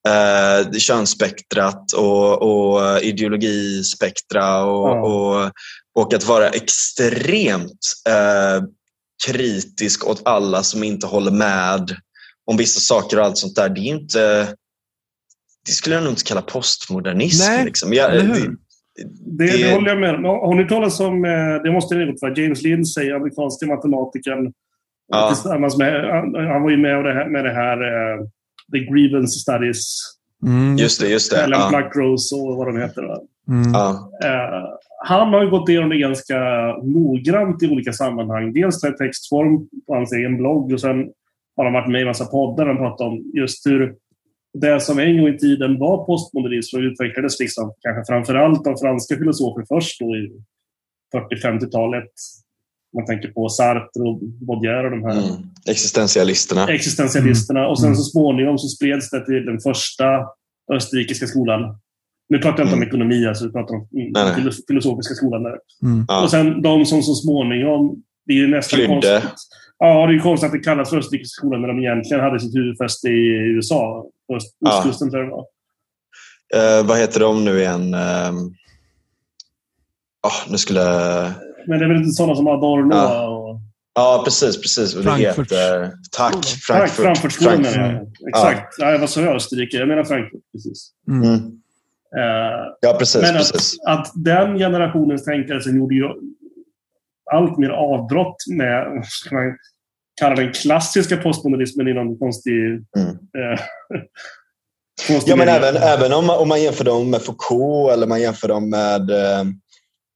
[SPEAKER 1] eh, könsspektrat och, och ideologispektra och, mm. och, och, att vara extremt eh, kritisk åt alla som inte håller med om vissa saker och allt sånt där. Det är inte... Det skulle jag nog inte kalla postmodernism.
[SPEAKER 2] Nej,
[SPEAKER 1] liksom.
[SPEAKER 2] Jag, det,
[SPEAKER 3] det, det, det håller jag med om. Har ni talat om, eh, det måste ni vara, James Lindsay, amerikanska matematikern Ja. Tillsammans med, han var ju med det här, med det här uh, The Grievance Studies.
[SPEAKER 1] Mm. Just det, just det.
[SPEAKER 3] Ellen ja. Pluckrose och vad de heter. Mm. Ja. Uh, han har ju gått igenom det ganska noggrant i olika sammanhang. Dels i textform på hans egen blogg och sen har han varit med i en massa poddar och pratat om just hur det som en gång i tiden var postmodernism och utvecklades liksom, kanske framför allt av franska filosofer först då i 40-50-talet Man tänker på Sartre och Baudelaire och de här
[SPEAKER 1] Mm. Existentialisterna.
[SPEAKER 3] existentialisterna. Och sen
[SPEAKER 2] Mm.
[SPEAKER 3] så småningom så spreds det till den första österrikiska skolan. Nu pratar jag inte om
[SPEAKER 1] Mm.
[SPEAKER 3] ekonomi, alltså, vi pratar om mm,
[SPEAKER 1] Nej, nej.
[SPEAKER 3] filo- filosofiska skolan. Där.
[SPEAKER 2] Mm.
[SPEAKER 3] Och sen de som så småningom... Det är ju nästan
[SPEAKER 1] Flydde.
[SPEAKER 3] konstigt. Ja, det är ju konstigt att det kallas för österrikiska skolan när de egentligen hade sitt huvudfäste i USA. På öst-
[SPEAKER 1] Ja.
[SPEAKER 3] ostkusten tror jag det var.
[SPEAKER 1] Eh, vad heter de nu igen? Uh, nu skulle...
[SPEAKER 3] Men det är väl inte sådana som Adorno
[SPEAKER 1] Ja.
[SPEAKER 3] och...
[SPEAKER 1] Ja, precis. precis. Och Det
[SPEAKER 2] Frankfurt.
[SPEAKER 1] heter... Tack. Frankfurt.
[SPEAKER 3] Frankfurtskolan
[SPEAKER 1] Frankfurt.
[SPEAKER 3] jag. Exakt. Ja. vad sa jag? Österrike? Jag menar Frankfurt. Precis.
[SPEAKER 2] Mm.
[SPEAKER 3] Eh,
[SPEAKER 1] Ja, precis.
[SPEAKER 3] Men att,
[SPEAKER 1] precis.
[SPEAKER 3] att den generationens tänkare sen gjorde ju allt mer avbrott med, vad ska man kalla den klassiska postmodernismen i någon konstig...
[SPEAKER 1] Mm.
[SPEAKER 3] Konstig
[SPEAKER 1] Ja, men även, även om, man, om man jämför dem med Foucault eller man jämför dem med eh,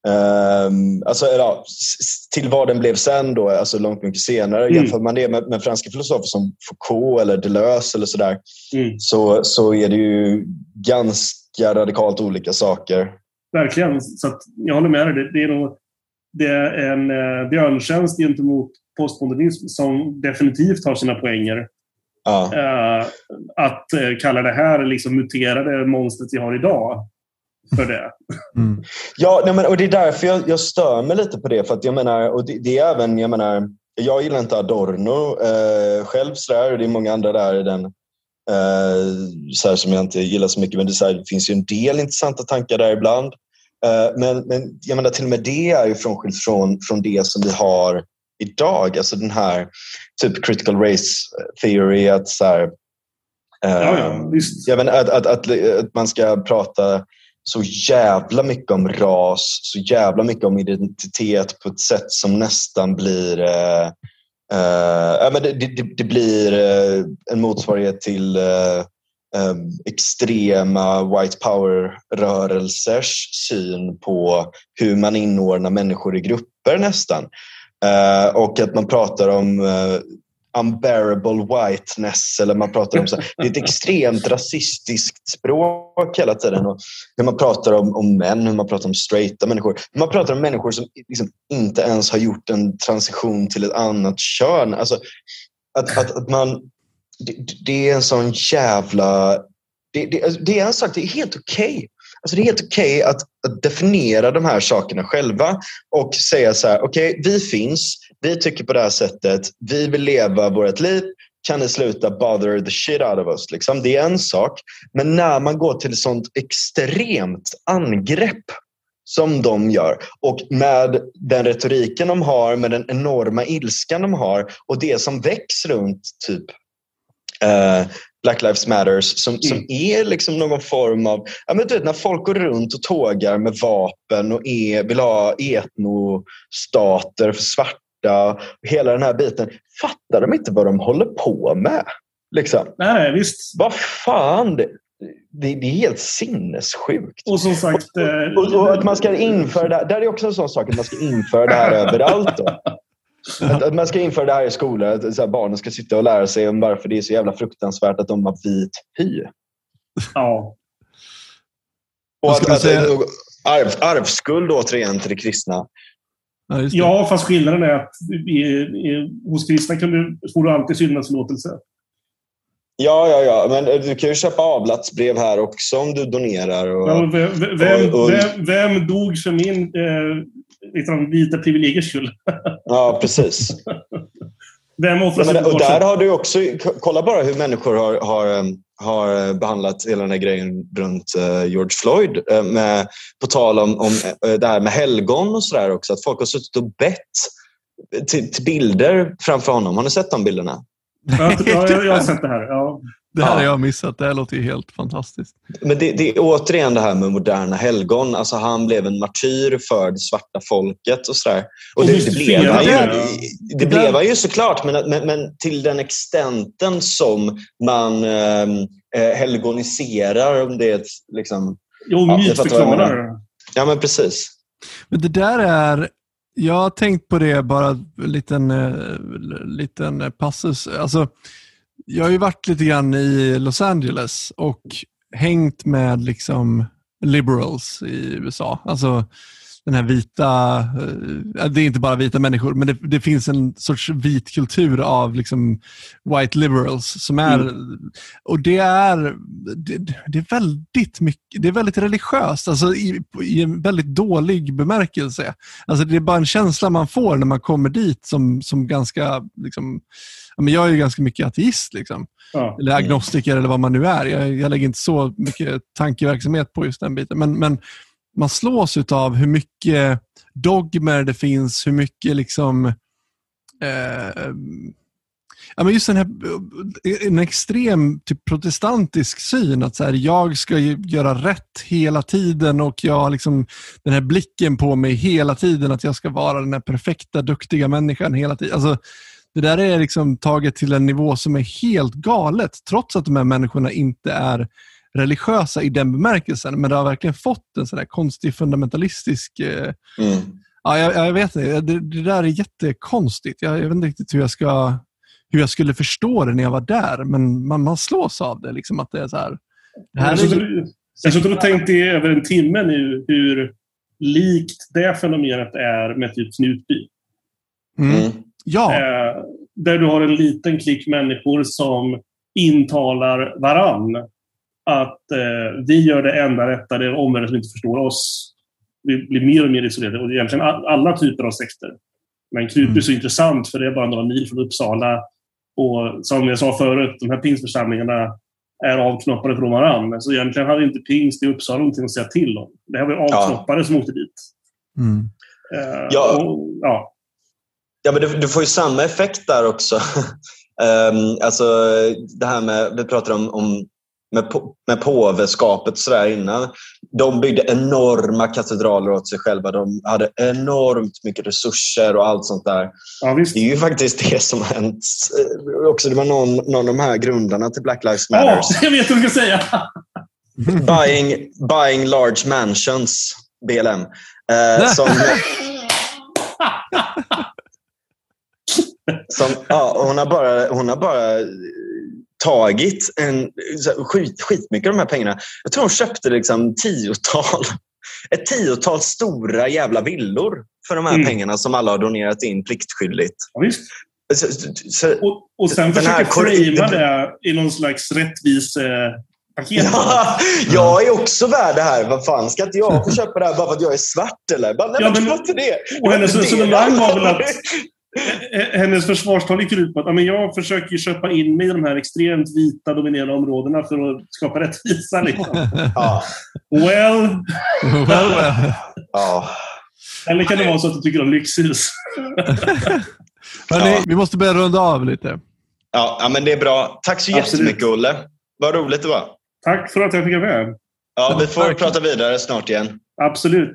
[SPEAKER 1] eh, alltså, ja, till vad den blev sen då, alltså långt mycket senare.
[SPEAKER 3] Mm.
[SPEAKER 1] Jämför man det med, med franska filosofer som Foucault eller Deleuze eller sådär
[SPEAKER 3] Mm,
[SPEAKER 1] så, så är det ju ganska radikalt olika saker.
[SPEAKER 3] verkligen. Så att jag håller med dig. Det, det är nog det är en eh, björntjänst gentemot postmodernism som definitivt har sina poänger.
[SPEAKER 1] Ja.
[SPEAKER 3] Eh, att eh, kalla det här liksom muterade monstret vi har idag för det.
[SPEAKER 2] Mm.
[SPEAKER 1] Ja, nej, men, och det är därför jag, jag stör mig lite på det. För att jag menar, och det, det är även, jag menar, jag gillar inte Adorno eh, själv sådär, och det är många andra där i den eh, så här, som jag inte gillar så mycket. Men det, är så här, det finns ju en del intressanta tankar där ibland. Eh, men, men jag menar, till och med det är ju frånskilt från, från det som vi har idag. Alltså den här typ critical race theory. Att så här, eh,
[SPEAKER 3] Ja, ja, visst.
[SPEAKER 1] jag menar, att, att, att, att man ska prata så jävla mycket om ras, så jävla mycket om identitet på ett sätt som nästan blir eh, eh, det, det, det blir eh, en motsvarighet till eh, eh, extrema white power-rörelsers syn på hur man inordnar människor i grupper nästan. Eh, och att man pratar om eh, unbearable whiteness eller man pratar om så, det är ett extremt rasistiskt språk hela tiden. Och hur man pratar om, om män, hur man pratar om straighta människor. Hur man pratar om människor som liksom inte ens har gjort en transition till ett annat kön. Alltså, att, att, att man, det, det är en sån jävla... Det, det, alltså, det är en sak, det är helt okej. Alltså det är helt okej att, att definiera de här sakerna själva och säga så här, okej, vi finns, vi tycker på det här sättet, vi vill leva vårt liv, kan ni sluta bother the shit out of us? Liksom. Det är en sak. Men när man går till sånt extremt angrepp som de gör och med den retoriken de har, med den enorma ilskan de har och det som väcks runt typ eh, Black Lives Matters som, som är liksom någon form av... Ja, men du vet, när folk går runt och tågar med vapen och är, vill ha etnostater för svarta och hela den här biten. Fattar de inte vad de håller på med? Liksom.
[SPEAKER 3] Nej, visst.
[SPEAKER 1] Vad fan? Det, det, det är helt sinnessjukt.
[SPEAKER 3] Och som sagt... eh,
[SPEAKER 1] Och, och att man ska införa det här, där är också en sån sak att man ska införa det här överallt. Då. Att, att man ska införa det här i skolor, att så här, barnen ska sitta och lära sig om varför det är så jävla fruktansvärt att de har vit hy.
[SPEAKER 3] Ja.
[SPEAKER 1] Och att, att,
[SPEAKER 2] säga?
[SPEAKER 1] arv, arvskuld återigen till det kristna.
[SPEAKER 2] Ja,
[SPEAKER 3] ja, fast skillnaden är att i, i, hos kristna kan du, får du alltid syndadsförlåtelse.
[SPEAKER 1] Ja, ja, ja, men du kan ju köpa avlatsbrev här också om du donerar. Och,
[SPEAKER 3] Ja, vem, vem,
[SPEAKER 1] och- och-
[SPEAKER 3] vem, vem dog för min eh, liksom, vita privilegiers skull?
[SPEAKER 1] ja, precis.
[SPEAKER 3] Vem
[SPEAKER 1] Ja,
[SPEAKER 3] offrar
[SPEAKER 1] men,
[SPEAKER 3] på
[SPEAKER 1] och där har du också, kolla bara hur människor har, har, em, har behandlat hela den här grejen runt eh, George Floyd. eh, Med, på tal om, om eh, det här med helgon och sådär också. Att folk har suttit och bett till, till bilder framför honom. Har ni sett de bilderna?
[SPEAKER 3] Ja, ja, jag, jag har sett det här. Ja.
[SPEAKER 2] Det här
[SPEAKER 1] Ja.
[SPEAKER 2] har jag missat. Det här låter ju helt fantastiskt.
[SPEAKER 1] Men det, det är återigen det här med moderna helgon. Alltså han blev en martyr för det svarta folket och sådär. Och
[SPEAKER 3] Och
[SPEAKER 1] det, det blev han ju,
[SPEAKER 3] det.
[SPEAKER 1] det blev han ju såklart, men, men, men till den extenten som man ehm, eh, helgoniserar, om det är ett, liksom,
[SPEAKER 3] Jo,
[SPEAKER 1] Ja,
[SPEAKER 3] mytförklarar.
[SPEAKER 1] ja men precis.
[SPEAKER 2] Men det där är... Jag har tänkt på det, bara en liten, eh, liten passus. Alltså, jag har ju varit lite grann i Los Angeles och hängt med liksom liberals i USA. Alltså den här vita, eh, det är inte bara vita människor, men det, det finns en sorts vit kultur av liksom white liberals som är, mm. och det är, det, det, är väldigt mycket, det är väldigt religiöst, alltså i, i, en väldigt dålig bemärkelse. Alltså det är bara en känsla man får när man kommer dit som, som ganska, liksom, men jag är ju ganska mycket ateist, liksom. Ja. eller agnostiker eller vad man nu är. Jag, jag lägger inte så mycket tankeverksamhet på just den biten. Men, men man slås av hur mycket dogmer det finns, hur mycket liksom eh, ja, men just den här, en extrem typ protestantisk syn, att så här, jag ska göra rätt hela tiden och jag har liksom den här blicken på mig hela tiden, att jag ska vara den här perfekta, duktiga människan hela tiden. Alltså, det där är liksom taget till en nivå som är helt galet, trots att de här människorna inte är religiösa i den bemärkelsen. Men det har verkligen fått en sån här konstig fundamentalistisk... Eh, mm. Ja, jag, jag, vet inte. Det, det, där är jättekonstigt. Jag, jag vet inte riktigt hur jag, ska, hur jag skulle förstå det när jag var där, men man, man slås av det. Liksom, att det är så här, det här
[SPEAKER 3] jag har suttit och tänkt i över en timme nu hur likt det fenomenet är med typ Knutby.
[SPEAKER 2] Mm. Ja.
[SPEAKER 3] Eh, där du har en liten klick människor som intalar varann att eh, vi gör det enda rätta, det är omvärlden som inte förstår oss. Vi blir mer och mer isolerade. Och egentligen alla typer av sekter. Men Knutby mm. är så intressant för det är bara några mil från Uppsala. Och som jag sa förut, de här pingstförsamlingarna är avknoppade från varandra. Så egentligen hade inte pingst i Uppsala någonting att säga till om. Det här var avknoppade ja. som åkte dit.
[SPEAKER 2] Mm.
[SPEAKER 1] Uh, ja. Och, ja. Ja, men du, du, får ju samma effekt där också. um, alltså det här med, vi pratade om, om med, med påveskapet sådär innan. De byggde enorma katedraler åt sig själva. De hade enormt mycket resurser och allt sånt där.
[SPEAKER 3] Ja,
[SPEAKER 1] det är ju faktiskt det som har hänt. Eh, också, det var någon, någon av de här grundarna till Black Lives Matter.
[SPEAKER 3] Oh, jag vet vad du ska säga!
[SPEAKER 1] buying, buying large mansions, BLM. Eh, som, som, ja, hon, har bara, hon har bara tagit en, skit, skitmycket av de här pengarna. Jag tror hon köpte liksom tiotal, ett tiotal stora jävla villor för de här mm. pengarna som alla har donerat in pliktskyldigt.
[SPEAKER 3] Ja. Så, så, och, och sen försöka framea det i någon slags rättvis eh.
[SPEAKER 1] Ja, jag är också värd det här. Vad fan, ska inte jag få köpa det här bara för att jag är svart eller? Bara, nej, ja, men, men det.
[SPEAKER 3] Och hennes resonemang var väl att hennes försvarstal gick ut på att jag försöker köpa in mig i de här extremt vita dominerande områdena för att skapa rättvisa. Liksom.
[SPEAKER 1] Ja.
[SPEAKER 3] Well.
[SPEAKER 2] well, well.
[SPEAKER 1] Ja.
[SPEAKER 3] Eller kan det vara så att du tycker om lyxhus?
[SPEAKER 2] Hörrni, ja. vi måste börja runda av lite.
[SPEAKER 1] Ja, ja men det är bra. Tack så Absolut. jättemycket, Olle. Vad roligt det var.
[SPEAKER 3] Tack för att jag fick vara med.
[SPEAKER 1] Ja, vi får Tack. prata vidare snart igen.
[SPEAKER 3] Absolut.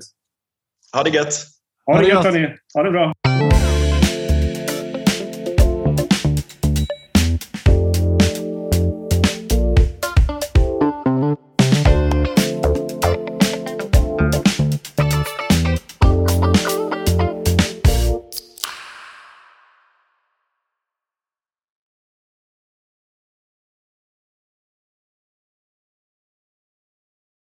[SPEAKER 1] Ha det gött.
[SPEAKER 3] Ha det gött, hörni. Ha det bra.